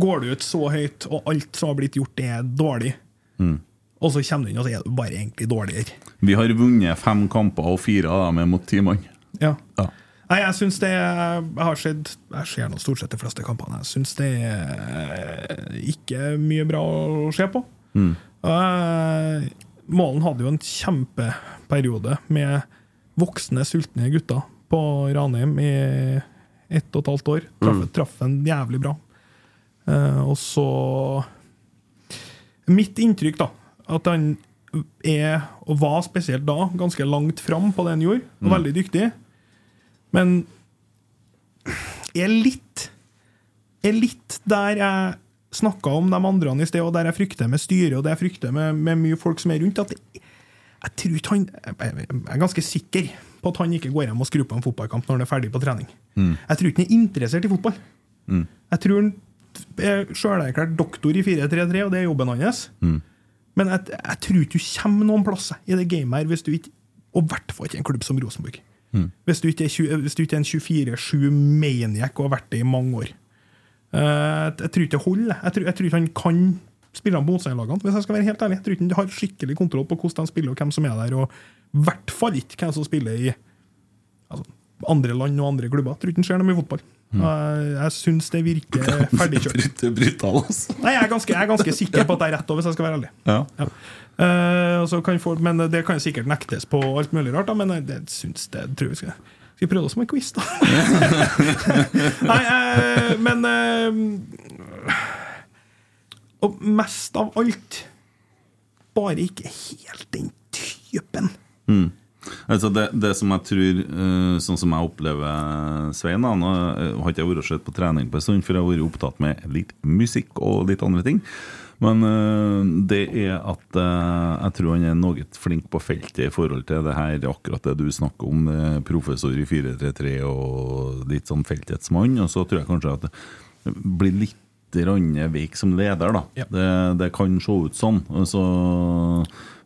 [SPEAKER 9] Går du ut så høyt, og alt som har blitt gjort, er dårlig,
[SPEAKER 7] Mm.
[SPEAKER 9] og så kommer du inn, og så er du bare egentlig dårligere.
[SPEAKER 7] Vi har vunnet fem kamper, og fire av dem er mot ti mann.
[SPEAKER 9] Ja.
[SPEAKER 7] Ja.
[SPEAKER 9] Nei, jeg syns det Jeg har sett Jeg ser nå stort sett de fleste kampene. Jeg syns det er ikke mye bra å se på.
[SPEAKER 7] Mm.
[SPEAKER 9] Eh, Målen hadde jo en kjempeperiode med voksne, sultne gutter på Ranheim i ett og et halvt år. Traff, traff en jævlig bra. Eh, og så Mitt inntrykk, da, at han er, og var spesielt da, ganske langt fram på det han gjorde, og veldig dyktig. Men er litt Er litt der jeg snakka om de andre i sted, og der jeg frykter med styret, og det jeg frykter med, med mye folk som er rundt, at jeg, jeg tror ikke han Jeg jeg er ganske sikker på at han ikke går hjem og skrur på en fotballkamp når han er ferdig på trening. Jeg tror ikke han er interessert i fotball. Jeg tror han er sjølerklært doktor i 4-3-3, og det er jobben hans. Men jeg, jeg tror ikke du kommer noen plasser i det gamet her hvis du ikke Og i hvert fall ikke en klubb som Rosenborg. Hvis du ikke er, 20 hvis du ikke er en 24-7-maniac og har vært det i mange år. Uh, jeg tror ikke det holder. Jeg tror, jeg tror ikke han kan spillerne på motstanderlagene. Hvis jeg skal være helt ærlig Jeg tror ikke han har skikkelig kontroll på hvordan de spiller, og hvem som er der. Og i hvert fall ikke hvem som spiller i altså, andre land og andre klubber. Jeg tror ikke han ser noe mye fotball. Jeg, jeg syns det virker ferdigkjørt.
[SPEAKER 7] Brutal, altså.
[SPEAKER 9] Nei, jeg er, ganske, jeg er ganske sikker på at det er rett, òg, hvis jeg skal være ærlig.
[SPEAKER 7] Ja.
[SPEAKER 9] Ja. Eh, folk, men det kan sikkert nektes på alt mulig rart, da, men det syns det tror jeg skal vi prøve oss med en quiz, da? Nei, eh, men eh, Og mest av alt bare ikke helt den typen.
[SPEAKER 7] Mm. Altså det, det som jeg tror eh, Sånn som jeg opplever Svein da, Nå eh, har ikke jeg vært sett på trening på en stund, for jeg har vært opptatt med litt musikk og litt andre ting. Men eh, det er at eh, jeg tror han er noe flink på feltet i forhold til det her, akkurat det du snakker om, eh, professor i 433 og litt sånn feltets mann. Og så tror jeg kanskje at det blir litt veik som leder, da.
[SPEAKER 9] Ja.
[SPEAKER 7] Det, det kan se ut sånn. Så,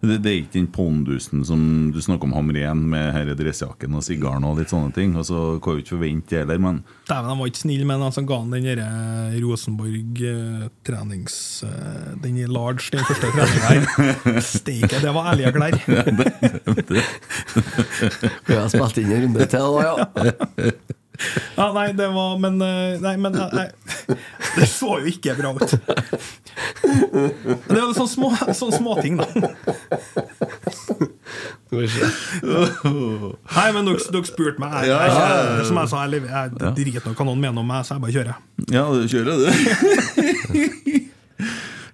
[SPEAKER 7] det, det er ikke den pondusen som du snakker om Hamren med herre dressjakken og sigaren og litt sånne ting. Og så kan jo ikke forvente det heller, men
[SPEAKER 9] Dæven, de var ikke snille med han som ga han den derre Rosenborg eh, trenings... eh, den i large, den første treninga her. Steike, det var ærlige klær.
[SPEAKER 8] Vi har spilt inn en runde til, da, ja.
[SPEAKER 9] Ja, nei, det var Men, eh, nei, men eh, nei, Det så jo ikke bra ut. Det jo sånne små, sånne småting, da. Nei, men dere, dere spurte meg. Jeg, jeg, jeg, som jeg sa, jeg, jeg driter i hva noen mener om meg, så jeg bare kjører.
[SPEAKER 7] Ja, du kjører du.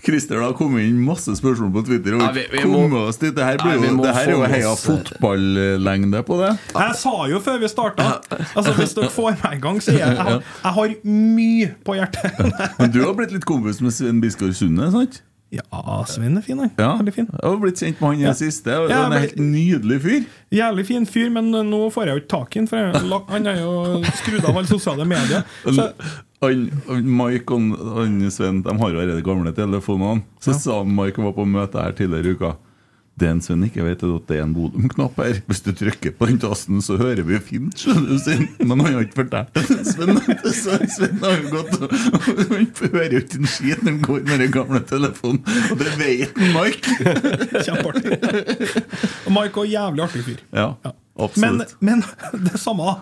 [SPEAKER 7] Christer, det har kommet inn masse spørsmål på Twitter. Og
[SPEAKER 8] ja, vi- vi må-
[SPEAKER 7] komme oss dit. Det her, jo, det her er jo heia
[SPEAKER 8] oss-
[SPEAKER 7] fotballengde på det.
[SPEAKER 9] Jeg sa jo før vi starta Altså, hvis dere får meg en gang, så jeg, jeg, jeg har mye på hjertet.
[SPEAKER 7] Men du har blitt litt kompis med Svein Biskår Sunde, sant?
[SPEAKER 9] Ja, Svein er fin, han.
[SPEAKER 7] Ja,
[SPEAKER 9] Veldig fin.
[SPEAKER 7] Jeg har blitt kjent med han i
[SPEAKER 9] Ja.
[SPEAKER 7] det siste. og
[SPEAKER 9] Ja,
[SPEAKER 7] Han er helt nydelig fyr.
[SPEAKER 9] Jævlig fin fyr, men nå får jeg jo ikke tak i han, for han har jo skrudd av alle sosiale medier. Så,
[SPEAKER 7] Mike og Svein De har jo allerede gamle telefonene. Så sa han Mike var på møte her tidligere i uka. Det en Svein ikke vet, er at det er en Bodum-knapp her. Hvis du trykker på den tasten, så hører vi fint. skjønner du. Men han har ikke fortalt det. Så Sven har jo gått Han hører jo ikke en skit når han går med den gamle telefonen. Og det vet Mike.
[SPEAKER 9] Kjempeartig. Mike er jævlig artig fyr.
[SPEAKER 7] Ja,
[SPEAKER 9] Men, men det samme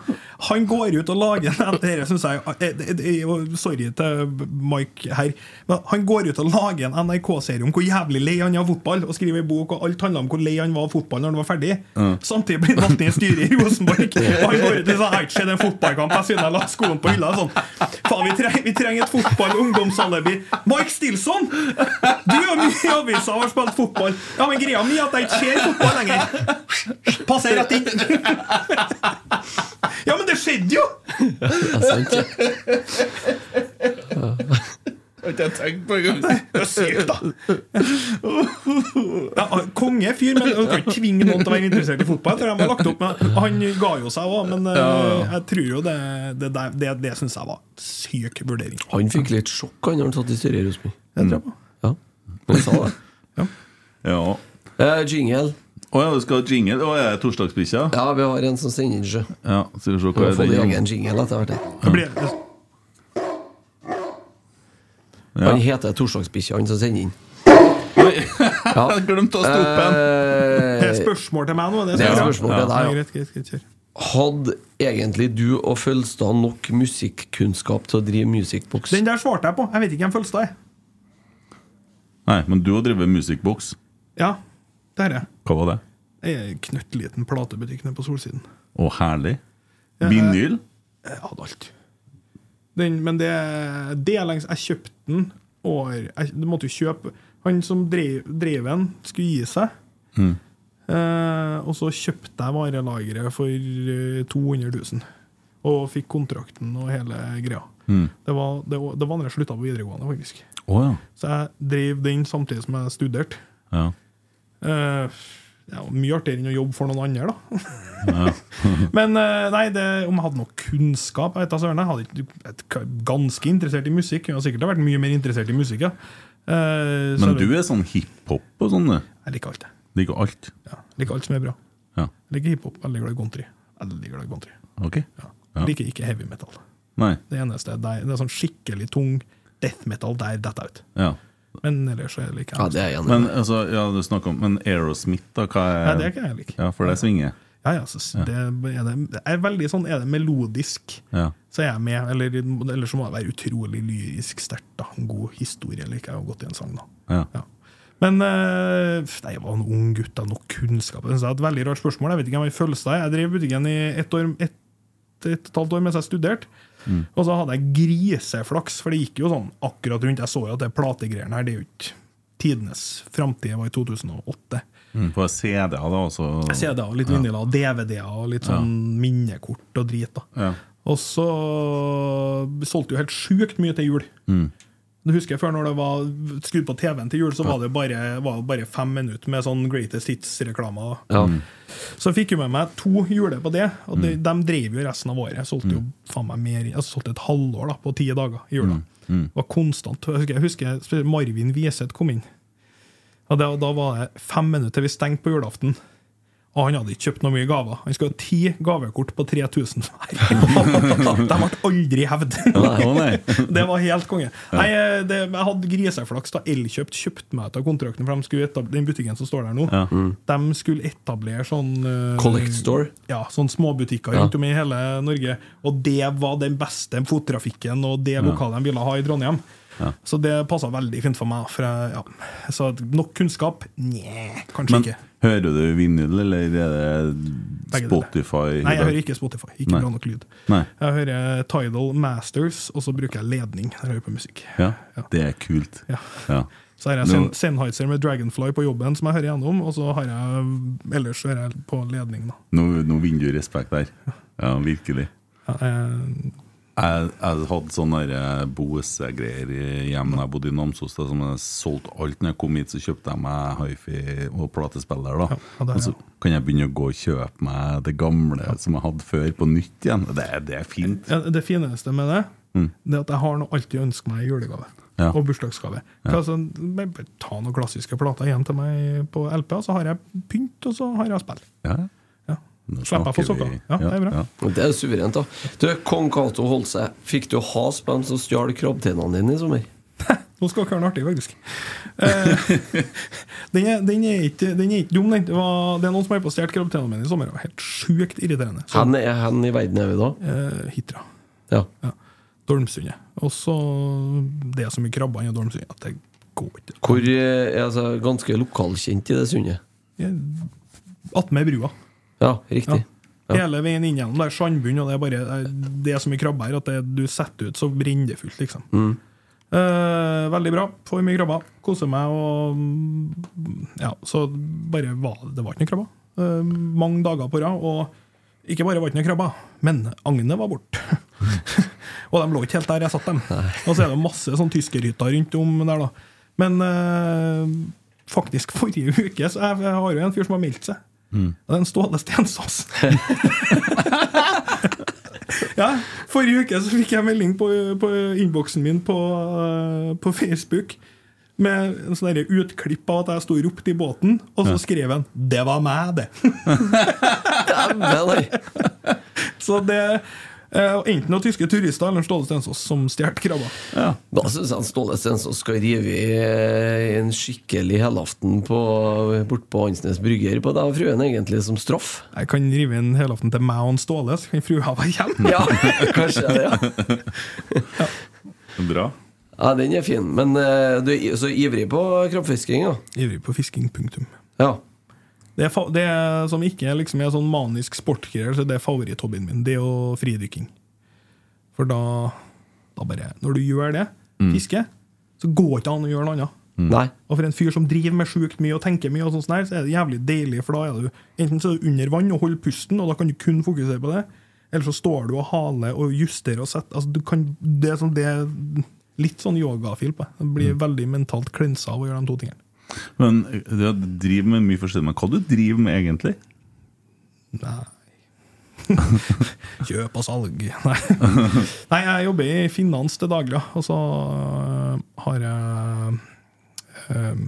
[SPEAKER 9] Han går ut og lager en Dette synes jeg eh, Sorry til Mike her. Men han går ut og lager en NRK-serie om hvor jævlig lei han er av fotball, og skriver en bok, og alt handler om hvor lei han var av fotball når han var ferdig. Samtidig blir han i styret i Rosenborg. Og han går ut og sier 'Jeg har ikke sett en fotballkamp jeg siden jeg la skoen på hylla'. Sånn. Faen, vi, trenger, vi trenger et fotball-ungdomsalibi. Mike Stilson! Du og mye i avisa har spilt fotball. Ja, men greia mi er at jeg ikke ser fotball lenger. Passer rett inn. Ja, men det skjedde jo!
[SPEAKER 7] Har ikke jeg tenkt på engang.
[SPEAKER 9] Det er sykt, da. Ja, konge fyr, men du kan ikke tvinge noen til å være interessert i fotball. Jeg har lagt opp med Han ga jo seg òg, men eh, jeg tror jo det Det, det, det, syns jeg var syk vurdering.
[SPEAKER 8] Han fikk litt sjokk han når han satt i styret i Rosenborg.
[SPEAKER 9] Jeg.
[SPEAKER 8] Ja, han sa det.
[SPEAKER 7] Ja.
[SPEAKER 8] Eh, jingle.
[SPEAKER 7] Å ja, du skal ha jingle? Å, er det torsdagsbikkja?
[SPEAKER 8] Ja, vi har en som sender inn, sjø.
[SPEAKER 7] Ja, skal vi se hva er det
[SPEAKER 8] egen jingle etter hvert.
[SPEAKER 9] Det
[SPEAKER 7] Ja.
[SPEAKER 8] Han heter Torsdagsbikkja, han som sender inn.
[SPEAKER 7] Jeg har glemt å stoppe den.
[SPEAKER 9] det er spørsmål til meg nå. Det,
[SPEAKER 8] Det er spørsmål til deg,
[SPEAKER 9] Ja,
[SPEAKER 8] ja.
[SPEAKER 9] greit, greit, greit.
[SPEAKER 8] Hadde egentlig du og Følstad nok musikkunnskap til å drive Musicbox?
[SPEAKER 9] Den der svarte jeg på. Jeg vet ikke hvem Følstad er.
[SPEAKER 7] Nei, men du har drevet Musicbox.
[SPEAKER 9] Ja, det har det.
[SPEAKER 7] Hva var det?
[SPEAKER 9] En knøttliten platebutikk nede på Solsiden.
[SPEAKER 7] Å, herlig. Vinyl?
[SPEAKER 9] Jeg hadde alt. Den, men det, det er lengst Jeg kjøpte den år jeg, Du måtte jo kjøpe Han som drev, drev den, skulle gi seg.
[SPEAKER 7] Mm.
[SPEAKER 9] Eh, og så kjøpte jeg varelageret for eh, 200 000. Og fikk kontrakten og hele greia.
[SPEAKER 7] Mm.
[SPEAKER 9] Det var det, det var når jeg slutta på videregående, faktisk.
[SPEAKER 7] Oh, ja.
[SPEAKER 9] Så jeg drev den samtidig som jeg studerte.
[SPEAKER 7] ja.
[SPEAKER 9] Eh, det er jo mye artigere enn å jobbe for noen andre, da. Men eh, nei, det, om jeg hadde noe kunnskap Jeg vet jeg hadde ikke jeg er ganske interessert i musikk. Jeg har sikkert vært mye mer interessert i musikk, ja. Eh,
[SPEAKER 7] Men du er sånn hiphop og sånn.
[SPEAKER 9] Jeg liker alt, jeg.
[SPEAKER 7] Liker alt?
[SPEAKER 9] Ja, liker alt som er bra.
[SPEAKER 7] Ja.
[SPEAKER 9] Jeg liker hiphop. Veldig glad i country. Veldig glad i country.
[SPEAKER 7] Okay.
[SPEAKER 9] Ja.
[SPEAKER 7] Ja.
[SPEAKER 9] Jeg liker ikke heavy metal.
[SPEAKER 7] Nei.
[SPEAKER 9] Det eneste er det er sånn skikkelig tung death metal der detter ut.
[SPEAKER 7] Ja.
[SPEAKER 9] Men ellers så er det like
[SPEAKER 8] Ja, det er jeg
[SPEAKER 7] Men altså, ja, du snakker om Men Aerosmith, da? Hva er
[SPEAKER 9] Nei, det kan jeg like.
[SPEAKER 7] Ja, for det svinger?
[SPEAKER 9] Ja, ja, så Det, er det, det er veldig sånn Er det melodisk,
[SPEAKER 7] Ja.
[SPEAKER 9] så er jeg med. Eller, eller så må det være utrolig lyrisk sterkt. da. En god historie liker jeg godt i en sang. da.
[SPEAKER 7] Ja.
[SPEAKER 9] Ja. Men eh, nei, jeg var en ung gutt, da, nok kunnskap. Jeg et veldig rart spørsmål. Jeg vet ikke hvem jeg føles da. Jeg drev butikken i ett år, ett, et og et halvt år mens jeg studerte.
[SPEAKER 7] Mm.
[SPEAKER 9] Og så hadde jeg griseflaks, for det gikk jo sånn akkurat rundt. Jeg så jo at det plategreiene her, det er jo ikke tidenes framtid. var i 2008.
[SPEAKER 7] Mm, på CD-er, da? Også.
[SPEAKER 9] CD-er, og litt vinyler, og DVD-er og litt sånn minnekort og drit. da.
[SPEAKER 7] Ja.
[SPEAKER 9] Og så solgte jo helt sjukt mye til jul.
[SPEAKER 7] Mm.
[SPEAKER 9] Du husker jeg før når det var skrudd på TV-en til jul, så var det bare, var det bare fem minutter med sånn Greatest Hits-reklamer.
[SPEAKER 8] Ja.
[SPEAKER 9] Så jeg fikk jo med meg to juler på det, og de,
[SPEAKER 7] Mm.
[SPEAKER 9] de drev jo resten av året. Jeg solgte jo faen meg mer, jeg solgte et halvår da, på ti dager i jula.
[SPEAKER 7] Mm.
[SPEAKER 9] Det var konstant. Jeg husker, jeg husker Marvin Wieseth kom inn. Og det, da var det fem minutter til vi stengte på julaften. Og han hadde ikke kjøpt noe mye gaver. Han skulle ha ti gavekort på 3000 hver. De ble aldri hevd. Det var helt konge. Nei, det, jeg hadde griseflaks da Elkjøpt kjøpte meg ut av kontrakten, for de skulle etablere, den butikken som står der nå,
[SPEAKER 7] Ja.
[SPEAKER 9] de skulle etablere sånn eh,
[SPEAKER 8] Collect store?
[SPEAKER 9] Ja, sånn småbutikker rundt om i hele Norge. Og det var den beste fottrafikken og det lokalet de ville ha i Trondheim.
[SPEAKER 7] Ja.
[SPEAKER 9] Så det passa veldig fint for meg. For jeg, ja. Så nok kunnskap? Nja, kanskje
[SPEAKER 7] Men
[SPEAKER 9] ikke.
[SPEAKER 7] hører du vinyl, eller er det Spotify?
[SPEAKER 9] Nei, jeg hører ikke Spotify. Ikke
[SPEAKER 7] Nei.
[SPEAKER 9] bra nok lyd.
[SPEAKER 7] Nei.
[SPEAKER 9] Jeg hører Tidal Masters, og så bruker jeg ledning når jeg hører på musikk.
[SPEAKER 7] Ja,
[SPEAKER 9] Ja.
[SPEAKER 7] det er kult.
[SPEAKER 9] Ja.
[SPEAKER 7] Ja.
[SPEAKER 9] Så har jeg Sen Sennheiser med Dragonfly på jobben, som jeg hører gjennom, og så har jeg ellers hører jeg på ledning. da.
[SPEAKER 7] Nå, nå vinner du respekt der. Ja, virkelig.
[SPEAKER 9] Ja, jeg,
[SPEAKER 7] Jeg, jeg hadde sånne der, eh, Bose-greier hjemme da jeg bodde i Namsos. Som jeg solgte alt når jeg kom hit, så kjøpte jeg meg hifi og platespiller. Da.
[SPEAKER 9] Ja, ja, det er
[SPEAKER 7] og så kan jeg begynne å gå og kjøpe meg det gamle som jeg hadde før, på nytt igjen. Det, det er fint.
[SPEAKER 9] ja, det fineste med det,
[SPEAKER 7] Mm.
[SPEAKER 9] det er at jeg har noe alltid ønsker meg i julegave.
[SPEAKER 7] Ja.
[SPEAKER 9] Og bursdagsgave. Hva så, bare bare ta noen klassiske plater igjen til meg på LP, og så har jeg pynt, og så har jeg spill.
[SPEAKER 7] Ja.
[SPEAKER 9] Slipper jeg få sokker. Ja, det er bra.
[SPEAKER 7] ja.
[SPEAKER 8] Det er suverent, da. Du, Kong Cato Holse. Fikk du has på dem som stjal krabbetennene dine i sommer?
[SPEAKER 9] Nå skal dere noe artig, faktisk. Eh, den, er, den, er ikke, den er ikke dum, den. Det, var, det er noen som har på stjålet krabbetennene mine i sommer. Det var helt sjukt irriterende. Så,
[SPEAKER 8] Hen, er- hen i verden er vi da?
[SPEAKER 9] eh, Hitra.
[SPEAKER 8] Ja.
[SPEAKER 9] Ja. Dormsundet. Og så Det er så mye krabber i Dormsundet at det går ikke.
[SPEAKER 8] Hvor eh, er altså ganske lokalkjent i det sundet?
[SPEAKER 9] Attmed brua.
[SPEAKER 8] Ja, riktig. Ja.
[SPEAKER 9] Hele veien inn gjennom der sandbunn, og det er bare Det er så mye krabbe her at det, du setter ut, så brenner det fullt, liksom.
[SPEAKER 8] Mm.
[SPEAKER 9] Eh, veldig bra. Får mye krabber. Koser meg og Ja, så bare var det Det var ikke noen krabber. Eh, mange dager på rad. Og ikke bare var det ikke noen krabber, men agnet var borte. og de lå ikke helt der jeg satt dem. Og så er det masse sånn tyskerhytter rundt om der, da. Men eh, faktisk forrige uke så jeg, jeg har jo en fyr som har meldt seg. Og det er en Ståle Stensås. ja, forrige uke så fikk jeg melding på, på innboksen min på, eh, på Facebook med en sånn utklipp av at jeg sto og ropte i båten, og så skrev han 'Det var meg, det'. Så det eh, Enten noen tyske turister eller Ståle Stensås som stjal krabber.
[SPEAKER 8] Da syns jeg Ståle Stensås skal rive i eh, en skikkelig helaften bortpå bort på Hansnes Brygger på deg og fruen, egentlig, som straff.
[SPEAKER 9] Jeg kan rive en helaften til meg og en Ståle, så kan frua være hjemme.
[SPEAKER 8] Ja, kanskje det, ja.
[SPEAKER 7] Bra.
[SPEAKER 8] ja. Den er fin. Men eh, du er så ivrig på krabbfisking, ja?
[SPEAKER 9] Ivrig på fisking, punktum.
[SPEAKER 8] Ja.
[SPEAKER 9] Det, er fa det er, som ikke liksom er sånn manisk sportgreier, så det er favoritthobbyen min. Det er jo fridykking. For da, da bare Når du gjør det, fiske, så går ikke an å gjøre noe annet.
[SPEAKER 8] Nei.
[SPEAKER 9] Og for en fyr som driver med sjukt mye og tenker mye, og sånt sånn så er det jævlig deilig, for da er du enten så er du under vann og holder pusten, og da kan du kun fokusere på det, eller så står du og haler og justerer og setter altså, du kan, Det er sånn det er litt sånn yogafil på det. Blir blir veldig mentalt klensa av å gjøre de to tingene.
[SPEAKER 7] Men du driver med mye forskjellig. Men hva du driver med egentlig?
[SPEAKER 9] Nei Kjøp og salg. Nei. Nei, jeg jobber i finans til daglig, og så øh, har jeg um,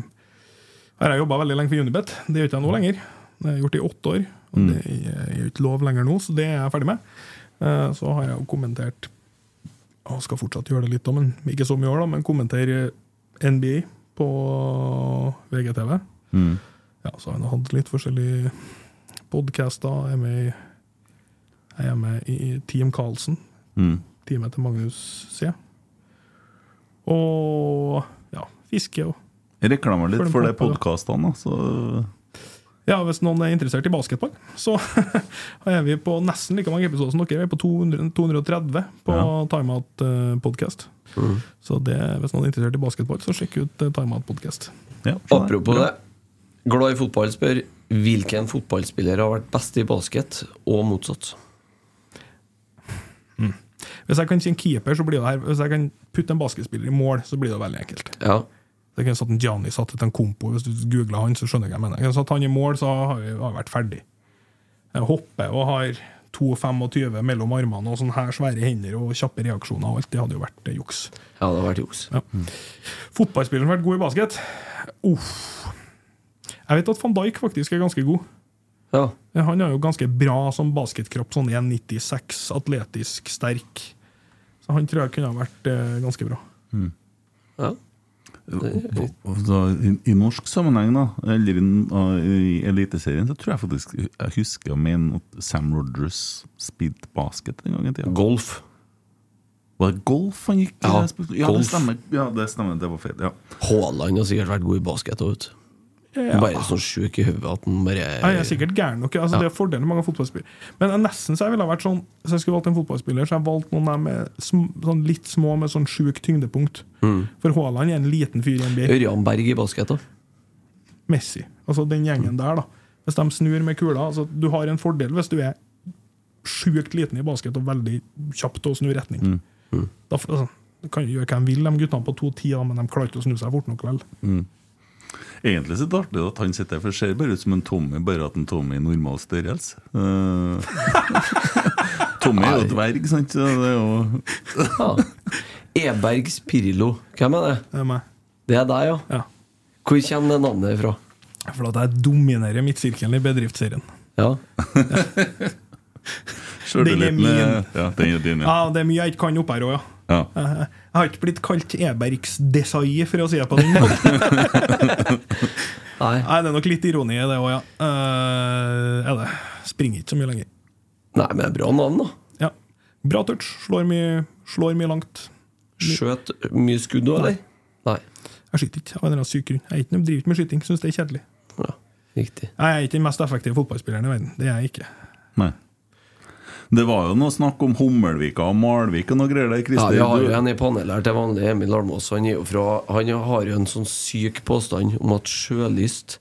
[SPEAKER 9] Har jeg jobba veldig lenge for Unibet. Det gjør ikke jeg nå lenger. Det har jeg gjort i åtte år. Og det er jo ikke lov lenger nå, så det er jeg ferdig med. Eh, Så har jeg jo kommentert Og skal fortsatt gjøre det litt, men ikke så mye år, da, men kommentere NBA på VGTV.
[SPEAKER 7] Mm.
[SPEAKER 9] Ja, så har jeg nå hatt litt forskjellige podcaster. Jeg er med i, jeg er med i Team Karlsen.
[SPEAKER 7] Mm.
[SPEAKER 9] Teamet til Magnus C. Og ja, fiske og
[SPEAKER 7] Jeg reklamer litt for de podkastene. Så
[SPEAKER 9] Ja, hvis noen er interessert i basketball, så er vi på nesten like mange episoder som dere. Vi er på 200, 230 på
[SPEAKER 7] Ja.
[SPEAKER 9] Timeout Podcast. podcast. Så det, hvis noen er interessert i basketball, så sjekk ut eh, Timeout podcast.
[SPEAKER 7] ja,
[SPEAKER 8] Apropos det. Glad i fotball spør hvilken fotballspiller har vært best i basket, og motsatt.
[SPEAKER 9] Hvis jeg kan si en keeper, så blir det her Hvis jeg kan putte en basketspiller i mål, så blir det veldig enkelt.
[SPEAKER 8] Ja.
[SPEAKER 9] Jeg kunne satt en Gianni satt etter en kompo. Hvis du googler han, så skjønner jeg hva jeg mener. Jeg satt han i mål, så har vi vært ferdig. Jeg hopper og har 2,25 mellom armene og sånne her svære hender og kjappe reaksjoner. og alt Det hadde jo vært eh, juks.
[SPEAKER 8] Ja, det har vært juks.
[SPEAKER 9] Ja. Mm. Fotballspilleren har vært god i basket? Uff. Jeg vet at van Dijk faktisk er ganske god.
[SPEAKER 8] Ja.
[SPEAKER 9] Han er jo ganske bra som basketkropp. Sånn 1,96, atletisk, sterk. Så han tror jeg kunne ha vært eh, ganske bra.
[SPEAKER 8] ja.
[SPEAKER 7] Og så I, I norsk sammenheng, da, eller i, i Eliteserien, så tror jeg faktisk jeg husker å mene at Sam Rogers spilte basket en gang i tida.
[SPEAKER 8] Golf.
[SPEAKER 7] Var det golf han gikk
[SPEAKER 8] Ja,
[SPEAKER 7] ja, det stemmer. Ja, det stemmer. Det var feil. Ja.
[SPEAKER 8] Haaland har sikkert vært god i basket òg, vet du.
[SPEAKER 9] Ja.
[SPEAKER 8] Bare sånn sjuk i hodet at han bare
[SPEAKER 9] Jeg er sikkert gæren nok. Altså,
[SPEAKER 8] Ja.
[SPEAKER 9] Det er fordelen med mange fotballspillere. Men nesten så jeg ville ha vært sånn Hvis jeg skulle valgt en fotballspiller, så jeg valgt noen sm sånn litt små med sånn sjuk tyngdepunkt. For Haaland er en liten fyr i NBA.
[SPEAKER 8] Ørjan Berg i basket, da.
[SPEAKER 9] Messi. Altså den gjengen der, da. Hvis de snur med kula altså, Du har en fordel hvis du er sjukt liten i basket og veldig kjapp til å snu retning. Da, f- altså, du kan jo gjøre hva de vil, de guttene på 2,10, da, men de klarer ikke å snu seg fort nok vel.
[SPEAKER 7] Egentlig så er det artig at han sitter her, for det ser bare ut som en Tommy, bare at en Tommy i normal størrelse. Uh, Tommy er jo dverg, sant? Så det er jo
[SPEAKER 8] Ja. Ebergs Pirlo. Hvem er det?
[SPEAKER 9] Det er meg.
[SPEAKER 8] Det er deg, ja.
[SPEAKER 9] Ja.
[SPEAKER 8] Hvor kommer det navnet fra?
[SPEAKER 9] For at jeg dominerer midtsirkelen i bedriftsserien.
[SPEAKER 8] Ja.
[SPEAKER 7] ja.
[SPEAKER 9] den
[SPEAKER 7] er Ja, den er din, ja.
[SPEAKER 9] Ja, det er mye jeg ikke kan opp her òg, ja.
[SPEAKER 7] Ja.
[SPEAKER 9] Jeg har ikke blitt kalt Ebergsdesai, for å si det på den måten.
[SPEAKER 8] Nei.
[SPEAKER 9] Nei, det er nok litt ironi i det òg, ja. Uh, er det. Springer ikke så mye lenger.
[SPEAKER 8] Nei, men det er bra navn, da.
[SPEAKER 9] Ja. Bra touch. Slår mye, slår mye langt.
[SPEAKER 8] Skjøt mye skudd òg, eller? Nei.
[SPEAKER 9] Jeg skyter ikke av en eller annen syk grunn. Jeg er ikke, driver ikke med skyting. Syns det er kjedelig.
[SPEAKER 8] Ja, riktig.
[SPEAKER 9] Jeg er ikke den mest effektive fotballspilleren i verden. Det er jeg ikke.
[SPEAKER 7] Nei. Det var jo noe snakk om Hummelvika og Malvik og noe greier der,
[SPEAKER 8] Ja,
[SPEAKER 7] Christer.
[SPEAKER 8] Vi har jo en i panelet her til vanlig, Emil Almås. Han, er jo fra, han har jo en sånn syk påstand om at sjølyst,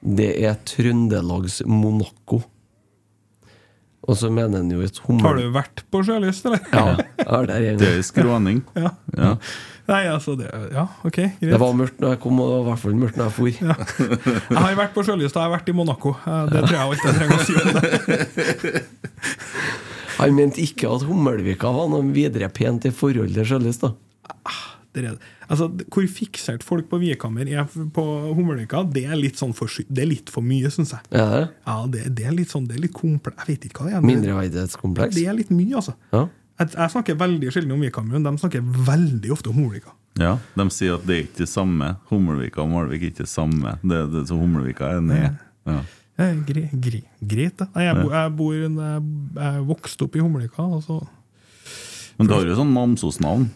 [SPEAKER 8] det er Trøndelags Monaco. Og så mener han jo et hummel...
[SPEAKER 9] Har du vært på sjølyst, eller?
[SPEAKER 8] Ja, jeg er der en
[SPEAKER 7] Det
[SPEAKER 8] gang.
[SPEAKER 7] er skråning.
[SPEAKER 9] Ja.
[SPEAKER 7] Ja.
[SPEAKER 9] Nei, altså det, Ja, OK, greit.
[SPEAKER 8] Det var mørkt når jeg kom, og det var i hvert fall mørkt når jeg for.
[SPEAKER 9] Jeg har vært på sjølyst, og jeg har vært i Monaco. Det tror jeg alt jeg trenger å si om det.
[SPEAKER 8] Han mente ikke at Hummelvika var noe videre pent i forhold til sjølyst, da.
[SPEAKER 9] Det er, altså, hvor fiksert folk på Viekammer er på Hummelvika, det er litt sånn for, det er litt for mye, syns jeg.
[SPEAKER 8] Ja, det?
[SPEAKER 9] Ja, det, det er litt sånn, det er litt komple... Jeg vet ikke hva det er.
[SPEAKER 8] Mindreverdighetskompleks?
[SPEAKER 9] Det er litt mye, altså.
[SPEAKER 8] Ja.
[SPEAKER 9] Jeg, jeg snakker veldig sjelden om Viekammer, men de snakker veldig ofte om Hummelvika.
[SPEAKER 7] ja, De sier at det er ikke det samme. Hummelvika og Malvik er ikke det samme. Det, det, så Hummelvika er ned. Ja.
[SPEAKER 9] Eh, gre, gre, greit, det. Jeg, bo, jeg bor jeg, jeg vokste opp i Humlika. Altså.
[SPEAKER 7] Men du har jo sånn Namsos-navn.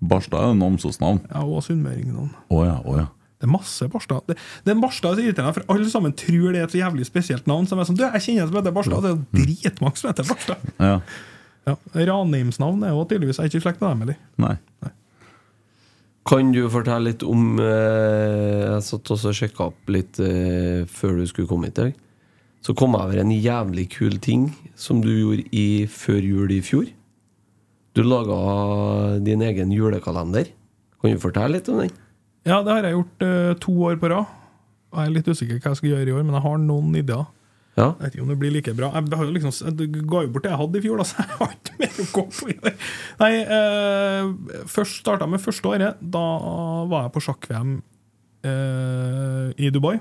[SPEAKER 7] Barstad er jo Namsos-navn.
[SPEAKER 9] ja, og sunnmøringnavn.
[SPEAKER 7] Oh, ja, oh, ja.
[SPEAKER 9] Det er masse Barstad. Det, det er Barstad som irriterer meg, for alle sammen tror det er et så jævlig spesielt navn. Som er sånn, du, jeg kjenner en som heter Barstad. Det er jo dritmange som heter Barstad.
[SPEAKER 7] Ja.
[SPEAKER 9] Ja. Ranheimsnavn er jo tydeligvis Jeg er ikke i slekt med dem, eller?
[SPEAKER 7] Nei.
[SPEAKER 8] Kan du fortelle litt om eh, Jeg satt også og sjekka opp litt eh, før du skulle komme hit i. Så kom jeg over en jævlig kul ting som du gjorde i før jul i fjor. Du laga din egen julekalender. Kan du fortelle litt om den?
[SPEAKER 9] Ja, det har jeg gjort eh, to år på rad. Jeg er litt usikker hva jeg skal gjøre i år, men jeg har noen ideer.
[SPEAKER 8] Ja.
[SPEAKER 9] Jeg vet ikke om det blir like bra. Jeg, liksom, jeg ga jo bort det jeg hadde i fjor, da, så jeg har ikke mer å gå på i år. Nei, eh, først starta med første året. Da var jeg på sjakk-VM eh, i Dubai.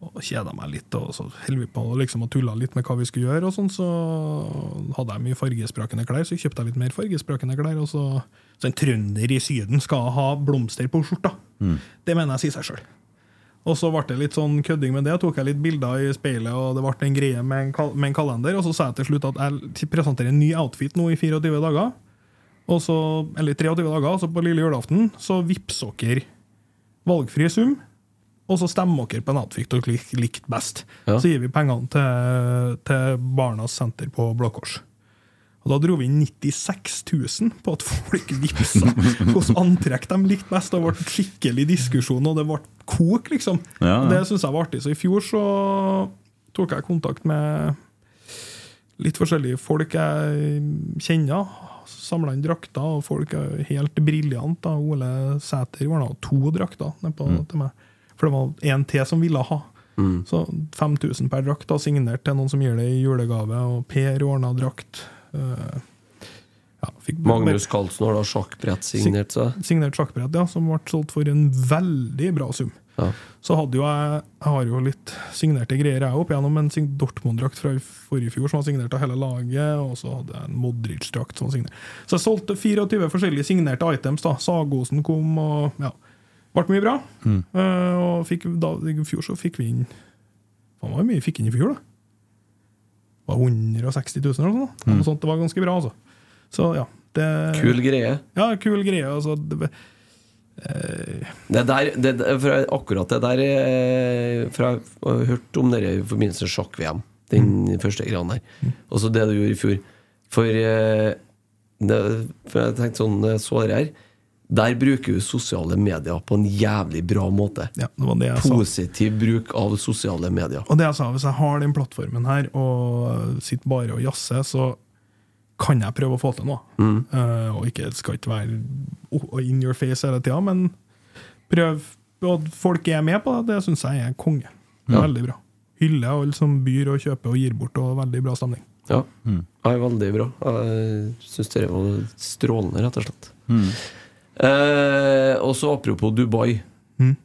[SPEAKER 9] Og kjeda meg litt, og så holdt vi på liksom, og tulla litt med hva vi skulle gjøre. og sånn, Så hadde jeg mye fargesprakende klær, så kjøpte jeg litt mer fargesprakende klær. og så, så En trønder i Syden skal ha blomster på skjorta. Det mener jeg sier seg sjøl. Og så ble det litt sånn kødding med det. Tok jeg litt bilder i speilet, og det ble en greie med en, kal med en kalender. Og så sa jeg til slutt at jeg presenterer en ny outfit nå i 24 dager. Og så, eller 23 dager, og så på lille julaften så vippser dere valgfri sum. Og så stemmer dere på en outfit dere likte best.
[SPEAKER 8] Ja.
[SPEAKER 9] Så gir vi pengene til, til Barnas Senter på Blå Kors. Og Da dro vi inn 96 000 på at folk vippsa hvilket antrekk de likte best. Det ble skikkelig diskusjon, og det ble kok, liksom.
[SPEAKER 7] Ja, ja.
[SPEAKER 9] Det syns jeg var artig. Så i fjor så tok jeg kontakt med litt forskjellige folk jeg kjenner. Samla inn drakter, og folk er helt briljante. Ole Sæter ordna to drakter på, til meg. For det var en til som ville ha. Så 5000 per drakt, da, signert til noen som gir det i julegave. Og Per ordna drakt. Eh, ja, fikk
[SPEAKER 8] Magnus Carlsen har da sjakkbrett signert seg.
[SPEAKER 9] signert sjakkbrett, ja, som ble solgt for en veldig bra sum.
[SPEAKER 8] Ja.
[SPEAKER 9] Så hadde jo jeg Jeg har jo litt signerte greier, jeg opp gjennom En Dortmund-drakt fra forrige fjor som var signert av hele laget, og så hadde jeg en Modric-drakt som var signert. Så jeg solgte 24 forskjellige signerte items. da Sagosen kom, og ja. Ble mye bra. Eh, og fikk, da, I fjor så fikk vi inn Faen, hvor mye vi fikk inn i fjor, da? Var 160 000 eller noe sånt. Mm. sånt. Det var ganske bra, altså. Så ja. Det,
[SPEAKER 8] Kul greie.
[SPEAKER 9] Ja, kul greie. Altså, det,
[SPEAKER 8] Det der, det, fra, akkurat det der fra, jeg har hørt om det i forbindelse med sjakk-VM. Den første greia der. Og så det du gjorde i fjor. For, eh, det, for jeg tenkte sånn så det her Der bruker vi sosiale medier på en jævlig bra måte.
[SPEAKER 9] ja, det var det jeg sa.
[SPEAKER 8] Positiv bruk av sosiale medier.
[SPEAKER 9] Og det jeg sa, hvis jeg har den plattformen her og sitter bare og jazzer, så kan jeg prøve å få til noe. Eh, og ikke, det skal ikke være in your face hele tida, men prøv Og folk er med på det, det syns jeg er konge. Er Veldig bra. Hyller alle som byr og kjøper og gir bort, og veldig bra stemning.
[SPEAKER 8] Ja, det er veldig bra. Jeg syns det var strålende, rett og slett. Eh, og så apropos Dubai.
[SPEAKER 9] Mm.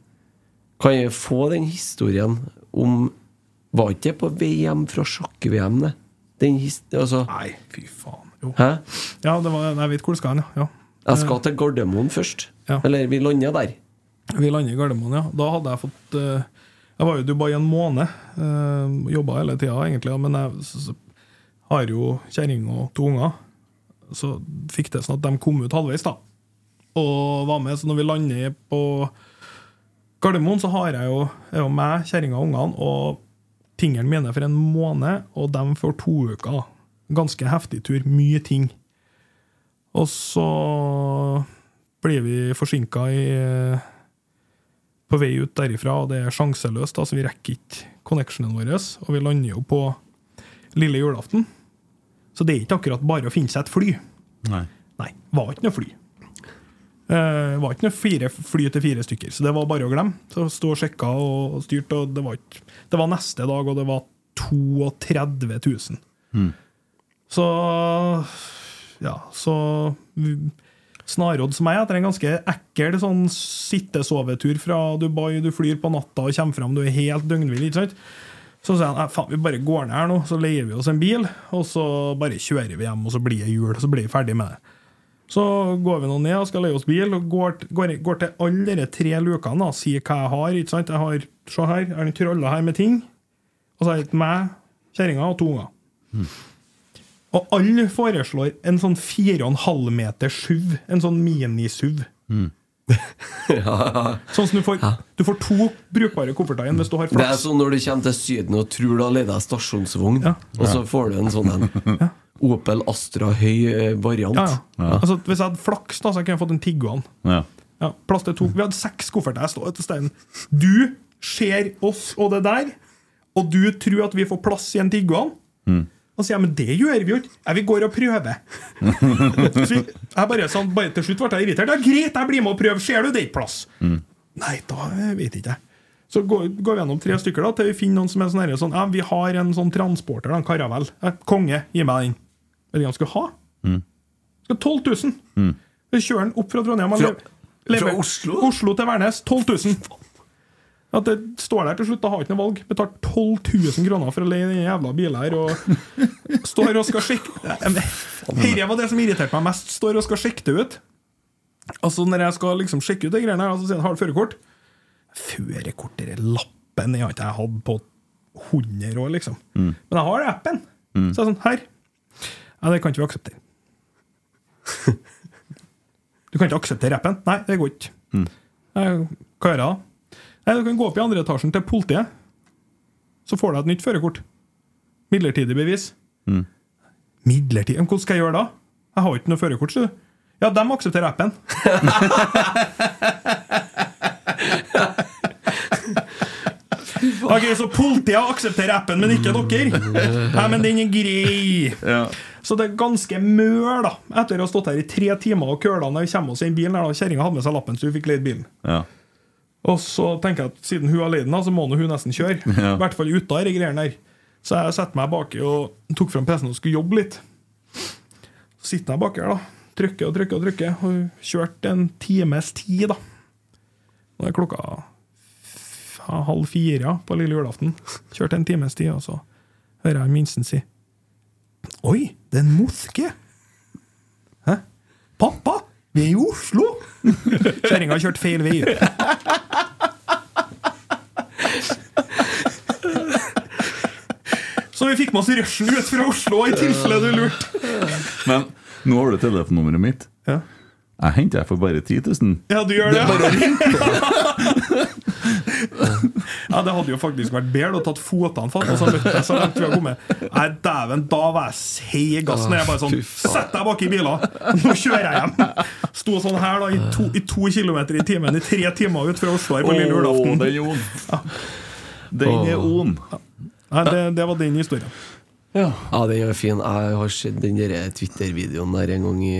[SPEAKER 8] Kan jeg få den historien om Var ikke det på VM fra sjakk-VM, det? Altså,
[SPEAKER 9] Nei, fy faen. Jo.
[SPEAKER 8] Hæ?
[SPEAKER 9] Ja, det var, jeg vet hvor det skal hen, ja. ja.
[SPEAKER 8] Jeg skal til Gardermoen først.
[SPEAKER 9] Ja.
[SPEAKER 8] Eller vi lander der.
[SPEAKER 9] Vi lander i Gardermoen, ja. Da hadde jeg fått uh, Jeg var jo i Dubai en måned. Uh, Jobba hele tida, egentlig, ja, men jeg så, så, har jo kjerring og to unger. Så fikk det sånn at de kom ut halvveis, da. Og var med. Så når vi lander på Gardermoen, så har jeg jo, jeg jo meg, kjerringa og ungene og tingene mine for en måned, og dem for to uker. Ganske heftig tur. Mye ting. Og så blir vi forsinka i på vei ut derifra, og det er sjanseløst. Altså, vi rekker ikke connectionen vår, og vi lander jo på lille julaften. Så det er ikke akkurat bare å finne seg et fly.
[SPEAKER 7] Nei.
[SPEAKER 9] Nei, var ikke noe fly. Eh, var ikke noe fire fly til fire stykker, så det var bare å glemme. Så Stå og sjekka og styrte, og det var, ikke, det var neste dag, og det var 32 000. Så Ja, så Snarrådd Snarråd som jeg, etter en ganske ekkel sånn sittesovetur fra Dubai. Du flyr på natta og kommer fram, du er helt døgnvill. ikke sant? Så sier han faen, vi bare går ned her nå, så leier vi oss en bil, og så bare kjører vi hjem, og så blir det jul, og så blir vi ferdig med det. Så går vi nå ned og skal leie oss bil, og går, går, går til alle de tre lukene og sier hva jeg har. ikke sant? Jeg har, Se her, jeg har en trolle her med ting. Og så er det meg, kjerringa og to unger. Og alle foreslår en sånn 4,5 meter SUV. En sånn mini-SUV. Sånn som du får, du får to brukbare kofferter igjen hvis du har
[SPEAKER 8] Det er sånn når du kommer til Syden og tror du har leid deg stasjonsvogn, og så får du en sånn en Opel Astra høy eh, variant.
[SPEAKER 9] Ja, ja. Altså, hvis jeg hadde flaks, da, så kunne jeg fått en Tiguan.
[SPEAKER 7] Ja.
[SPEAKER 9] Ja, plass til to. Vi hadde seks kofferter. Jeg står til steinen. Du ser oss og det der, og du tror at vi får plass i en Tiguan. Og sier jeg, men det gjør vi jo ikke. Vi går og prøver. så jeg bare, sånn, bare Til slutt ble jeg irritert. Ja, greit, jeg blir med og prøver. Ser du det er ikke plass? Nei, da eh, vet ikke jeg. Så går, går vi gjennom tre stykker da, til vi finner noen som er sånn, sånn ja, Vi har en sånn transporter, da, en karavell. Ja, konge, gi meg den. Vet er det han skal ha? Skal 12 000. Vi kjører han opp fra Trondheim.
[SPEAKER 8] Fra- fra Oslo?
[SPEAKER 9] Oslo til Værnes. 12 000. At det står der til slutt, da har jeg ikke noe valg. Betalt 12 000 kroner for å leie den jævla bilen her. Og står og skal sjekke Dette var det som irriterte meg mest. Står og skal sjekke det ut. Altså Når jeg skal liksom sjekke ut de greiene her, og så sier han har du førerkort. Førerkort, den lappen jeg har ikke jeg hatt på 100 år, liksom. Men jeg har appen. Så jeg er sånn Her. Nei, det kan ikke vi akseptere. Du kan ikke akseptere appen? Nei, det går ikke. Nei, Hva gjør jeg da? Nei, Du kan gå opp i andre etasjen til politiet. Så får du et nytt førerkort. Midlertidig bevis. Midlertidig? Men Hvordan skal jeg gjøre da? Jeg har jo ikke noe førerkort. så. Ja, de aksepterer appen. Ok, Så politiet aksepterer appen, men ikke dere? Nei, men den er grei. Så det er ganske mør, da. Etter å ha stått her i tre timer og køla når vi kommer oss i den bilen. Kjerringa hadde med seg lappen, så hun fikk leid bilen.
[SPEAKER 7] Ja.
[SPEAKER 9] Og så tenker jeg at siden hun har leid den, så må hun nesten kjøre.
[SPEAKER 7] Ja.
[SPEAKER 9] I hvert fall ute av de greiene der. Så jeg setter meg baki og tok fram PC-en og skulle jobbe litt. Så sitter jeg baki her, da. Trykker og trykker og trykker. Og kjørte en times tid, da. Nå er klokka halv fire på lille julaften. Kjørte en times tid, og så hører jeg minsten si Oi, det er en moské! Hæ? Pappa, vi er i Oslo! Kjerringa har kjørt feil vei. Så vi fikk med oss rushen ut fra Oslo, i tilfelle du lurte.
[SPEAKER 7] Men nå har du telefonnummeret mitt.
[SPEAKER 9] Ja.
[SPEAKER 7] Jeg henter jeg for bare 10 000.
[SPEAKER 9] Ja, du gjør det?
[SPEAKER 7] Det bare
[SPEAKER 9] ja, det hadde jo faktisk vært bedre å tatt fotene fatt, og så møtte jeg så langt vi har kommet. Nei, dæven, da var jeg seigast. Når jeg bare sånn Sett deg bak i bilen! Nå kjører jeg hjem! Sto sånn her da i to, i to kilometer i timen i tre timer ut fra Oslo her på lille julaften.
[SPEAKER 7] Den er on. Den er on.
[SPEAKER 9] Nei, det, det var den historien.
[SPEAKER 8] Ja. den er fin. Jeg har sett den Twitter-videoen der en gang i,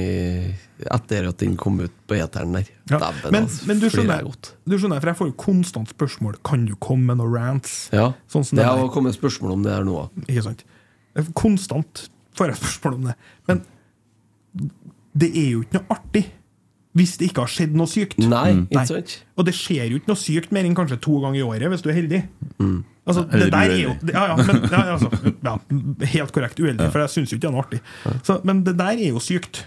[SPEAKER 8] etter at den kom ut på eteren der.
[SPEAKER 9] Ja.
[SPEAKER 8] Dabben,
[SPEAKER 9] Men,
[SPEAKER 8] altså,
[SPEAKER 9] men du, skjønner, du skjønner, for jeg får jo konstant spørsmål Kan du komme med noen rants.
[SPEAKER 8] Ja.
[SPEAKER 9] Sånn som
[SPEAKER 8] det
[SPEAKER 9] det
[SPEAKER 8] har kommet spørsmål om det her nå.
[SPEAKER 9] Ikke sant? Konstant får jeg spørsmål om det. Men det er jo ikke noe artig hvis det ikke har skjedd noe sykt.
[SPEAKER 8] Nei, ikke sant?
[SPEAKER 9] Og det skjer jo ikke noe sykt mer enn kanskje to ganger i året, hvis du er heldig.
[SPEAKER 8] Mm.
[SPEAKER 9] Altså, det der er jo ja, ja, men, ja, altså, ja, Helt korrekt uheldig, for jeg syns jo ikke det er noe artig. Så, men det der er jo sykt.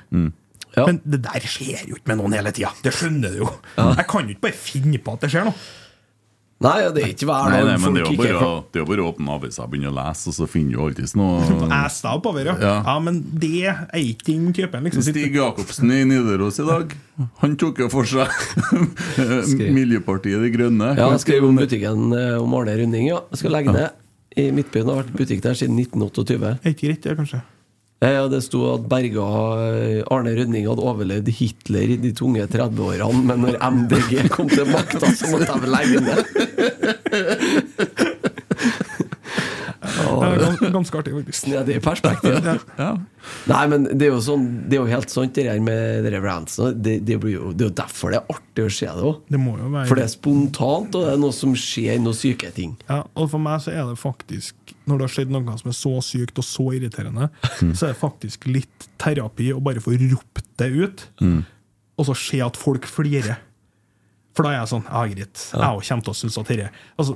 [SPEAKER 8] Ja.
[SPEAKER 9] Men det der skjer jo ikke med noen hele tida. Det skjønner du jo. Jeg kan jo ikke bare finne på at det skjer noe.
[SPEAKER 8] Nei, det er ikke hver dag
[SPEAKER 7] nei, men det er
[SPEAKER 8] folk
[SPEAKER 7] jo
[SPEAKER 8] ikke
[SPEAKER 7] bare, å- det er jo bare å åpne avisa og begynne å lese, og så finner du alltids noe
[SPEAKER 9] Æs oppover, ja.
[SPEAKER 7] Ja.
[SPEAKER 9] ja. Men det er ikke den typen. Liksom.
[SPEAKER 7] Stig Jacobsen i Nidaros i dag, han tok jo for seg Miljøpartiet De Grønne.
[SPEAKER 8] Ja, han skrev om butikken eh, om Arne Runding. Ja. Jeg skal legge ned. I Midtbyen har vært butikk der siden 1928.
[SPEAKER 9] Er ikke greit, det, kanskje?
[SPEAKER 8] Ja, Det sto at Berga eh, Arne Rønning hadde overlevd Hitler i de tunge 30-årene, men når MDG kom til makta, så måtte de legge ned.
[SPEAKER 9] Ja, ganske artig, faktisk.
[SPEAKER 8] Snedig perspektiv.
[SPEAKER 7] Ja.
[SPEAKER 8] Nei, men det er jo sånn Det er jo helt sant, det der med rantsene. Det, det, jo, det er jo derfor det er artig å se det òg.
[SPEAKER 9] Det være
[SPEAKER 8] For det er spontant, og det er noe som skjer, noen syke ting.
[SPEAKER 9] Ja, og for meg så er det faktisk Når det har skjedd noe som er så sykt og så irriterende, så er det faktisk litt terapi å bare få ropt det ut, og så se at folk flirer. For da er jeg sånn Ja, greit. Jeg kommer til å synes at dette altså,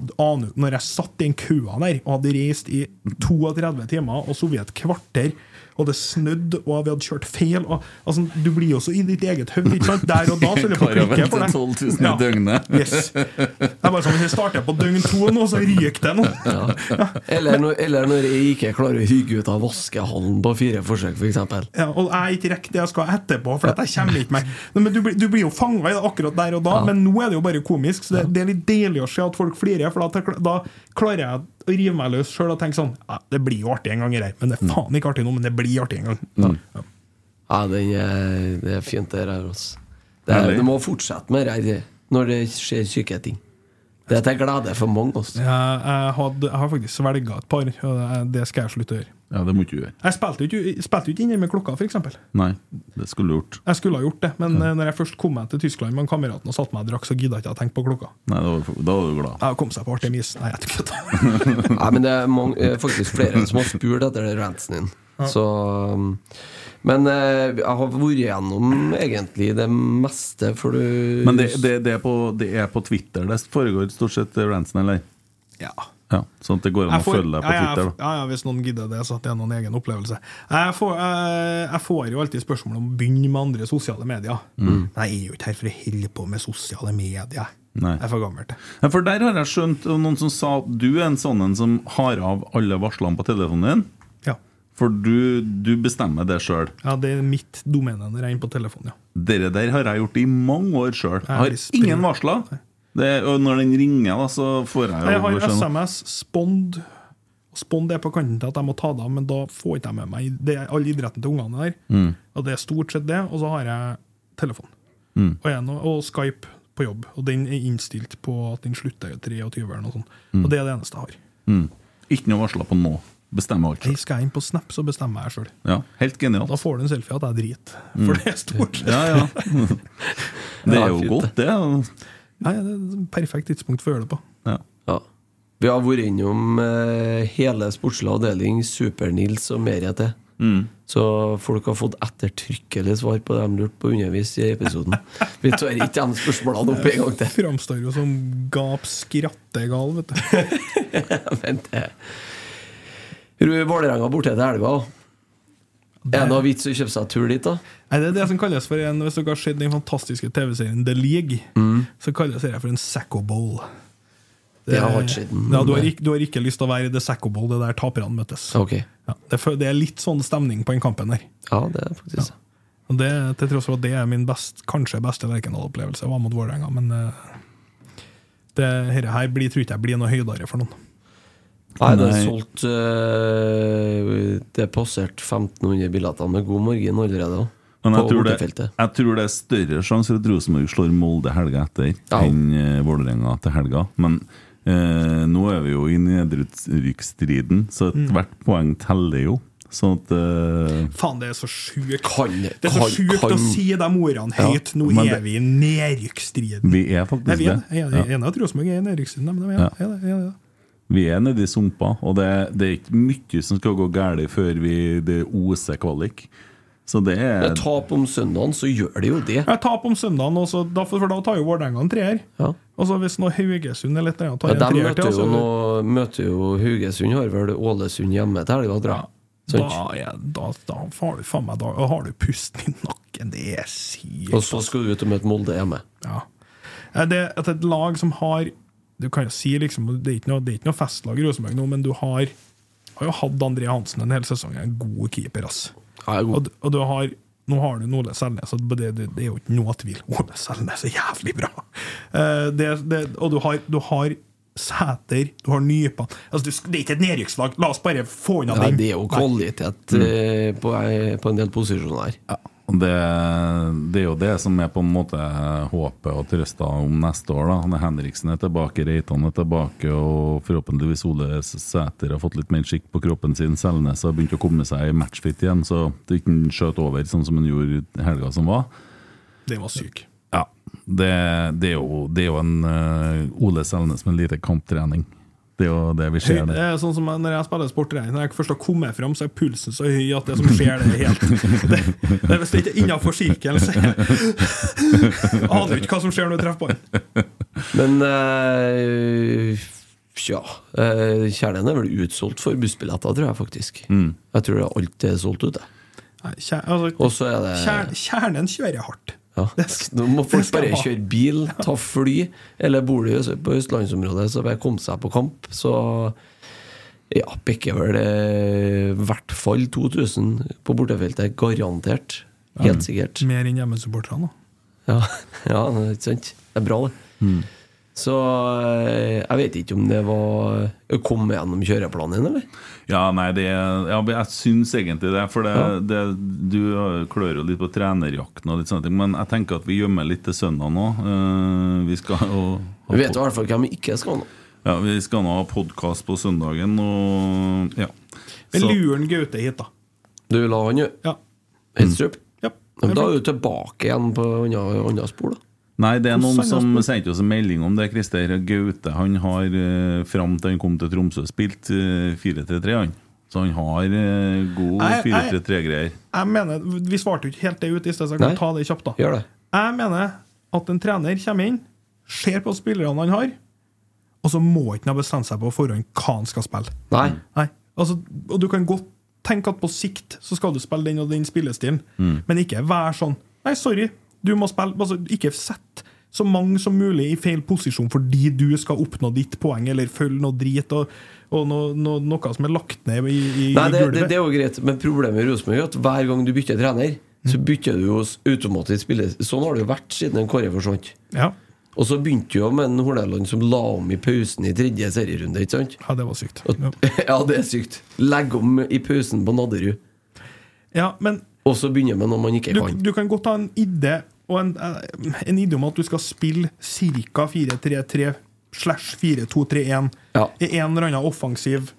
[SPEAKER 9] Når jeg satt i den køa der og hadde reist i 32 timer og sovet et kvarter og det snødde, og vi hadde kjørt feil. Og, altså, du blir jo så i ditt eget hode. ikke sant? Der og da så det på klikke for deg.
[SPEAKER 7] 12 000 i døgnet.
[SPEAKER 9] Yes. Det er bare sånn, Hvis jeg starter på døgn to nå, så ryker det nå.
[SPEAKER 8] Eller, når, eller når jeg ikke klarer å hygge ut av vaskehallen på fire forsøk, f.eks.
[SPEAKER 9] Ja, og jeg ikke rekker det jeg skal etterpå, for dette jeg kommer ikke meg men du, blir- du blir jo fanga i det akkurat der og da, men nå er det jo bare komisk. Så det, det er litt deilig å se at folk flirer, for da, da klarer jeg å rive meg løs sjøl og tenke sånn ja, Det blir jo artig en gang, det her. Men det er faen ikke artig nå, men det blir artig en gang. Ja.
[SPEAKER 8] Ja, er, det er fint, det her. Altså. Det, er, det må fortsette med det når det skjer syke ting. Det er til glede for mange. Også.
[SPEAKER 9] Jeg, jeg, hadde, jeg har faktisk svelga et par, og det, det skal jeg slutte å gjøre.
[SPEAKER 7] Ja, det må ikke du gjøre.
[SPEAKER 9] Jeg spilte jo ikke, spilte ikke inne med klokka, f.eks.
[SPEAKER 7] Nei, det skulle du gjort.
[SPEAKER 9] Jeg skulle ha gjort det, men ja. når jeg først kom meg til Tyskland med kameraten og satte meg og drakk, så gidda ikke jeg å tenke på klokka.
[SPEAKER 7] Nei, da var, du- da var du glad.
[SPEAKER 9] Jeg kom seg på Artemis. Nei, jeg tror ikke det.
[SPEAKER 8] Nei, men det er mange, eh, faktisk flere som har spurt etter den rantsen din.
[SPEAKER 9] Ja.
[SPEAKER 8] Så, um, men eh, jeg har vært gjennom egentlig det meste, for du
[SPEAKER 7] Men det, det, det, er på, det er på Twitter det foregår stort sett rantsen, eller?
[SPEAKER 9] Ja.
[SPEAKER 7] Ja sånn at det går an å følge deg på Twitter. da
[SPEAKER 9] Ja, ja, Hvis noen gidder det, så at det er noen egen opplevelse. Jeg får, jeg, jeg får jo alltid spørsmål om å begynne med andre sosiale medier.
[SPEAKER 7] Mm.
[SPEAKER 9] Men jeg er jo ikke her for å holde på med sosiale medier.
[SPEAKER 7] Nei.
[SPEAKER 9] Jeg er for gammel til
[SPEAKER 7] Ja, for der har jeg skjønt noen som sa at du er en sånn en som har av alle varslene på telefonen din.
[SPEAKER 9] Ja.
[SPEAKER 7] For du, du bestemmer det sjøl.
[SPEAKER 9] Ja, Det er mitt domene når jeg er inne på telefonen, ja.
[SPEAKER 7] Dere der har jeg gjort i mange år sjøl. Har ingen varsler. Det, og når den ringer, da, så får jeg jo
[SPEAKER 9] Jeg har
[SPEAKER 7] beskjed
[SPEAKER 9] SMS, Spond. Spond er på kanten til at jeg må ta det av, men da får ikke jeg med meg Det er all idretten til ungene der.
[SPEAKER 7] Mm.
[SPEAKER 9] Og det er stort sett det. Og så har jeg telefon.
[SPEAKER 7] Mm.
[SPEAKER 9] Og, en, og Skype på jobb. Og den er innstilt på at den slutter 23 eller noe sånt.
[SPEAKER 7] Mm.
[SPEAKER 9] Og det er det eneste jeg har.
[SPEAKER 7] Mm. Ikke noe varsler på nå. Bestemmer alt
[SPEAKER 9] Jeg skal jeg inn på Snap, så bestemmer jeg sjøl.
[SPEAKER 7] Ja, helt genialt.
[SPEAKER 9] Da får du en selfie at jeg driter.
[SPEAKER 7] Mm.
[SPEAKER 9] For det er stort.
[SPEAKER 7] Ja, ja. Det er jo godt, det.
[SPEAKER 9] Ja, ja, det er et perfekt tidspunkt for å gjøre det på.
[SPEAKER 7] Ja.
[SPEAKER 8] Ja. Vi har vært innom eh, hele sportslig avdeling, Super-Nils og mer til.
[SPEAKER 7] Mm.
[SPEAKER 8] Så folk har fått ettertrykkelig svar på det de lurte på undervis i episoden. Vi tør ikke de spørsmålene opp en gang til.
[SPEAKER 9] Framstår jo som gap skrattegal, vet du.
[SPEAKER 8] Men det Vålerenga borte til helga. Er det noe vits å kjøpe seg tur dit, da?
[SPEAKER 9] Nei, det er det som kalles for en Hvis dere har sett den fantastiske TV-serien The League,
[SPEAKER 8] Mm.
[SPEAKER 9] så kalles det for en Sacco Bowl.
[SPEAKER 8] Det har ikke.
[SPEAKER 9] Ja, du, har ikke, du har ikke lyst til å være i The Sacco Bowl, det er der taperne møtes.
[SPEAKER 8] Okay.
[SPEAKER 9] Ja, det, det er litt sånn stemning på den kampen der.
[SPEAKER 8] Ja, det er faktisk det.
[SPEAKER 9] Og det, Til tross for at det er min best, kanskje beste Lerkendal-opplevelse, var mot Vålerenga, men eh, det her, her blir, tror ikke jeg blir noe høydere for noen.
[SPEAKER 8] Nei, det er solgt uh, Det er passert 1500 billetter med god morgen allerede.
[SPEAKER 7] Men jeg tror, det, jeg tror det er større sjanse for at Rosenborg slår Molde helga etter
[SPEAKER 8] Ja.
[SPEAKER 7] enn uh, Vålerenga til helga. Men uh, nå er vi jo i nedrykksstriden, så
[SPEAKER 9] Mm.
[SPEAKER 7] poeng teller jo. Sånn at uh,
[SPEAKER 9] Faen, det er så sjukt
[SPEAKER 8] Kan,
[SPEAKER 9] Det er så sjukt
[SPEAKER 8] kan,
[SPEAKER 9] å si de ordene
[SPEAKER 7] Ja,
[SPEAKER 9] høyt. Nå er
[SPEAKER 7] det-
[SPEAKER 9] vi i nedrykksstriden.
[SPEAKER 7] vi er faktisk det.
[SPEAKER 9] Jeg
[SPEAKER 7] Ja.
[SPEAKER 9] er enig i at Rosenborg er i nedrykksstriden. men jeg er- jeg er det, jeg er det.
[SPEAKER 7] Vi er nedi sumpa, og det, det er ikke mye som skal gå galt før vi det oser kvalik. Så det er
[SPEAKER 8] det tap om søndagen, så gjør det jo det.
[SPEAKER 9] Ja, tap om søndagen, også, for da tar jo Vålerenga en treer.
[SPEAKER 8] Ja.
[SPEAKER 9] Og så hvis nå Haugesund eller et eller annet tar
[SPEAKER 8] Ja,
[SPEAKER 9] en treer til,
[SPEAKER 8] jo,
[SPEAKER 9] så,
[SPEAKER 8] nå, møter jo Haugesund, har vel Ålesund hjemme til helga, tror jeg.
[SPEAKER 9] Da, er- da, da har du faen meg Da har du pusten i nakken. Det er sykt.
[SPEAKER 8] Og så skal du ut og møte Molde hjemme.
[SPEAKER 9] Ja. Det er et lag som har Du kan jo si liksom Det er ikke noe, er ikke noe festlag i Rosenborg nå, men du har har jo hatt André Hansen en hel sesong. En god keeper, ass.
[SPEAKER 8] Ja, god.
[SPEAKER 9] Og, og du har nå har du Ole Selnes, og det, det, det er jo ikke noe tvil. Ole Selnes er jævlig bra! Eh, det, og du har, du har Sæter, du har Nypan altså, Det er ikke et nedrykkslag! La oss bare få unna den.
[SPEAKER 8] det er jo kvalitet eh, på, på en del posisjoner her.
[SPEAKER 7] Ja, det, det er jo det som er på en måte håpet og trøsta om neste år. da Når Henriksen er tilbake, Reitan er tilbake, og forhåpentligvis Ole Sæter har fått litt mer skikk på kroppen sin. Selnes har begynt å komme seg i matchfit igjen, så det ikke skjøt over sånn som han gjorde i helga som var.
[SPEAKER 9] Den var syk.
[SPEAKER 7] Ja, det, det, er, jo, det er jo en eh, Ole Selnes med lite kamptrening. Det er jo det vi ser
[SPEAKER 9] Det er sånn som Når jeg spiller sportrening, når jeg først har kommet fram, så er pulsen så høy at det som skjer, det er helt det, det, Hvis det ikke er innafor sirkelen, så aner du ikke hva som skjer når du treffer ballen.
[SPEAKER 8] Men øh, ja eh, Kjernen er vel utsolgt for bussbilletter, tror jeg faktisk. Jeg tror det alt er solgt ut, det.
[SPEAKER 9] Altså,
[SPEAKER 8] Og så er det
[SPEAKER 9] kjer, Kjernen kjører hardt.
[SPEAKER 8] Ja. Nå må folk bare kjøre bil, ta fly, eller bor de på østlandsområdet, så bare komme seg på kamp. Så ja, bikker vel eh, i hvert fall 2000 på bortefeltet. Garantert. Helt sikkert.
[SPEAKER 9] Mer enn hjemmesupporterne. da.
[SPEAKER 8] Ja, ja ikke sant? Det er bra, det. Så eh, jeg vet ikke om det var Kom gjennom kjøreplanen din, eller?
[SPEAKER 7] Ja, nei, det ja, Jeg syns egentlig det. For det,
[SPEAKER 8] Ja.
[SPEAKER 7] det, du klør jo litt på trenerjakten og litt sånne ting. Men jeg tenker at vi gjemmer litt til søndag nå. Eh, vi skal jo
[SPEAKER 8] Vi vet i hvert fall hvem vi ikke skal nå.
[SPEAKER 7] Ja, vi skal nå ha podkast på søndagen, og ja.
[SPEAKER 9] Men
[SPEAKER 7] lurer
[SPEAKER 9] luren Gaute hit, da.
[SPEAKER 8] Du vil ha han, jo?
[SPEAKER 9] Ja.
[SPEAKER 8] Hedstrup?
[SPEAKER 9] Ja.
[SPEAKER 8] Da er du tilbake igjen på andre spor, da.
[SPEAKER 7] Nei, det er noen som sendte oss en melding om det. Christer Gaute han har eh, fram til han kom til Tromsø spilt eh, 4-3-3, han. Så han har eh, god
[SPEAKER 9] Nei, nei.
[SPEAKER 7] 4-3-3-greier.
[SPEAKER 9] Jeg mener, Vi svarte jo ikke helt det ut i sted, så jeg kan
[SPEAKER 8] Nei.
[SPEAKER 9] ta det kjapt. da
[SPEAKER 8] Gjør det.
[SPEAKER 9] Jeg mener at en trener kommer inn, ser på spillerne han har, og så må ikke han ha bestemt seg på forhånd hva han skal spille.
[SPEAKER 8] Nei.
[SPEAKER 9] Nei, altså, Og du kan godt tenke at på sikt så skal du spille den og den spillestilen,
[SPEAKER 8] Mm.
[SPEAKER 9] men ikke vær sånn Nei, sorry, du må spille altså, Ikke sett så mange som mulig i feil posisjon fordi du skal oppnå ditt poeng, eller følge noe drit og, og noe, no, noe som er lagt ned i, i,
[SPEAKER 8] Nei, det, det, det er jo greit, men problemet i Rosenborg er at hver gang du bytter trener, så bytter du jo automatisk spiller. Sånn har det jo vært siden en Kåre forsvant.
[SPEAKER 9] Ja.
[SPEAKER 8] Og så begynte jo med en Horneland som la om i pausen i tredje serierunde, ikke sant?
[SPEAKER 9] ja, det var sykt. Ja.
[SPEAKER 8] ja, det er sykt. Legg om i pausen på Nadderud,
[SPEAKER 9] Ja, men
[SPEAKER 8] og så begynner med noe man ikke
[SPEAKER 9] du,
[SPEAKER 8] kan.
[SPEAKER 9] du kan godt ha en idé og en, eh, en idé om at du skal spille ca. 4-3-3 slash 4-2-3-1
[SPEAKER 8] Ja.
[SPEAKER 9] i en eller annen offensiv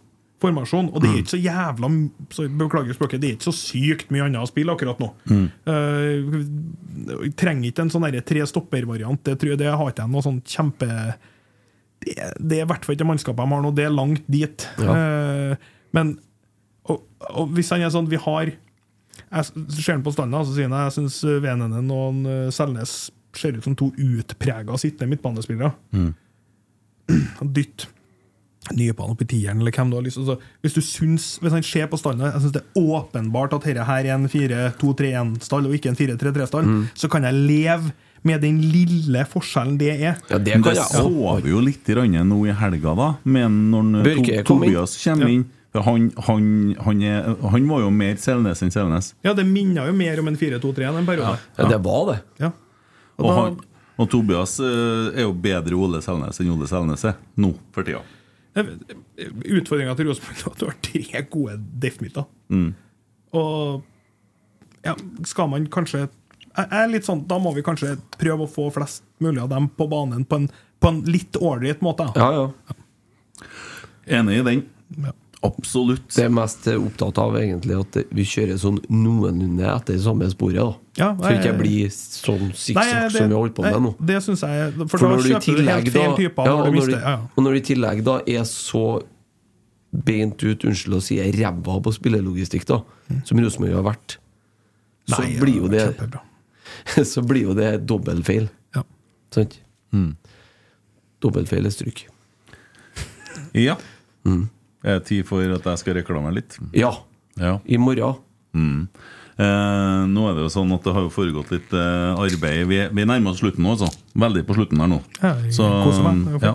[SPEAKER 9] formasjon. Og det er ikke så jævla så, Beklager språket, det er ikke så sykt mye annet å spille akkurat nå. Eh, jeg trenger ikke en sånn derre tre stopper-variant. Det, tror jeg- det har ikke jeg noe sånn kjempe det, det er i hvert fall ikke mannskapet de har nå. Det er langt dit. Eh, men og, og hvis han er sånn Vi har Jeg ser han på standa, så sier han jeg syns Venenen og eh, Selnes ser ut som to utprega sittende midtbanespillere. Mm. Dytt Nypan opp i tieren, eller hvem du har lyst til. Hvis du syns, hvis han ser på standa Jeg syns det er åpenbart at dette her er en 4-2-3-1-stall og ikke en 4-3-3-stall, så kan jeg leve med den lille forskjellen det er.
[SPEAKER 8] Ja, det kan
[SPEAKER 7] det
[SPEAKER 8] jeg
[SPEAKER 7] så vi jo litt i nå i helga, da. Men når. Tobias kommer inn for han, han, han, er, han var jo mer Selnes enn Selnes.
[SPEAKER 9] Ja, det minner jo mer om en 4-2-3 en periode.
[SPEAKER 8] Ja, det var det.
[SPEAKER 9] Ja. Og
[SPEAKER 7] Og,
[SPEAKER 9] da,
[SPEAKER 7] han, og Tobias eh, er jo bedre Ole Selnes enn Ole Selnes er nå for tida.
[SPEAKER 9] Utfordringa til Rosenborg er at du har tre gode deff-midter. Og ja, skal man kanskje er litt sånn, Da må vi kanskje prøve å få flest mulig av dem på banen på en, på en litt ålreit måte.
[SPEAKER 8] Ja, ja.
[SPEAKER 7] Enig i den.
[SPEAKER 9] Ja.
[SPEAKER 7] Absolutt.
[SPEAKER 8] Det er mest opptatt av egentlig at vi kjører sånn noenlunde etter samme sporet. da
[SPEAKER 9] Ja,
[SPEAKER 8] Så det ikke
[SPEAKER 9] jeg-
[SPEAKER 8] blir sånn
[SPEAKER 9] Nei,
[SPEAKER 8] sikksakk som vi har holdt på med nå.
[SPEAKER 9] Det syns jeg For,
[SPEAKER 8] For
[SPEAKER 9] da
[SPEAKER 8] når du i
[SPEAKER 9] helt
[SPEAKER 8] tillegg
[SPEAKER 9] feil
[SPEAKER 8] da
[SPEAKER 9] typer
[SPEAKER 8] ja,
[SPEAKER 9] når
[SPEAKER 8] og,
[SPEAKER 9] du
[SPEAKER 8] når
[SPEAKER 9] mister.
[SPEAKER 8] du,
[SPEAKER 9] Ja, ja.
[SPEAKER 8] og når du i tillegg da er så beint ut, unnskyld å si, ræva på spillelogistikk, da som Rosenborg har vært, så
[SPEAKER 9] Nei,
[SPEAKER 8] blir jo det
[SPEAKER 9] kjempebra.
[SPEAKER 8] Så blir jo det dobbeltfeil.
[SPEAKER 9] Ja.
[SPEAKER 8] Sant? Dobbeltfeil er stryk.
[SPEAKER 7] Ja. Er det tid for at jeg skal reklamere litt?
[SPEAKER 8] Ja.
[SPEAKER 7] Ja.
[SPEAKER 8] I morgen.
[SPEAKER 7] Mm. Eh, nå er det jo sånn at det har jo foregått litt eh, arbeid. Vi, vi nærmer oss slutten nå, altså. Veldig på slutten her nå.
[SPEAKER 9] Ja,
[SPEAKER 7] Så,
[SPEAKER 9] meg.
[SPEAKER 7] Ja.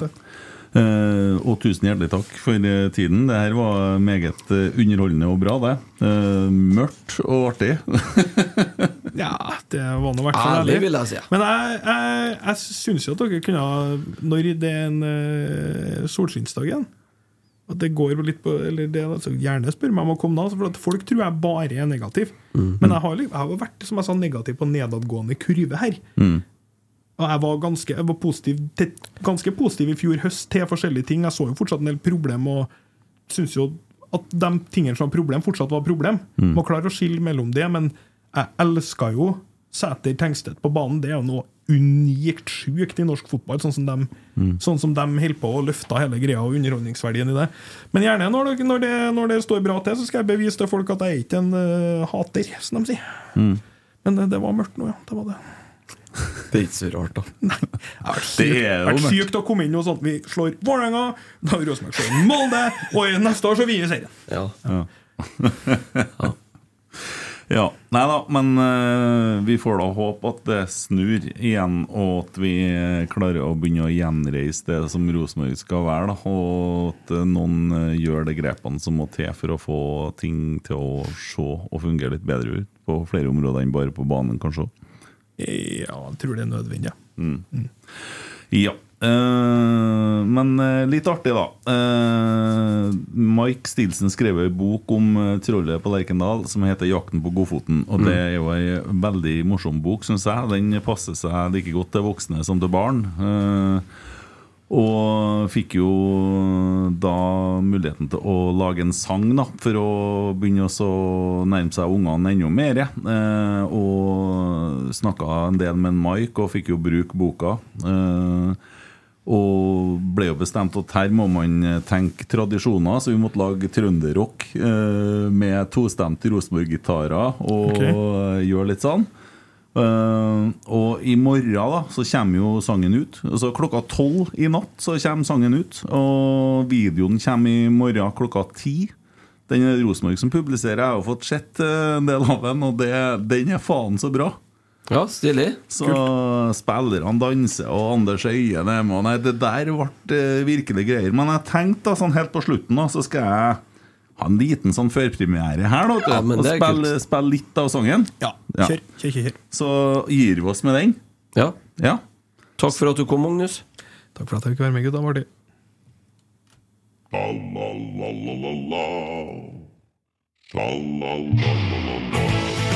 [SPEAKER 7] Eh, og tusen hjertelig takk for eh, tiden. Det her var meget eh, underholdende og bra, det. Eh, mørkt og artig.
[SPEAKER 9] Ja, det var nå i hvert fall
[SPEAKER 8] Ærlig,
[SPEAKER 9] ærlig.
[SPEAKER 8] vil jeg si.
[SPEAKER 9] Men jeg, jeg, jeg syns jo at dere kunne ha Når det er en uh, solskinnsdag igjen at det går litt på eller det, altså, Gjerne spør meg om å komme da, altså, for folk tror jeg bare er negativ. Men jeg har, jeg har vært som jeg sa, negativ på nedadgående kurve her. Og jeg var, ganske, jeg var positiv, til, ganske positiv i fjor høst til forskjellige ting. Jeg så jo fortsatt en del problem, og syns jo at de tingene som var problem, fortsatt var problem. Må klare å skille mellom det, men jeg elska jo Sæter Tengstedt på banen. Det er jo noe unikt sjukt i norsk fotball, sånn som de, sånn som de holder på å løfte hele greia og underholdningsverdien i det. Men gjerne når det, når, det, når det står bra til, så skal jeg bevise til folk at jeg er ikke en uh, hater, som de sier. Men det, det var mørkt nå, ja. Det var det.
[SPEAKER 8] Det er ikke så rart, da.
[SPEAKER 9] Det har vært
[SPEAKER 7] Det
[SPEAKER 9] sykt,
[SPEAKER 7] er jo mørkt.
[SPEAKER 9] sykt å komme inn og sånn vi slår Vålerenga, da har Rosenborg slår Molde, og i neste år så vinner vi serien.
[SPEAKER 8] Ja.
[SPEAKER 7] Ja. Nei da, men uh, vi får da håpe at det snur igjen, og at vi eh, klarer å begynne å gjenreise det som Rosenborg skal være. Da, og at eh, noen uh, gjør de grepene som må til for å få ting til å se og fungere litt bedre ut på flere områder enn bare på banen, kanskje.
[SPEAKER 9] Ja, jeg tror det er nødvendig.
[SPEAKER 7] Ja. Eh, men uh, litt artig, da. Uh, Mike Stilson skrev en bok om trollet på Lerkendal som heter 'Jakten på Godfoten'. Og Det er jo ei veldig morsom bok, syns jeg. Den passer seg like godt til voksne som til barn. Og fikk jo da muligheten til å lage en sang da, for å begynne å nærme seg ungene enda mer. Og snakka en del med Mike og fikk jo bruke boka. Eh, og ble jo bestemt at her må man tenke tradisjoner, så vi måtte lage trønderrock eh, med tostemte Rosenborg-gitarer og
[SPEAKER 9] okay.
[SPEAKER 7] gjøre litt sånn. Uh, og i morgen da så kommer jo sangen ut. Altså Klokka tolv i natt så kommer sangen ut. Og videoen kommer i morgen klokka ti. Den er Rosenborg som publiserer. Jeg har fått sett eh, en del av den, og det, den er faen så bra.
[SPEAKER 8] Ja, stilig.
[SPEAKER 7] Så spillerne danser, og Anders Øyen er med. Nei, det der ble eh, virkelig greier. Men jeg tenkte da, sånn helt på slutten da, så skal jeg ha en liten sånn førpremiere her. Da,
[SPEAKER 8] Ja,
[SPEAKER 7] og spille,
[SPEAKER 8] kult.
[SPEAKER 7] spille litt av sangen.
[SPEAKER 9] Ja,
[SPEAKER 7] Ja.
[SPEAKER 9] kjør, kjør, kjør.
[SPEAKER 7] Så gir vi oss med den.
[SPEAKER 8] Ja.
[SPEAKER 7] Ja.
[SPEAKER 8] Takk for at du kom, Magnus.
[SPEAKER 9] Takk for at jeg fikk være med, gutta. Martin.
[SPEAKER 10] finnes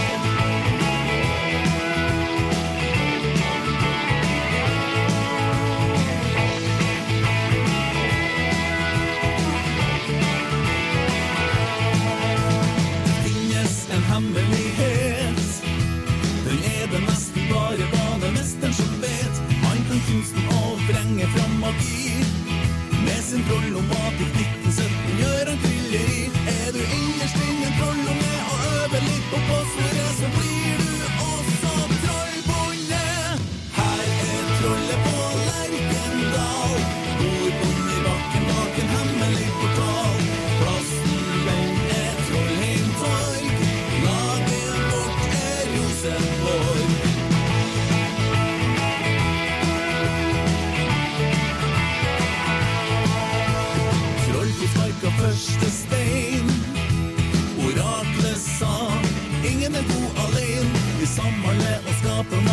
[SPEAKER 10] Med sin trollommatikk 1917 gjør han trylleri. Er du innerst inne en trollunge og øver litt på passordet, compromise.